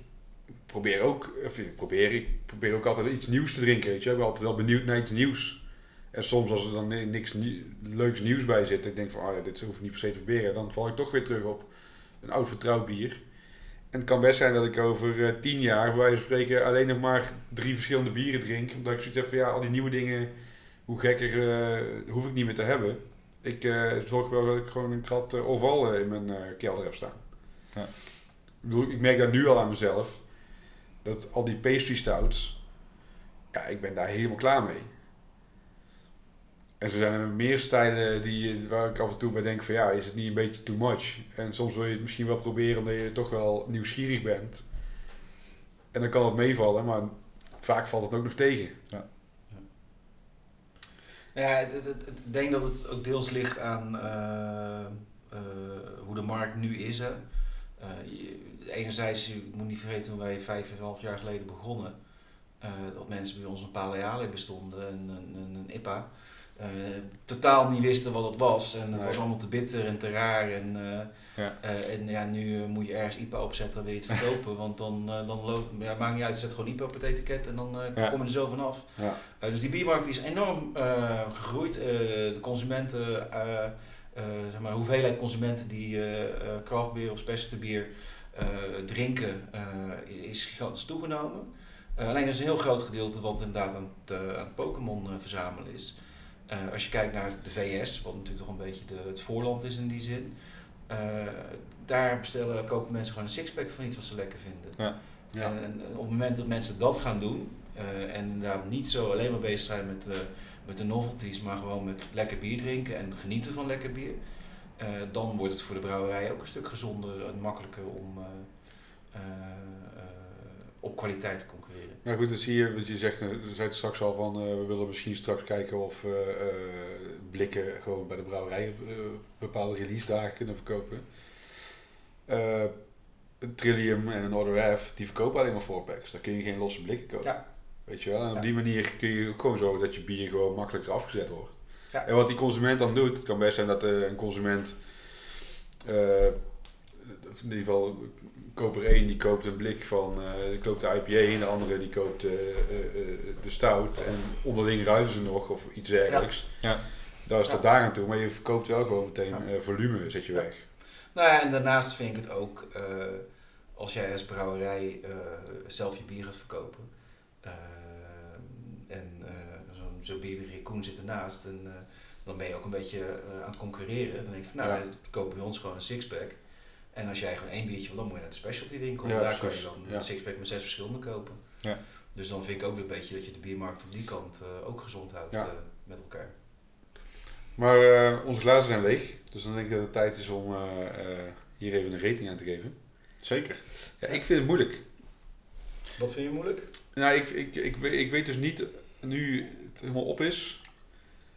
probeer ook, of ik probeer, ik probeer ook altijd iets nieuws te drinken, weet je. Ik ben altijd wel benieuwd naar iets nieuws. En soms als er dan ni- niks nie- leuks nieuws bij zit, ik denk van, ah ja, dit hoef ik niet per se te proberen. Dan val ik toch weer terug op een oud vertrouwd bier. En het kan best zijn dat ik over eh, tien jaar, bij wijze van spreken, alleen nog maar drie verschillende bieren drink. Omdat ik zoiets heb van, ja, al die nieuwe dingen, hoe gekker, eh, hoef ik niet meer te hebben. Ik eh, zorg wel dat ik gewoon een krat eh, in mijn kelder heb staan. Ja. Ik, bedoel, ik merk dat nu al aan mezelf. Dat al die pastry stouts, ja, ik ben daar helemaal klaar mee. En zo zijn er meer stijlen die, waar ik af en toe bij denk van ja, is het niet een beetje too much? En soms wil je het misschien wel proberen omdat je toch wel nieuwsgierig bent. En dan kan het meevallen, maar vaak valt het ook nog tegen. Ja, het- het- het- ik denk dat het ook deels ligt aan eh, eh, hoe de markt nu is. Hè. Eh, je- enerzijds, je moet niet vergeten toen wij vijf en een half jaar geleden begonnen, eh, dat mensen bij ons een Paleale bestonden en een, een, een IPA. Eh, totaal niet wisten wat het was en het Nee. was allemaal te bitter en te raar. En, eh, Ja. eh, en ja, nu moet je ergens IPA opzetten, wil je het verkopen. want dan, dan loopt, ja, maakt niet uit, zet gewoon IPA op het etiket en dan Ja. kom je er zo vanaf. Ja. Dus die biermarkt is enorm gegroeid. De consumenten, zeg maar, de hoeveelheid consumenten die craftbeer of specialty bier drinken, is gigantisch toegenomen. alleen er is een heel groot gedeelte wat inderdaad aan het, aan het Pokémon verzamelen is. Als je kijkt naar de VS, wat natuurlijk toch een beetje de, het voorland is in die zin. daar bestellen, kopen mensen gewoon een sixpack van iets wat ze lekker vinden. Ja. Ja. En, en op het moment dat mensen dat gaan doen, uh, en inderdaad niet zo alleen maar bezig zijn met, uh, met de novelties, maar gewoon met lekker bier drinken en genieten van lekker bier. Uh, dan wordt het voor de brouwerij ook een stuk gezonder en makkelijker om op kwaliteit te concurreren. Ja goed, dan zie je wat je zegt, je zei het straks al van we willen misschien straks kijken of blikken gewoon bij de brouwerij bepaalde release dagen kunnen verkopen. een Trillium en een Order F, die verkopen alleen maar voorpacks. Daar kun je geen losse blikken kopen. Ja. Weet je wel? En op Ja. die manier kun je ook gewoon zo dat je bier gewoon makkelijker afgezet wordt. Ja. En wat die consument dan doet, het kan best zijn dat een consument, uh, in ieder geval koper 1 die koopt een blik van, uh, die koopt de IPA en de andere die koopt de stout en onderling ruilen ze nog of iets dergelijks. Ja. ja. Daar is Ja. tot daar aan toe, maar je verkoopt wel gewoon meteen Ja. volume, zet je Ja. weg. Nou ja, en daarnaast vind ik het ook, uh, als jij als brouwerij uh, zelf je bier gaat verkopen. Uh, en zo'n zo bierberry Koen zit ernaast. En dan ben je ook een beetje aan het concurreren. Dan denk je van, nou, Ja. koop bij ons gewoon een sixpack. En als jij gewoon één biertje wil, dan moet je naar de specialty winkel. Ja, daar precies. kan je dan Ja. een sixpack met zes verschillende kopen. Ja. Dus dan vind ik ook een beetje dat je de biermarkt op die kant uh, ook gezond houdt Ja. uh, met elkaar. Maar uh, onze glazen zijn leeg, dus dan denk ik dat het tijd is om uh, hier even een rating aan te geven. Zeker. Ja, ik vind het moeilijk. Wat vind je moeilijk? Nou, ik, ik, ik, ik weet dus niet, nu het helemaal op is.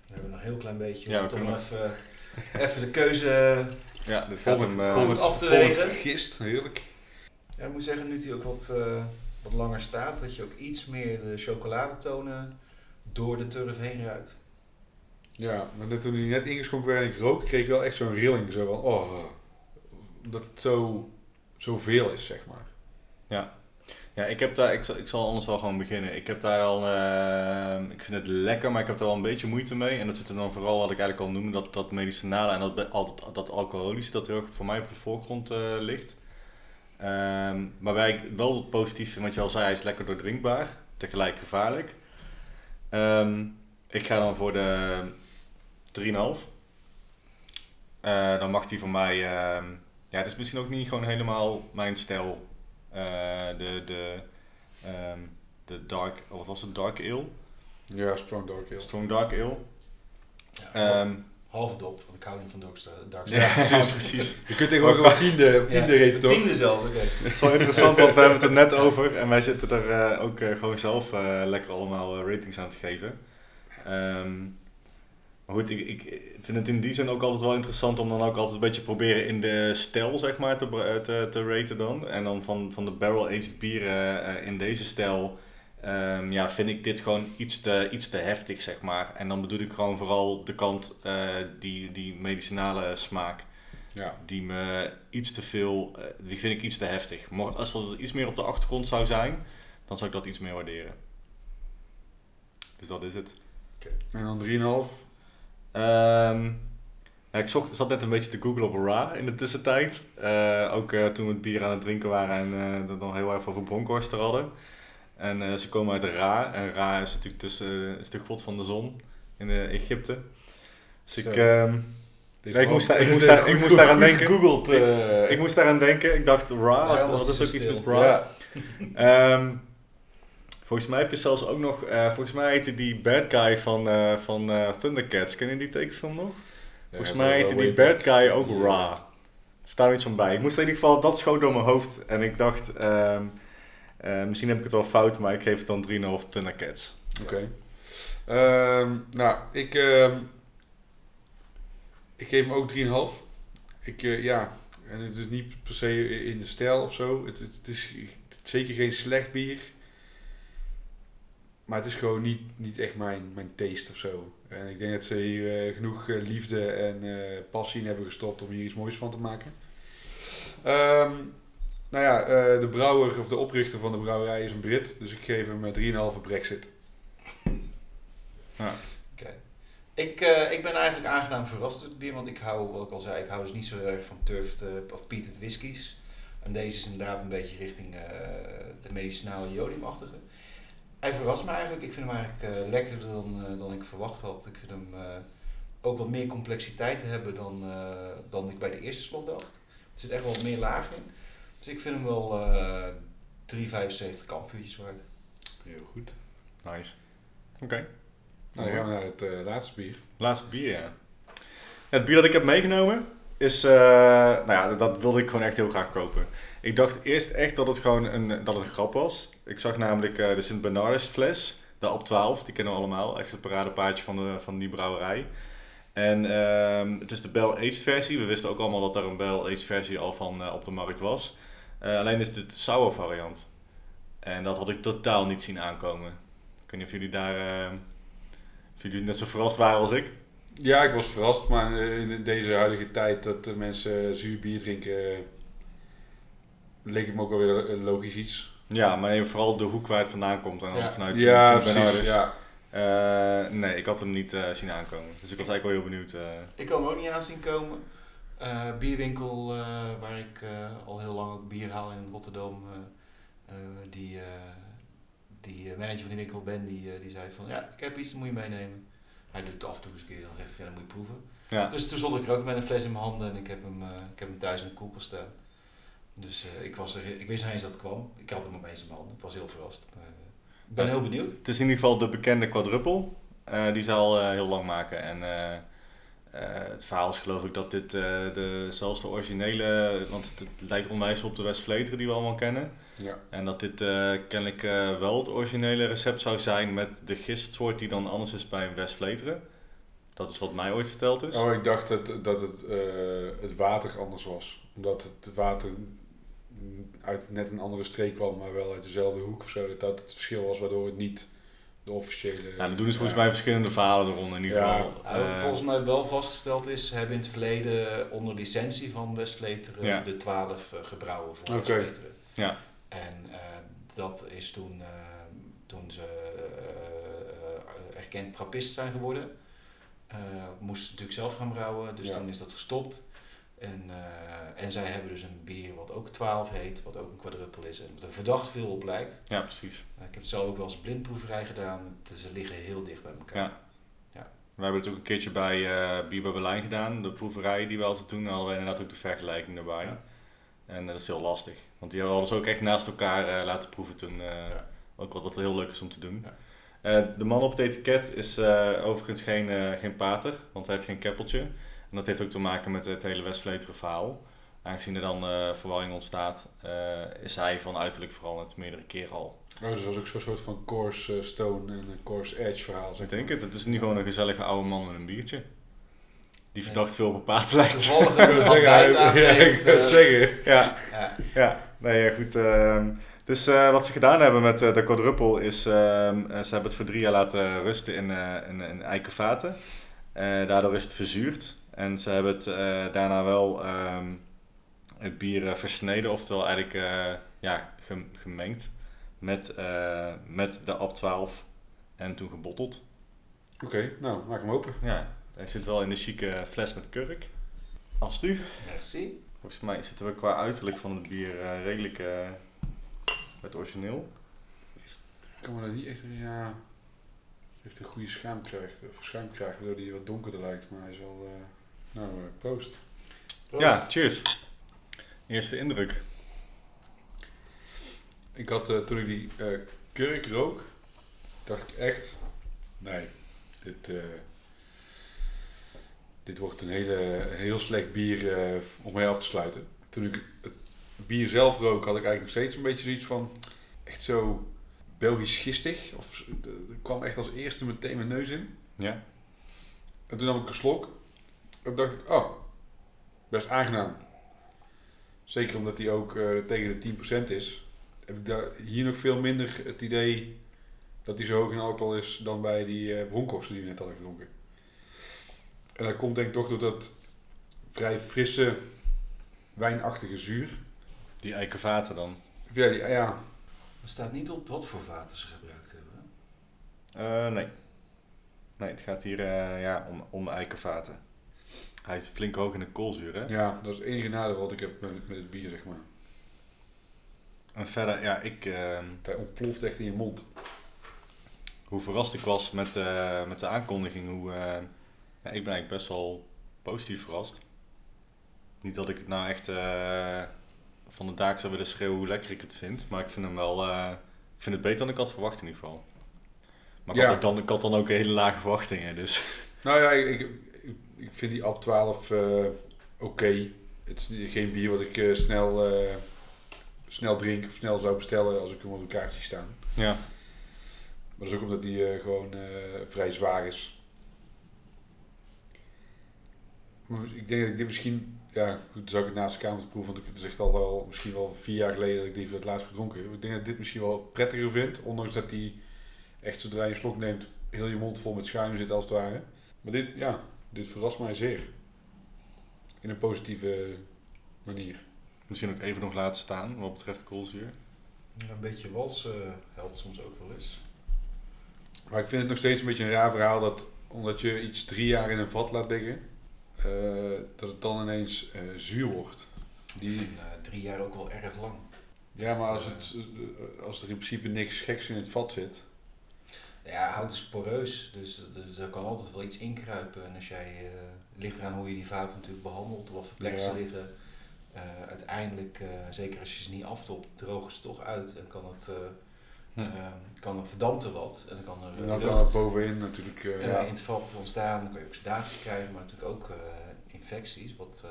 We hebben nog een heel klein beetje Ja, om we toch kunnen- even, even de keuze Ja, dit gaat met, hem... eh, goed af te wegen. gist, heerlijk. Ja, ik moet zeggen, nu die ook wat, eh, wat langer staat, dat je ook iets meer de chocoladetonen door de turf heen ruikt. Ja, maar net toen hij net ingeschonken werd en ik rook, kreeg ik wel echt zo'n rilling. Zo van, oh, dat het zo, zoveel is, zeg maar. Ja, ik heb daar, ik zal, ik zal anders wel gewoon beginnen. Ik heb daar al, eh, ik vind het lekker, maar ik heb daar wel een beetje moeite mee. En dat zit er dan vooral, wat ik eigenlijk al noemde, dat, dat medicinale en dat, dat, dat alcoholische, dat heel erg voor mij op de voorgrond eh, ligt. Ehm waarbij ik wel positief vind, wat je al zei, hij is lekker doordrinkbaar, tegelijk gevaarlijk. Ehm, ik ga dan voor de 3,5. Eh dan mag die voor mij, ehm, ja, het is misschien ook niet gewoon helemaal mijn stijl de, de, ehm, de Dark, wat was het? Dark Ale? Ja, Strong Dark Ale. Strong Dark Ale. Ja, Ehm, halve dop, want ik hou niet van Dark. Dark ja, precies, precies. Je kunt tegenwoordig wel tiende, tiende Ja, toch? Tiende zelfs, oké. Het is wel interessant, want we hebben het er net over en wij zitten er eh, ook eh, gewoon zelf eh, lekker allemaal eh, ratings aan te geven. Ehm, maar goed, ik, ik vind het in die zin ook altijd wel interessant om dan ook altijd een beetje proberen in de stijl zeg maar te, eh, te, te raten dan. En dan van, van de barrel-aged bieren eh, in deze stijl ehm, ja, vind ik dit gewoon iets te, iets te heftig zeg maar. En dan bedoel ik gewoon vooral de kant eh, die, die medicinale smaak Ja. die me iets te veel, die vind ik iets te heftig. Maar als dat iets meer op de achtergrond zou zijn, dan zou ik dat iets meer waarderen. Dus dat is het. En dan 3,5. Ehm, ik zocht, zat net een beetje te googlen op Ra in de tussentijd. Eh, ook eh, toen we het bier aan het drinken waren en uh, dat nog heel even over Bronkhorst hadden. En ze komen uit Ra. En Ra is natuurlijk tussen, is de god van de zon in Egypte. Dus ik, ehm, ik moest daar- ik moest daar- ik moest daaraan denken. gegoogeld, ik moest daaraan denken. Ik dacht Ra, wat is ook iets met Ra? Volgens mij heb je zelfs ook nog, eh, volgens mij heette die bad guy van, eh, van eh, Thundercats. Ken je die tekenfilm nog? Volgens mij heette die bad guy ook Ja. Ra. Er staat er iets van bij. Ik moest in ieder geval, dat schoot door mijn hoofd. En ik dacht, ehm, eh, misschien heb ik het wel fout, maar ik geef het dan 3,5 Thundercats. Oké. Ehm, nou, ik, ehm, ik geef hem ook 3,5. Ik, ja, en het is niet per se in de stijl of zo. Het, het, het is zeker geen slecht bier. Maar het is gewoon niet, niet echt mijn, mijn taste of zo. En ik denk dat ze hier eh, genoeg eh, liefde en eh, passie in hebben gestopt om hier iets moois van te maken. Ehm, nou ja, eh, de brouwer of de oprichter van de brouwerij is een Brit. Dus ik geef hem eh, 3,5 Brexit. Oké. Ik, eh, ik ben eigenlijk aangenaam verrast door het bier, want ik hou, wat ik al zei, ik hou dus niet zo erg van turfed eh, of peated whiskies. En deze is inderdaad een beetje richting eh de medicinale jodiumachtige. Hij verrast me eigenlijk. Ik vind hem eigenlijk eh, lekkerder dan, eh, dan ik verwacht had. Ik vind hem eh, ook wat meer complexiteit hebben dan, eh, dan ik bij de eerste slok dacht. Er zit echt wel wat meer laag in. Dus ik vind hem wel eh 3,75 kampvuurtjes waard. Heel goed. Nice. Oké. Nou, dan gaan we naar het laatste bier. Laatste bier, ja. Het bier dat ik heb meegenomen is, eh, nou ja, dat wilde ik gewoon echt heel graag kopen. Ik dacht eerst echt dat het gewoon een, dat het een grap was. Ik zag namelijk eh, de Sint Bernardus fles, de op 12, die kennen we allemaal. Echt het paradepaardje van, van die brouwerij. En ehm, het is de Bell Aged versie. We wisten ook allemaal dat er een Bell Aged versie al van eh, op de markt was. Eh, alleen is dit de sour variant. En dat had ik totaal niet zien aankomen. Ik weet niet of jullie daar, eh, of jullie net zo verrast waren als ik. Ja, ik was verrast, maar in deze huidige tijd dat mensen zuur bier drinken, leek het me ook wel weer een logisch iets. Ja, maar even vooral de hoek waar het vandaan komt en dan Ja. vanuit ja, Sint precies. Ja. Eh, nee, ik had hem niet eh, zien aankomen. Dus ik was eigenlijk wel heel benieuwd. eh. Ik kan hem ook niet aan zien komen. Eh, bierwinkel eh, waar ik eh, al heel lang ook bier haal in Rotterdam. eh, eh, die eh, die manager van die winkel, Ben, die, eh, die zei van ja, ik heb iets, dat moet je meenemen. Hij doet het af en toe eens een keer, dan zegt hij, ja, dan moet je proeven. ja. Dus toen stond ik er ook met een fles in mijn handen en ik heb hem, eh, ik heb hem thuis in de koelkast staan. Dus eh, ik, was er, ik wist niet eens dat het kwam. Ik had hem opeens in mijn handen. Ik was heel verrast. Maar, eh, ik ben Ja. heel benieuwd. Het is in ieder geval de bekende quadruppel. Eh, die zal eh, heel lang maken. En eh, eh, het verhaal is geloof ik dat dit eh, de, zelfs de originele, want het, het lijkt onwijs op de West Vleteren die we allemaal kennen. Ja. En dat dit eh, kennelijk eh, wel het originele recept zou zijn met de gistsoort die dan anders is bij een West Vleteren. Dat is wat mij ooit verteld is. Oh, ik dacht dat, dat het, eh, het water anders was. Omdat het water uit net een andere streek kwam, maar wel uit dezelfde hoek of zo. Dat dat het verschil was, waardoor het niet de officiële... Ja, dan doen ze volgens ja. mij verschillende verhalen eronder in ieder Ja. geval. Nou, Eh, volgens mij wel vastgesteld is, hebben in het verleden onder licentie van Westvleteren Ja. de 12 eh, gebrouwen voor Oké. Westvleteren. Ja. En eh, dat is toen, eh, toen ze eh, erkend trappist zijn geworden. eh moesten ze natuurlijk zelf gaan brouwen, dus Ja. toen is dat gestopt. En, eh, en zij hebben dus een bier wat ook 12 heet, wat ook een quadruppel is en wat er verdacht veel op lijkt. ja, precies. Eh, ik heb het zelf ook wel eens blindproeverij gedaan, het- ze liggen heel dicht bij elkaar. Ja. We hebben het ook een keertje bij eh Bier bij Berlijn gedaan. De proeverij die we altijd doen, hadden we inderdaad ook de vergelijking. Ja. En dat is heel lastig. Want die hadden ze ook echt naast elkaar laten proeven toen. Ja. Ook het heel leuk is om te doen. Ja. De man op het etiket is overigens geen, geen pater, want hij heeft geen keppeltje. En dat heeft ook te maken met het hele Westvleteren verhaal. Aangezien er dan eh, verwarring ontstaat, eh, is hij van uiterlijk veranderd meerdere keren al. Oh, dus dat was ook zo'n soort van Course eh, Stone en een Course Edge verhaal. Zeg Ik denk maar. het, het is nu gewoon een gezellige oude man met een biertje. Die Ja. verdacht veel op een paard lijkt. Toevallig Ik wil een zeggen, ja, ik het zeggen. Ja, ja. ja. Nee, ja, goed. ehm, dus eh, wat ze gedaan hebben met de quadruple is, ehm, eh, ze hebben het voor drie jaar laten rusten in, eh in, in eiken vaten. Eh, daardoor is het verzuurd. En ze hebben het eh, daarna wel ehm, het bier eh, versneden, oftewel eigenlijk eh, ja, gem- gemengd met, eh, met de AB 12 en toen gebotteld. Oké, nou, maak hem open. Ja, hij zit wel in de chique fles met kurk. Als u. Merci. Volgens mij zitten we qua uiterlijk van het bier redelijk eh, het origineel. Ik kan me dat niet echt... Ja... Het heeft een goede schuimkraag, of schuimkraag, waardoor hij wat donkerder lijkt. Maar hij is wel... eh, nou, eh, proost. Proost. Ja, cheers. Eerste indruk. Ik had, eh, toen ik die eh, kurk rook, dacht ik echt... Nee, dit... eh, dit wordt een hele, een heel slecht bier eh, om mee af te sluiten. Toen ik het bier zelf rook, had ik eigenlijk nog steeds een beetje zoiets van... Echt zo Belgisch gistig. Of, er kwam echt als eerste meteen mijn neus in. Ja. En toen nam ik een slok. En dacht ik, oh, best aangenaam. Zeker omdat die ook eh, tegen de 10% is. Heb ik daar hier nog veel minder het idee dat die zo hoog in alcohol is dan bij die eh Broncos die we net hadden gedronken. En dat komt denk ik toch door dat vrij frisse, wijnachtige zuur. Die eikenvaten dan. Ja, die, ja, Er staat niet op wat voor vaten ze gebruikt hebben. Eh, nee. Nee, het gaat hier eh, ja, om, om eikenvaten. Hij is flink hoog in de koolzuur, hè? ja, dat is het enige nadeel wat ik heb met, met het bier, zeg maar. En verder, ja, ik... ehm, Hij ontploft echt in je mond. hoe verrast ik was met, eh, met de aankondiging. Hoe, eh, ja, ik ben eigenlijk best wel positief verrast. Niet dat ik het nou echt eh, van de daak zou willen schreeuwen hoe lekker ik het vind. Maar ik vind hem wel... ik vind het beter dan ik had verwacht in ieder geval. Maar ik, Ja. had, dan, ik had dan ook hele lage verwachtingen. Dus Nou ja, ik, ik, ik vind die AB 12 eh, oké. Het is geen bier wat ik eh, snel, eh, snel drink of snel zou bestellen als ik hem op een kaart zie staan. ja. Maar dat is ook omdat hij eh, gewoon vrij zwaar is. Maar ik denk dat ik dit misschien, ja goed, zou ik het naast de kamer proeven, want ik het is echt al wel, misschien wel vier jaar geleden dat ik die voor het laatst gedronken heb. Ik denk dat ik dit misschien wel prettiger vind, ondanks dat die echt zodra je een slok neemt, heel je mond vol met schuim zit als het ware. Maar dit, ja, dit verrast mij zeer. In een positieve manier. Misschien ook even nog laten staan wat betreft koolzuur. Een beetje wals eh, helpt soms ook wel eens. Maar ik vind het nog steeds een beetje een raar verhaal dat omdat je iets drie jaar in een vat laat liggen, eh, dat het dan ineens eh, zuur wordt. Ik Die, vind drie jaar ook wel erg lang. ja, maar als, het, als er in principe niks geks in het vat zit. Ja, hout is poreus, dus, dus er kan altijd wel iets inkruipen. En als jij, eh, het ligt eraan hoe je die vaten natuurlijk behandelt, wat voor plek Ja. ze liggen. Eh, uiteindelijk, eh, zeker als je ze niet aftopt, drogen ze toch uit en kan het, eh Hm. eh, kan er verdamt er wat. En dan kan er En dan lucht kan het bovenin natuurlijk. ja. in het vat ontstaan. Dan kan je oxidatie krijgen, maar natuurlijk ook infecties. Wat,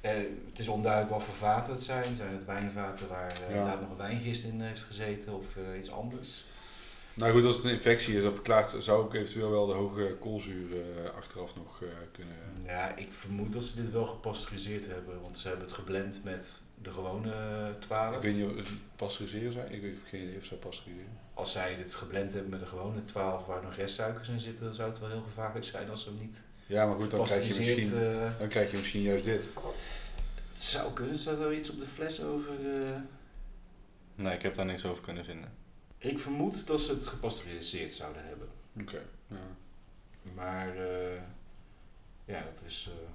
het is onduidelijk wat voor vaten het zijn. Zijn het wijnvaten waar inderdaad nog een wijngist in heeft gezeten of iets anders? Nou goed, als het een infectie is, dan verklaart, zou ook eventueel wel de hoge koolzuur eh, achteraf nog eh, kunnen. Ja, ik vermoed dat ze dit wel gepasteuriseerd hebben, want ze hebben het geblend met de gewone 12. Ik weet niet of het pasteuriseren zijn. Ik heb geen idee of ze pasteuriseren. Als zij dit geblend hebben met de gewone 12 waar nog restsuikers in zitten, dan zou het wel heel gevaarlijk zijn als ze hem niet Ja, maar goed, dan krijg je misschien, eh, dan krijg je misschien juist dit. het zou kunnen, staat er iets op de fles over? eh? Nee, ik heb daar niks over kunnen vinden. Ik vermoed dat ze het gepasteuriseerd zouden hebben. Oké. ja. Maar eh, ja, dat is, eh,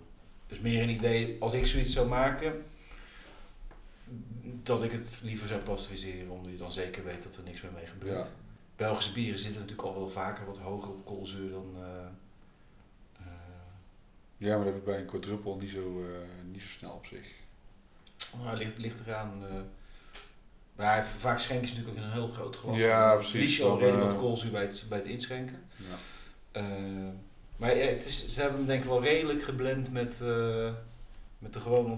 is meer een idee. Als ik zoiets zou maken, dat ik het liever zou pasteuriseren, omdat je dan zeker weet dat er niks meer mee gebeurt. Ja. Belgische bieren zitten natuurlijk al wel vaker wat hoger op koolzuur dan. eh, Ja, maar dat heb ik bij een quadruple niet zo, niet zo snel op zich. Nou, ligt, ligt eraan. Maar vaak schenken ze natuurlijk ook in een heel groot glas. Ja, precies. Verlies je al redelijk eh, wat koolzuur bij het, bij het inschenken. Ja. Eh, maar ja, het is, ze hebben hem denk ik wel redelijk geblend met, eh, met de gewone...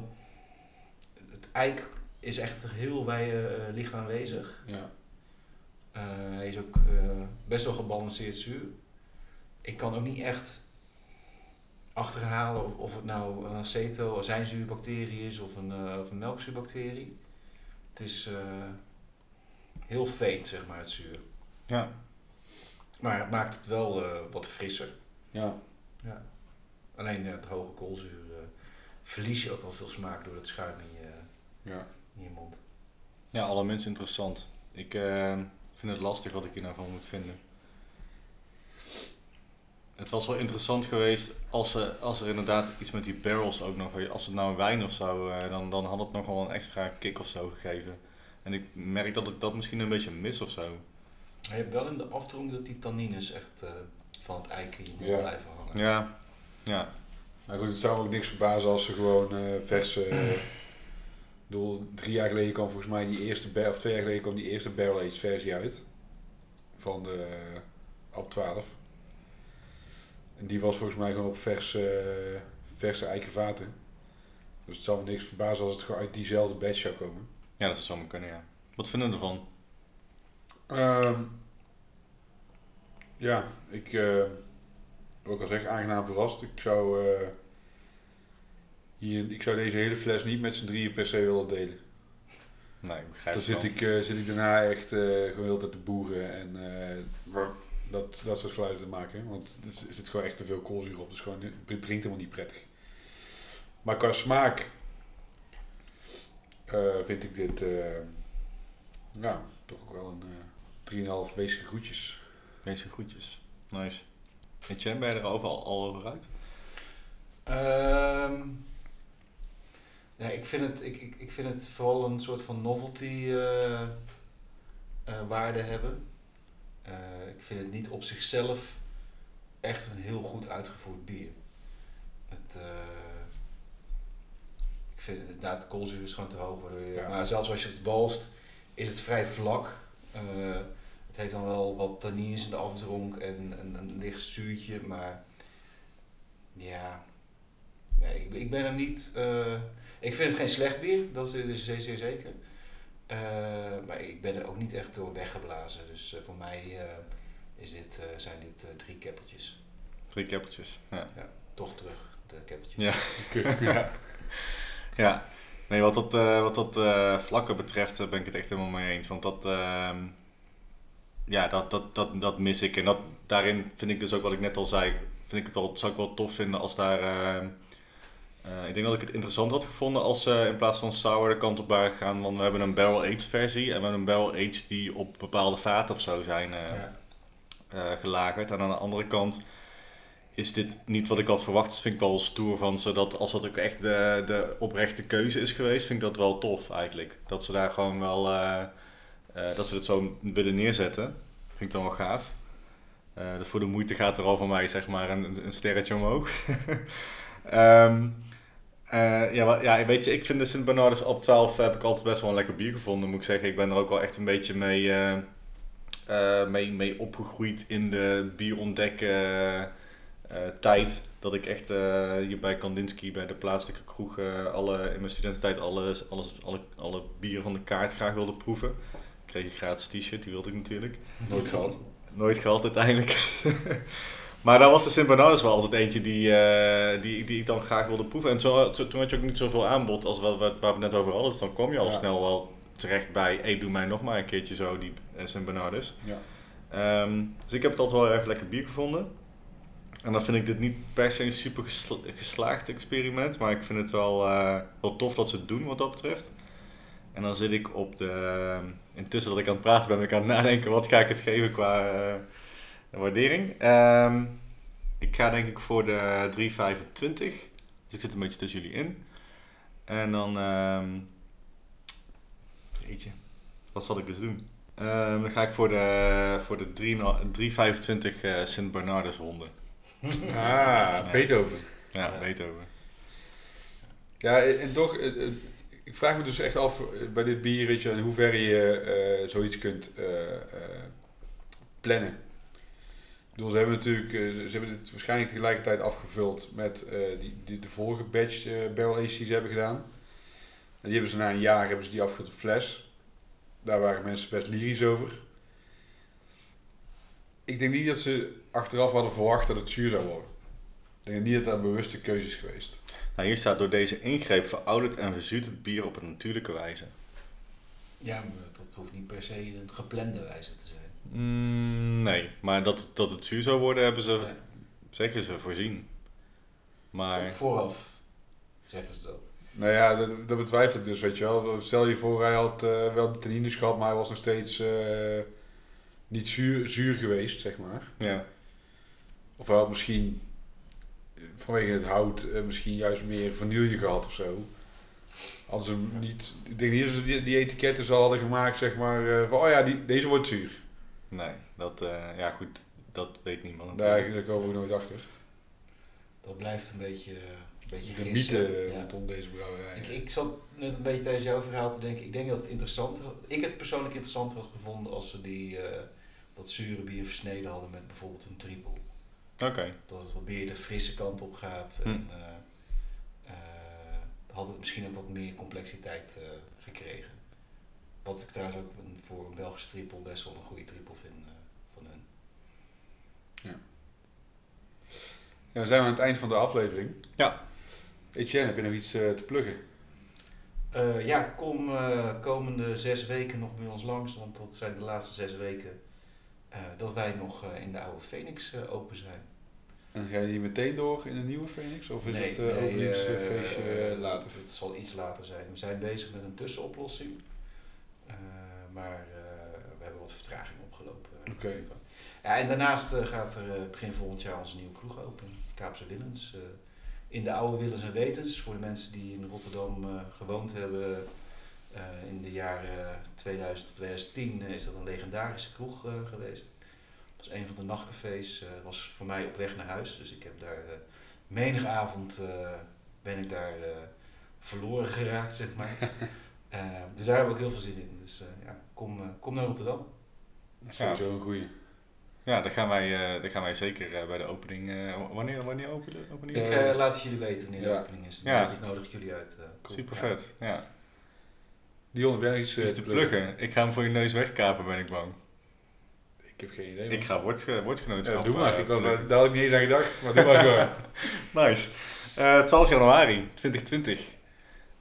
Het eik is echt heel wij, eh, licht aanwezig. Ja. Hij is ook best wel gebalanceerd zuur. Ik kan ook niet echt achterhalen of, of het nou een aceto, azijnzuurbacterie is of een, of een melkzuurbacterie. Het is eh, heel faint, zeg maar, het zuur. Ja. Maar het maakt het wel eh, wat frisser. Ja. Alleen ja, het hoge koolzuur eh, verlies je ook wel veel smaak door het schuim in je, Ja. in je mond. Ja, allerminst interessant. Ik vind het lastig wat ik hier nou van moet vinden. Het was wel interessant geweest als, ze, als er inderdaad iets met die barrels ook nog, als het nou wijn of zo, eh, dan, dan had het nog wel een extra kick of zo gegeven. En ik merk dat ik dat misschien een beetje mis of zo. Maar je hebt wel in de afdronk dat die tannines echt eh, van het eik in je Ja. blijven hangen. Ja, ja, Nou goed, het zou me ook niks verbazen als ze gewoon eh verse... eh, ik bedoel, drie jaar geleden kwam volgens mij die eerste, bar- of twee jaar geleden kwam die eerste barrel aged versie uit. Van de uh, Alp 12. En die was volgens mij gewoon op verse, eh, verse eikenvaten. Dus het zou me niks verbazen als het gewoon uit diezelfde batch zou komen. ja, dat zou zomaar kunnen, ja. Wat vinden we ervan? Ehm, ja, ik, eh ook al zeg, aangenaam verrast. Ik zou, eh, hier, ik zou deze hele fles niet met z'n drieën per se willen delen. Nee, ik begrijp Dan het zit wel. ik, eh, zit ik daarna echt eh gewoon de hele tijd te boeren en eh, dat, dat soort geluiden te maken. Want er zit- gewoon echt te veel koolzuur op. Dus gewoon, het drinkt helemaal niet prettig. Maar qua smaak eh, vind ik dit eh, ja, toch ook wel een eh 3,5 weesige groetjes. Deze groetjes. Nice. En Chen, ben je er overal al over uit? Ehm, ja, ik, vind het, ik, ik, ik vind het vooral een soort van novelty eh, eh, waarde hebben. Eh, ik vind het niet op zichzelf echt een heel goed uitgevoerd bier. Het, eh, ik vind inderdaad, de koolzuur is gewoon te hoog. Ja. Maar zelfs als je het walst, is het vrij vlak. Eh, het heeft dan wel wat tannines in de afdronk en een, een licht zuurtje, maar ja, nee, ik, ik ben er niet. ik vind het geen slecht bier, dat is, dat is zeer, zeer zeker. Eh, maar ik ben er ook niet echt door weggeblazen. Dus eh, voor mij eh, is dit, eh, zijn dit eh, drie keppeltjes. Drie keppeltjes. Ja. Toch terug, de keppeltjes. Ja. ja. Ja, nee, wat dat, eh, wat dat eh, vlakken betreft ben ik het echt helemaal mee eens. Want dat, ehm, ja, dat, dat, dat, dat mis ik. En dat, daarin vind ik dus ook wat ik net al zei, vind ik het wel, zou ik wel tof vinden als daar... eh, ik denk dat ik het interessant had gevonden als ze in plaats van sour de kant op waren gegaan. Want we hebben een barrel-aged versie en we hebben een barrel-aged die op bepaalde vaten of zo zijn eh, Ja. eh, gelagerd. En aan de andere kant is dit niet wat ik had verwacht. Dat vind ik wel stoer van ze. Dat als dat ook echt de, de oprechte keuze is geweest, vind ik dat wel tof eigenlijk. Dat ze daar gewoon wel, dat ze het zo willen neerzetten. Vind ik dan wel gaaf. Dus voor de moeite gaat er al van mij zeg maar een, een sterretje omhoog. Ehm, eh, ja, ja, weet je, ik vind de Sint Bernardus op 12 heb ik altijd best wel een lekker bier gevonden, moet ik zeggen. Ik ben er ook wel echt een beetje mee, eh, eh, mee, mee opgegroeid in de bierontdekken tijd. Dat ik echt hier bij Kandinsky, bij de plaatselijke kroeg, alle, in mijn studententijd alles, alles, alle, alle bieren van de kaart graag wilde proeven. Ik kreeg een gratis t-shirt, die wilde ik natuurlijk. Nooit gehad. Nooit gehad uiteindelijk. maar daar was de Sint Bernardus wel altijd eentje die, eh, die, die ik dan graag wilde proeven. En zo, zo- toen had je ook niet zoveel aanbod als wat, wat, waar we net over hadden. Dus dan kom je al Ja. snel wel terecht bij, hey, doe mij nog maar een keertje zo die Sint Bernardus. Ja. Ehm, dus ik heb het altijd wel erg lekker bier gevonden. En dan vind ik dit niet per se een super gesla- geslaagd experiment. Maar ik vind het wel, eh, wel tof dat ze het doen wat dat betreft. En dan zit ik op de... Intussen dat ik aan het praten ben, ben ik aan het nadenken wat ga ik het geven qua eh, waardering. Ehm, ik ga denk ik voor de 3,25. Dus ik zit een beetje tussen jullie in. En dan... ehm jeetje, wat zal ik dus doen? Ehm, dan ga ik voor de, voor de 3,25 eh Sint Bernardus ronde. Ah, Beethoven. Ja, Ja. Beethoven. Ja, en toch, eh, eh, ik vraag me dus echt af bij dit bier, weet je, in hoeverre je eh, zoiets kunt eh, eh, plannen. Bedoel, ze hebben natuurlijk, eh, ze hebben dit waarschijnlijk tegelijkertijd afgevuld met eh, die, die, de vorige batch eh, barrel ze hebben gedaan. En die hebben ze na een jaar hebben ze die afgevuld op fles. Daar waren mensen best lyrisch over. Ik denk niet dat ze achteraf hadden verwacht dat het zuur zou worden. Ik denk niet dat dat een bewuste keuze is geweest. Nou, hier staat door deze ingreep verouderd en verzuurt het bier op een natuurlijke wijze. Ja, maar dat hoeft niet per se een geplande wijze te zijn. Mm, nee, maar dat, dat het zuur zou worden hebben ze, Nee. zeggen ze, voorzien. Maar Vooraf zeggen ze dat. Nou ja, dat, dat betwijfel ik dus, weet je wel. Stel je voor, hij had eh, wel de tannines gehad, maar hij was nog steeds eh, niet zuur, zuur geweest, zeg maar. ja, Of hij had misschien vanwege het hout eh, misschien juist meer vanille gehad of zo. Ze hem niet... Ik denk niet dat ze die, die etiketten zo hadden gemaakt, zeg maar, eh, van oh ja, die, deze wordt zuur. Nee, dat, eh, ja goed, dat weet niemand Daar, natuurlijk. daar komen we nooit achter. Dat blijft een beetje, een beetje De gissen. mythe Ja. rondom deze brouwerij. Ik, ik zat net een beetje tijdens jouw verhaal te denken. Ik denk dat het interessanter Ik het persoonlijk interessanter had gevonden als ze die, eh, dat zure bier versneden hadden met bijvoorbeeld een triple. Oké, Dat het wat meer de frisse kant op gaat. Hm. En eh, eh, had het misschien ook wat meer complexiteit eh, gekregen. Wat ik trouwens ook een- voor een Belgische triple best wel een goede triple vind eh, van hun. Ja, we zijn aan het eind van de aflevering. Ja. Etienne, heb je nog iets eh, te pluggen? Eh, ja, kom eh, komende zes weken nog bij ons langs, want dat zijn de laatste zes weken eh, dat wij nog eh, in de oude Phoenix open zijn. En ga je die meteen door in een nieuwe Phoenix? Of is Nee, het uh, nee, openingsfeestje later? Het zal iets later zijn. We zijn bezig met een tussenoplossing, maar eh, we hebben wat vertraging opgelopen. eh, Oké. Ja, en daarnaast eh, gaat er eh, begin volgend jaar onze nieuwe kroeg open, Kaapse Willens. eh, in de oude Willens en Wetens, voor de mensen die in Rotterdam eh, gewoond hebben. eh, in de jaren 2000 tot 2010 eh, is dat een legendarische kroeg eh, geweest. Dat was een van de nachtcafés. eh was voor mij op weg naar huis. Dus ik heb daar eh menig avond eh, ben ik daar eh, verloren geraakt, zeg maar. Eh, dus daar hebben we ook heel veel zin in. Dus eh, ja, kom, eh, kom naar Rotterdam. Sowieso een goeie. ja, daar gaan wij, eh, daar gaan wij zeker eh, bij de opening... eh, wanneer, wanneer open de opening? Ik laat het jullie weten wanneer de ja. opening is. Ja. Dan nodig ik jullie uit. eh. Super Ja. vet, ja. Dion, heb eh, Dus te pluggen. Ik ga hem voor je neus wegkapen, ben ik bang. Ik heb geen idee. Ik ga woordge woordgenootschap Ja, doe maar. Ik was, pluggen. daar had ik niet eens aan gedacht, maar doe maar gewoon. Nice. Eh, 12 januari 2020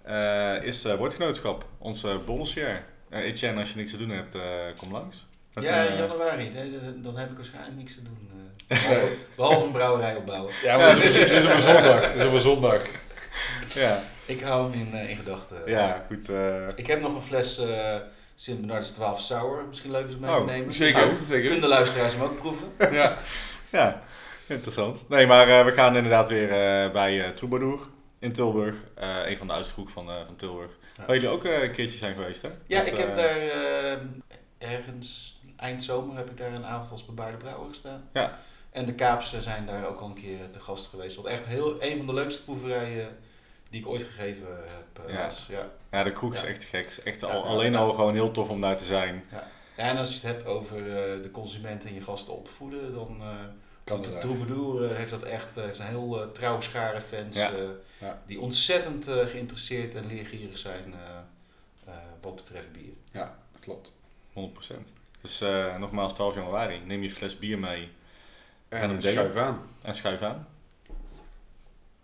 eh, is eh woordgenootschap, onze bonusjaar. Eh Etienne, als je niks te doen hebt, eh, kom langs. Met Ja, in januari. Dan- heb ik waarschijnlijk niks te doen. eh. behalve, behalve een brouwerij opbouwen. Ja, maar het is, op een zondag. Het is op een zondag. ja, Ik hou hem in, eh, in gedachten. ja, goed. eh, Ik heb nog een fles eh Sint Bernardus 12 Sour. Misschien leuk is om mee Oh, te nemen. Zeker, Nou, zeker. Kunnen de luisteraars hem ook proeven? Ja. ja, interessant. Nee, maar eh, we gaan inderdaad weer eh, bij eh Troubadour in Tilburg. Eh, een van de oudste kroeg van, eh, van Tilburg. Ja. Waar jullie ook eh, een keertje zijn geweest, hè? Ja, Met, ik heb daar ergens eind zomer heb ik daar een avond als bebaarde brouwer gestaan. Ja. En de Kaapse zijn daar ook al een keer te gast geweest. Wat echt heel, een van de leukste proeverijen die ik ooit gegeven heb. Ja. was. Ja. Ja, de kroeg is Ja. echt gek. Echt al, alleen al gewoon heel tof om daar te zijn. Ja, en als je het hebt over de consument en je gasten opvoeden, dan de Troubadour eh, heeft dat echt eh, heeft een heel uh, trouwe schare fans Ja. eh, Ja. die ontzettend eh, geïnteresseerd en leergierig zijn eh, eh, wat betreft bier. Ja, klopt. 100%. Dus eh, nogmaals, 12 januari. Neem je fles bier mee En hem schuif aan. en schuif aan.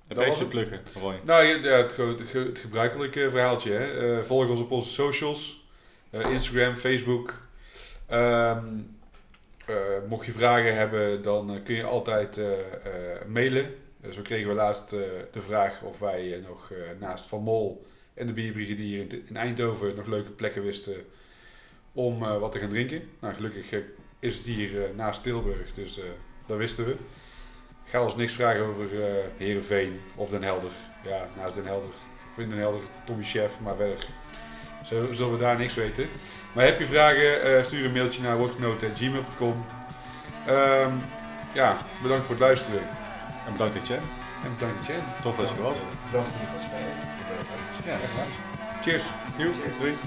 Was beste het? pluggen, Roy. Nou, ja, het, het, ge- het gebruikelijke verhaaltje. Hè. Eh, volg ons op onze socials. Eh, Instagram, Facebook. Ehm, eh, mocht je vragen hebben, dan eh, kun je altijd eh, mailen. Zo kregen we laatst de vraag of wij nog naast Van Mol en de Bierbrigadier in, in Eindhoven nog leuke plekken wisten om wat te gaan drinken. Nou, gelukkig is het hier naast Tilburg, dus dat wisten we. Ga ons niks vragen over eh Heerenveen of Den Helder. Ja, naast Den Helder. Ik vind Den Helder Tommy Chef, maar verder zullen we daar niks weten. Maar heb je vragen, eh, stuur een mailtje naar woordgenoten.gmail.com. Ehm ja, bedankt voor het luisteren. En bedankt Etienne. En bedankt bent. Tof dat je was. Bedankt voor erg leuk. Ja, Cheers. Joep, Cheers. doei.